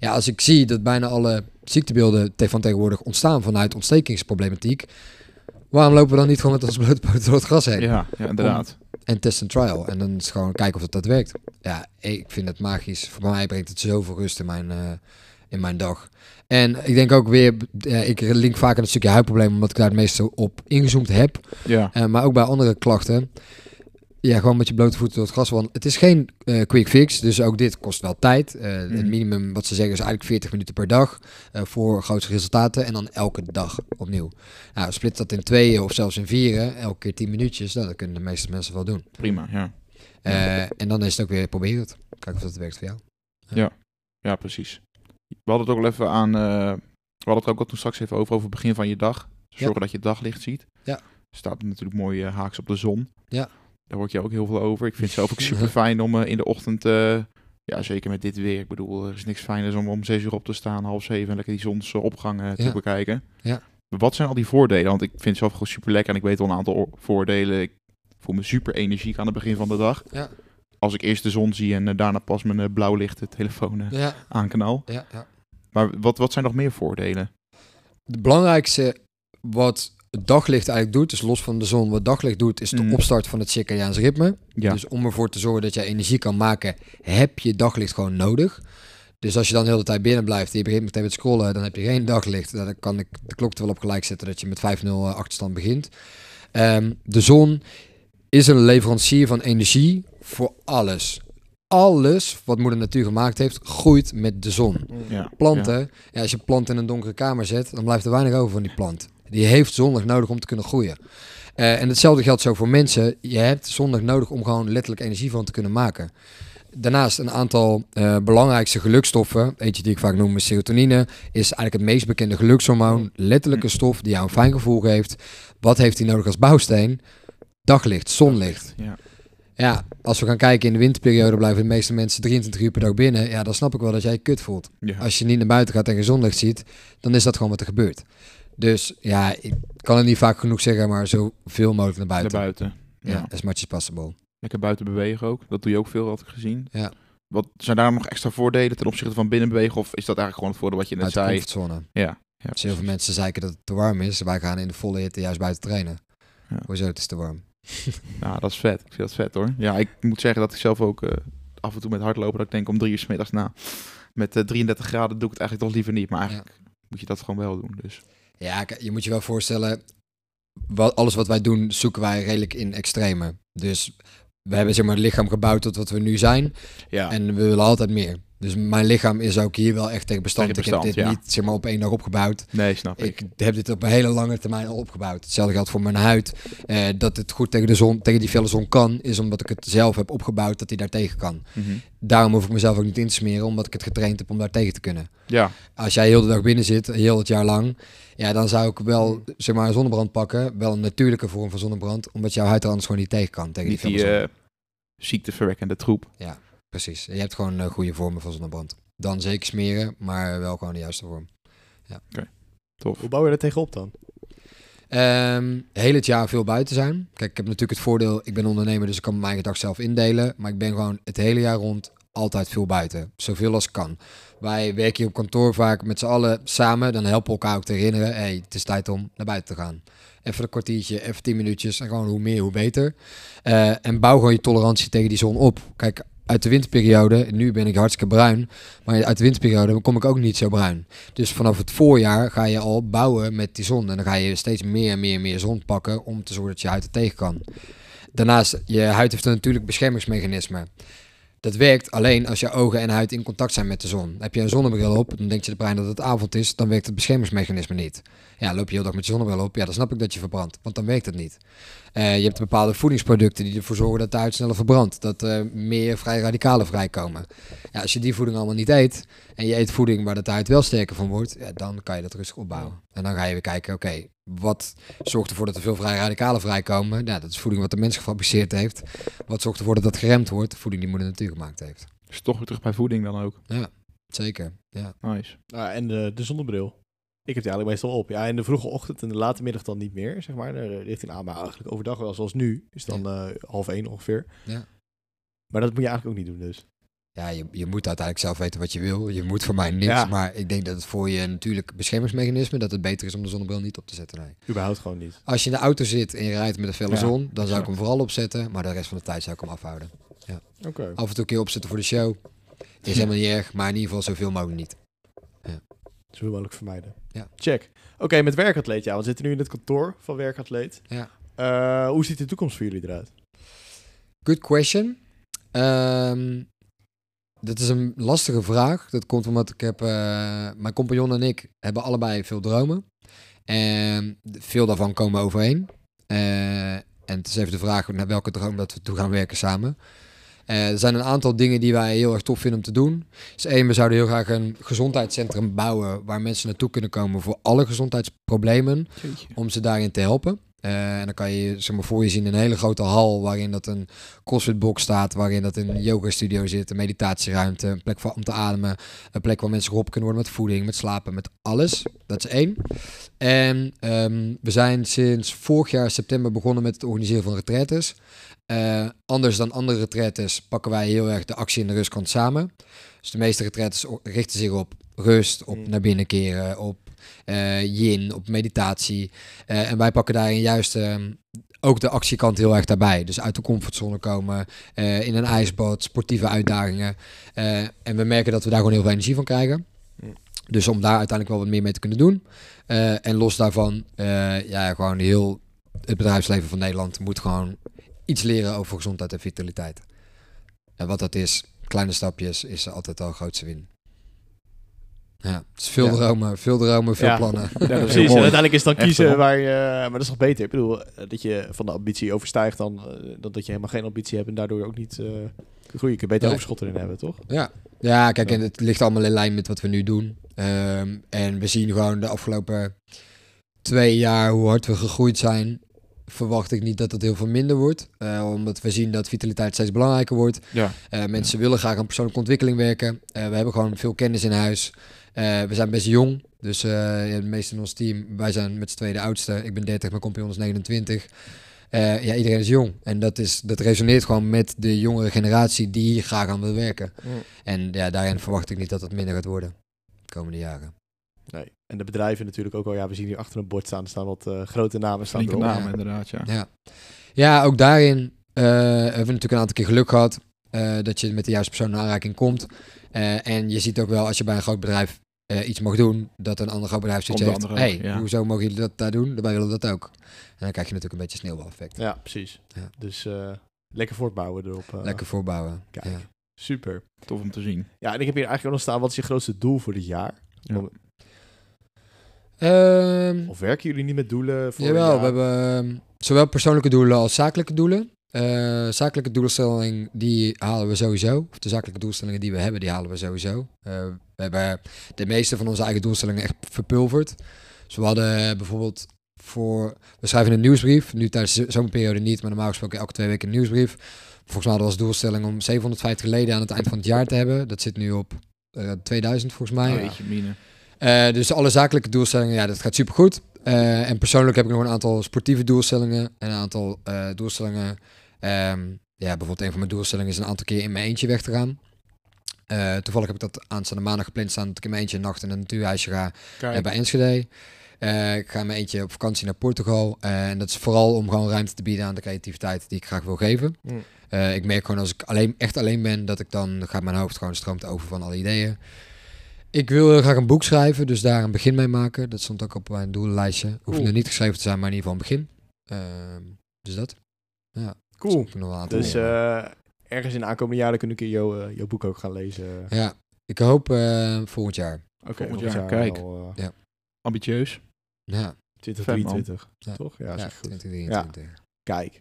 Ja, als ik zie dat bijna alle ziektebeelden te- van tegenwoordig ontstaan vanuit ontstekingsproblematiek, waarom lopen we dan niet gewoon met ons blote poten door het gras heen? Ja, ja, inderdaad. En test en trial. En dan is gewoon kijken of dat, dat werkt. Ja, ik vind het magisch. Voor mij brengt het zoveel rust in mijn, eh, in mijn dag. En ik denk ook weer, eh, ik link vaak aan het stukje huidprobleem, omdat ik daar het meeste op ingezoomd heb. Ja, Eh, maar ook bij andere klachten. Ja, gewoon met je blote voeten door het gras wandelen. Het is geen eh, quick fix, dus ook dit kost wel tijd. Eh, Het Mhm. minimum wat ze zeggen is eigenlijk 40 minuten per dag eh, voor grootste resultaten. En dan elke dag opnieuw. Nou, split dat in tweeën of zelfs in vieren, elke keer 10 minuutjes. Nou, dat kunnen de meeste mensen wel doen. prima. Ja. En dan is het ook weer, probeer het. Kijk of dat werkt voor jou. ja, precies. We hadden het ook al even aan... we hadden het ook al toen straks even over, over het begin van je dag. Zorgen dat je daglicht ziet. Ja. Staat natuurlijk mooi haaks op de zon. Ja. Daar hoor je ook heel veel over. Ik vind het zelf ook super fijn om eh, in de ochtend... eh, ja, zeker met dit weer. Ik bedoel, er is niks fijners om om zes uur op te staan, half zeven... en lekker die zonsopgang eh, te Ja. bekijken. Ja. Wat zijn al die voordelen? Want ik vind het zelf gewoon super lekker en ik weet al een aantal voordelen. Ik voel me super energiek aan het begin van de dag. Ja. Als ik eerst de zon zie en daarna pas mijn eh, blauw licht de telefoon Ja, aanknal. ja, ja. Maar wat, wat zijn nog meer voordelen? Het belangrijkste wat het daglicht eigenlijk doet, dus los van de zon, wat daglicht doet, is de Mhm. opstart van het circadiaans ritme. Ja, Dus om ervoor te zorgen dat jij energie kan maken, heb je daglicht gewoon nodig. Dus als je dan de hele tijd binnen blijft en je begint meteen met scrollen, dan heb je geen daglicht. Dan kan ik de klok er wel op gelijk zetten dat je met 5-0 achterstand begint. Ehm, de zon is een leverancier van energie voor alles. Alles wat moeder natuur gemaakt heeft, groeit met de zon. ja. Planten, ja. als je een plant in een donkere kamer zet, dan blijft er weinig over van die plant. Die heeft zonlicht nodig om te kunnen groeien. Eh, en hetzelfde geldt zo voor mensen. Je hebt zonlicht nodig om gewoon letterlijk energie van te kunnen maken. Daarnaast een aantal eh, belangrijkste gelukstoffen. Eentje die ik vaak noem is serotonine. Is eigenlijk het meest bekende gelukshormoon. Letterlijke stof die jou een fijn gevoel geeft. Wat heeft hij nodig als bouwsteen? Daglicht, zonlicht. Ja. Ja, als we gaan kijken in de winterperiode blijven de meeste mensen 23 uur per dag binnen. Ja, dan snap ik wel dat jij je kut voelt. Ja. Als je niet naar buiten gaat en geen zonlicht ziet, dan is dat gewoon wat er gebeurt. Dus ja, ik kan het niet vaak genoeg zeggen, maar zoveel mogelijk naar Naar buiten. buiten. Ja, Ja. as much as possible. Lekker buiten bewegen ook. Dat doe je ook veel, had ik gezien. Ja. Wat, zijn daar nog extra voordelen ten opzichte van binnen bewegen? Of is dat eigenlijk gewoon het voordeel wat je net Uit de zei? comfortzone. Ja. ja Dus heel veel mensen zeiken dat het te warm is. Wij gaan in de volle hitte juist buiten trainen. Ja. Hoezo, het is te warm. Nou, dat is vet. Ik vind dat vet hoor. Ja, ik moet zeggen dat ik zelf ook eh, af en toe met hardlopen, dat ik denk om drie uur 's middags na. Met eh, 33 graden doe ik het eigenlijk toch liever niet. Maar eigenlijk moet je dat gewoon wel doen. Dus. Ja, je moet je wel voorstellen, wat, alles wat wij doen, zoeken wij redelijk in extreme. Dus we hebben zeg maar, het lichaam gebouwd tot wat we nu zijn. Ja. En we willen altijd meer. Dus mijn lichaam is ook hier wel echt tegen bestand. Tegen ik heb dit ja. niet zeg maar, op één dag opgebouwd. Nee, snap ik. Ik heb dit op een hele lange termijn al opgebouwd. Hetzelfde geldt voor mijn huid. Eh, dat het goed tegen de zon, tegen die felle zon kan, is omdat ik het zelf heb opgebouwd dat hij daar tegen kan. Mhm. Daarom hoef ik mezelf ook niet in te smeren, omdat ik het getraind heb om daar tegen te kunnen. Ja, Als jij heel de dag binnen zit, heel het jaar lang, ja, dan zou ik wel zeg maar een zonnebrand pakken. Wel een natuurlijke vorm van zonnebrand, omdat jouw huid er anders gewoon niet tegen kan. Tegen niet die eh ziekteverwekkende troep. Precies. Je hebt gewoon eh, goede vormen van zonnebrand. Dan zeker smeren, maar wel gewoon de juiste vorm. Tof. Hoe bouw je er tegenop dan? Ehm heel het jaar veel buiten zijn. Kijk, ik heb natuurlijk het voordeel, ik ben ondernemer, dus ik kan mijn eigen dag zelf indelen. Maar ik ben gewoon het hele jaar rond altijd veel buiten. Zoveel als kan. Wij werken hier op kantoor vaak met z'n allen samen. Dan helpen we elkaar ook te herinneren, hey, het is tijd om naar buiten te gaan. Even een kwartiertje, even tien minuutjes. En gewoon hoe meer, hoe beter. Eh, en bouw gewoon je tolerantie tegen die zon op. Kijk, uit de winterperiode, nu ben ik hartstikke bruin. Maar uit de winterperiode kom ik ook niet zo bruin. Dus vanaf het voorjaar ga je al bouwen met die zon. En dan ga je steeds meer en meer en meer zon pakken om te zorgen dat je huid er tegen kan. Daarnaast, je huid heeft een natuurlijk beschermingsmechanisme. Dat werkt alleen als je ogen en huid in contact zijn met de zon. Heb je een zonnebril op, dan denkt je de brein dat het avond is, dan werkt het beschermingsmechanisme niet. Ja, loop je heel dag met je zonnebril op, ja, dan snap ik dat je verbrandt, want dan werkt het niet. Eh, je hebt bepaalde voedingsproducten die ervoor zorgen dat de huid sneller verbrandt, dat er meer vrije radicalen vrijkomen. Ja, als je die voeding allemaal niet eet en je eet voeding waar de huid wel sterker van wordt, ja, dan kan je dat rustig opbouwen. En dan ga je weer kijken, oké, wat zorgt ervoor dat er veel vrije radicalen vrijkomen? Ja, dat is voeding wat de mens gefabriceerd heeft. Wat zorgt ervoor dat dat geremd wordt? Voeding die moeder natuur gemaakt heeft. Dus toch weer terug bij voeding dan ook. Zeker, ja. Nice. Ah, en de, de zonnebril. Ik heb die eigenlijk meestal op. Ja, in de vroege ochtend en de late middag dan niet meer, zeg maar. Eh, Richting aan, maar eigenlijk overdag wel, zoals nu. Is dan eh, half één ongeveer. Ja. Maar dat moet je eigenlijk ook niet doen dus. Ja, je, je moet uiteindelijk zelf weten wat je wil. Je moet voor mij niks. Ja. Maar ik denk dat het voor je natuurlijk beschermingsmechanisme, dat het beter is om de zonnebril niet op te zetten. Nee. Überhaupt gewoon niet. Als je in de auto zit en je rijdt met een felle Ja, zon, dan zou ik hem vooral opzetten. Maar de rest van de tijd zou ik hem afhouden. Oké. Af en toe een keer opzetten voor de show. Is helemaal niet erg, maar in ieder geval zoveel mogelijk niet. Zoveel mogelijk vermijden. Ja. Check. Oké, met werkatleet. Ja, we zitten nu in het kantoor van werkatleet. Ja. Eh, hoe ziet de toekomst voor jullie eruit? Good question. Ehm dat is een lastige vraag. Dat komt omdat ik heb, eh, mijn compagnon en ik hebben allebei veel dromen. En veel daarvan komen overeen. Eh, en het is even de vraag naar welke droom dat we toe gaan werken samen. Eh, er zijn een aantal dingen die wij heel erg tof vinden om te doen. Dus één, we zouden heel graag een gezondheidscentrum bouwen waar mensen naartoe kunnen komen voor alle gezondheidsproblemen Jeetje. om ze daarin te helpen. Eh, en dan kan je zeg maar, voor je zien een hele grote hal waarin dat een crossfitbox staat, waarin dat een yoga studio zit, een meditatieruimte, een plek voor, om te ademen, een plek waar mensen geholpen kunnen worden met voeding, met slapen, met alles. Dat is één. En ehm, we zijn sinds vorig jaar september begonnen met het organiseren van retraites. Eh, anders dan andere retraites pakken wij heel erg de actie en de rustkant samen. Dus de meeste retraites o- richten zich op rust, op Mm. naar binnen keren, op eh, yin, op meditatie. Eh, en wij pakken daarin juist ehm, ook de actiekant heel erg daarbij. Dus uit de comfortzone komen, in een ijsbad, sportieve uitdagingen. En we merken dat we daar gewoon heel veel energie van krijgen. Mm. Dus om daar uiteindelijk wel wat meer mee te kunnen doen. En los daarvan, ja, gewoon heel het bedrijfsleven van Nederland moet gewoon iets leren over gezondheid en vitaliteit. En wat dat is, kleine stapjes, is altijd al grootste win. Ja, veel Ja. dromen, veel dromen, veel Ja. plannen. Ja, precies. En uiteindelijk is dan kiezen waar je... Maar dat is toch beter? Ik bedoel, eh, dat je van de ambitie overstijgt dan, eh, dan dat je helemaal geen ambitie hebt en daardoor ook niet eh kunt groeien. Je kunt beter Nee. overschot erin hebben, toch? Ja, ja kijk, Ja. en het ligt allemaal in lijn met wat we nu doen. Ehm, en we zien gewoon de afgelopen twee jaar hoe hard we gegroeid zijn. Verwacht ik niet dat het heel veel minder wordt. Eh, omdat we zien dat vitaliteit steeds belangrijker wordt. Ja. Eh, mensen willen graag aan persoonlijke ontwikkeling werken. Eh, we hebben gewoon veel kennis in huis. We zijn best jong. Dus de meesten in ons team, wij zijn met z'n tweede oudste. Ik ben 30, mijn compagnon is 29. Eh, ja, iedereen is jong. En dat, is, dat resoneert gewoon met de jongere generatie die hier graag aan wil werken. Mm. En ja, daarin verwacht ik niet dat het minder gaat worden de komende jaren. Nee. En de bedrijven natuurlijk ook al. Ja, we zien hier achter een bord staan. Er staan wat eh, grote namen staan Flinke namen, Ja. inderdaad, ja. Ja, ja ook daarin eh, hebben we natuurlijk een aantal keer geluk gehad eh, dat je met de juiste persoon in aanraking komt. Eh, en je ziet ook wel als je bij een groot bedrijf eh, iets mag doen, dat een ander groot bedrijf andere hey, ja. hoezo mogen jullie dat daar doen? Wij willen dat ook. En dan krijg je natuurlijk een beetje sneeuwbaleffect. Ja, precies. Ja. Dus eh, lekker voortbouwen erop. eh. Lekker voorbouwen. Kijk. Ja. Super. Tof om te zien. Ja, en ik heb hier eigenlijk ook nog staan. Wat is je grootste doel voor dit jaar? Ja. Ehm, Of werken jullie niet met doelen voor Jawel, een we hebben ehm, zowel persoonlijke doelen als zakelijke doelen. Eh, zakelijke doelstelling, die halen we sowieso. Of de zakelijke doelstellingen die we hebben, die halen we sowieso. Eh, we hebben de meeste van onze eigen doelstellingen echt verpulverd. Dus we hadden bijvoorbeeld voor... We schrijven een nieuwsbrief. Nu tijdens de zomerperiode niet, maar normaal gesproken elke twee weken een nieuwsbrief. Volgens mij hadden we als doelstelling om 750 leden aan het eind van het jaar te hebben. Dat zit nu op eh, 2000 volgens mij. Oh, jeetje, Eh, dus alle zakelijke doelstellingen, ja, dat gaat supergoed. Eh en persoonlijk heb ik nog een aantal sportieve doelstellingen en een aantal eh, doelstellingen. Ehm, ja, bijvoorbeeld een van mijn doelstellingen is een aantal keer in mijn eentje weg te gaan. Toevallig heb ik dat aanstaande maandag gepland staan dat ik in mijn eentje een nacht in een natuurhuisje ga bij Enschede. Ik ga in mijn eentje op vakantie naar Portugal. En dat is vooral om gewoon ruimte te bieden aan de creativiteit die ik graag wil geven. Mm. Ik merk gewoon als ik alleen, echt alleen ben, dat ik dan gaat mijn hoofd gewoon stroomt over van alle ideeën. Ik wil heel graag een boek schrijven, dus daar een begin mee maken. Dat stond ook op mijn doellijstje. Hoeft Cool. nog niet geschreven te zijn, maar in ieder geval een begin. Ehm, dus dat. Ja. Cool. Dus Dus eh, ergens in de aankomende jaren kun ik in jouw, eh, jouw boek ook gaan lezen. ja, ik hoop eh, volgend jaar. Oké, volgend volgend jaar, kijk. al, eh, ambitieus. Ja, 2023, Ja. toch? Ja, ja, is echt goed. 2023. Kijk.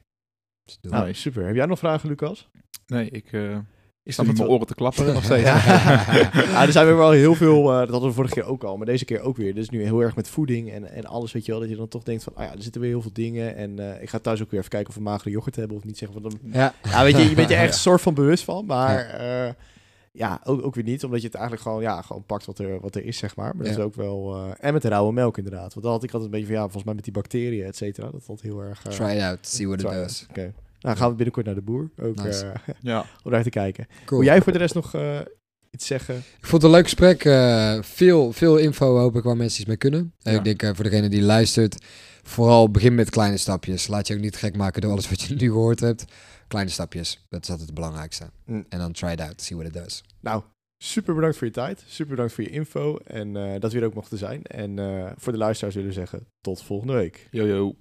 Dus Nou, super. Heb jij nog vragen, Lucas? Nee, ik eh Is er met mijn oren te klappen nog steeds. ja, er zijn weer wel heel veel, eh, dat hadden we vorige keer ook al, maar deze keer ook weer. Dus nu heel erg met voeding en, en alles, weet je wel, dat je dan toch denkt van, ah ja, er zitten weer heel veel dingen. En eh, ik ga thuis ook weer even kijken of we magere yoghurt hebben of niet. Zeggen van, dan, Ja. ja, weet je, je bent je echt soort van bewust van, maar ja, ja ook, ook weer niet, omdat je het eigenlijk gewoon, ja, gewoon pakt wat er, wat er is, zeg maar. Maar dat Ja. is ook wel, eh, en met de rauwe melk inderdaad. Want dan had ik altijd een beetje van, ja, volgens mij met die bacteriën, et cetera, dat valt heel erg... eh, Try it out, see what it. does. Oké. Nou, gaan we binnenkort naar de boer, ook Nice. eh, Ja, om daar te kijken. Cool. Wil jij voor de rest nog eh, iets zeggen? Ik vond het een leuk gesprek. eh, veel, veel info hoop ik waar mensen iets mee kunnen. Ja. Ik denk eh, voor degene die luistert, vooral begin met kleine stapjes. Laat je ook niet gek maken door alles wat je nu gehoord hebt. Kleine stapjes, dat is altijd het belangrijkste. Mm. En dan try it out, see what it does. Nou, super bedankt voor je tijd. Super bedankt voor je info. En eh, dat we hier ook mochten zijn. En eh, voor de luisteraars willen we zeggen, tot volgende week. yo yo.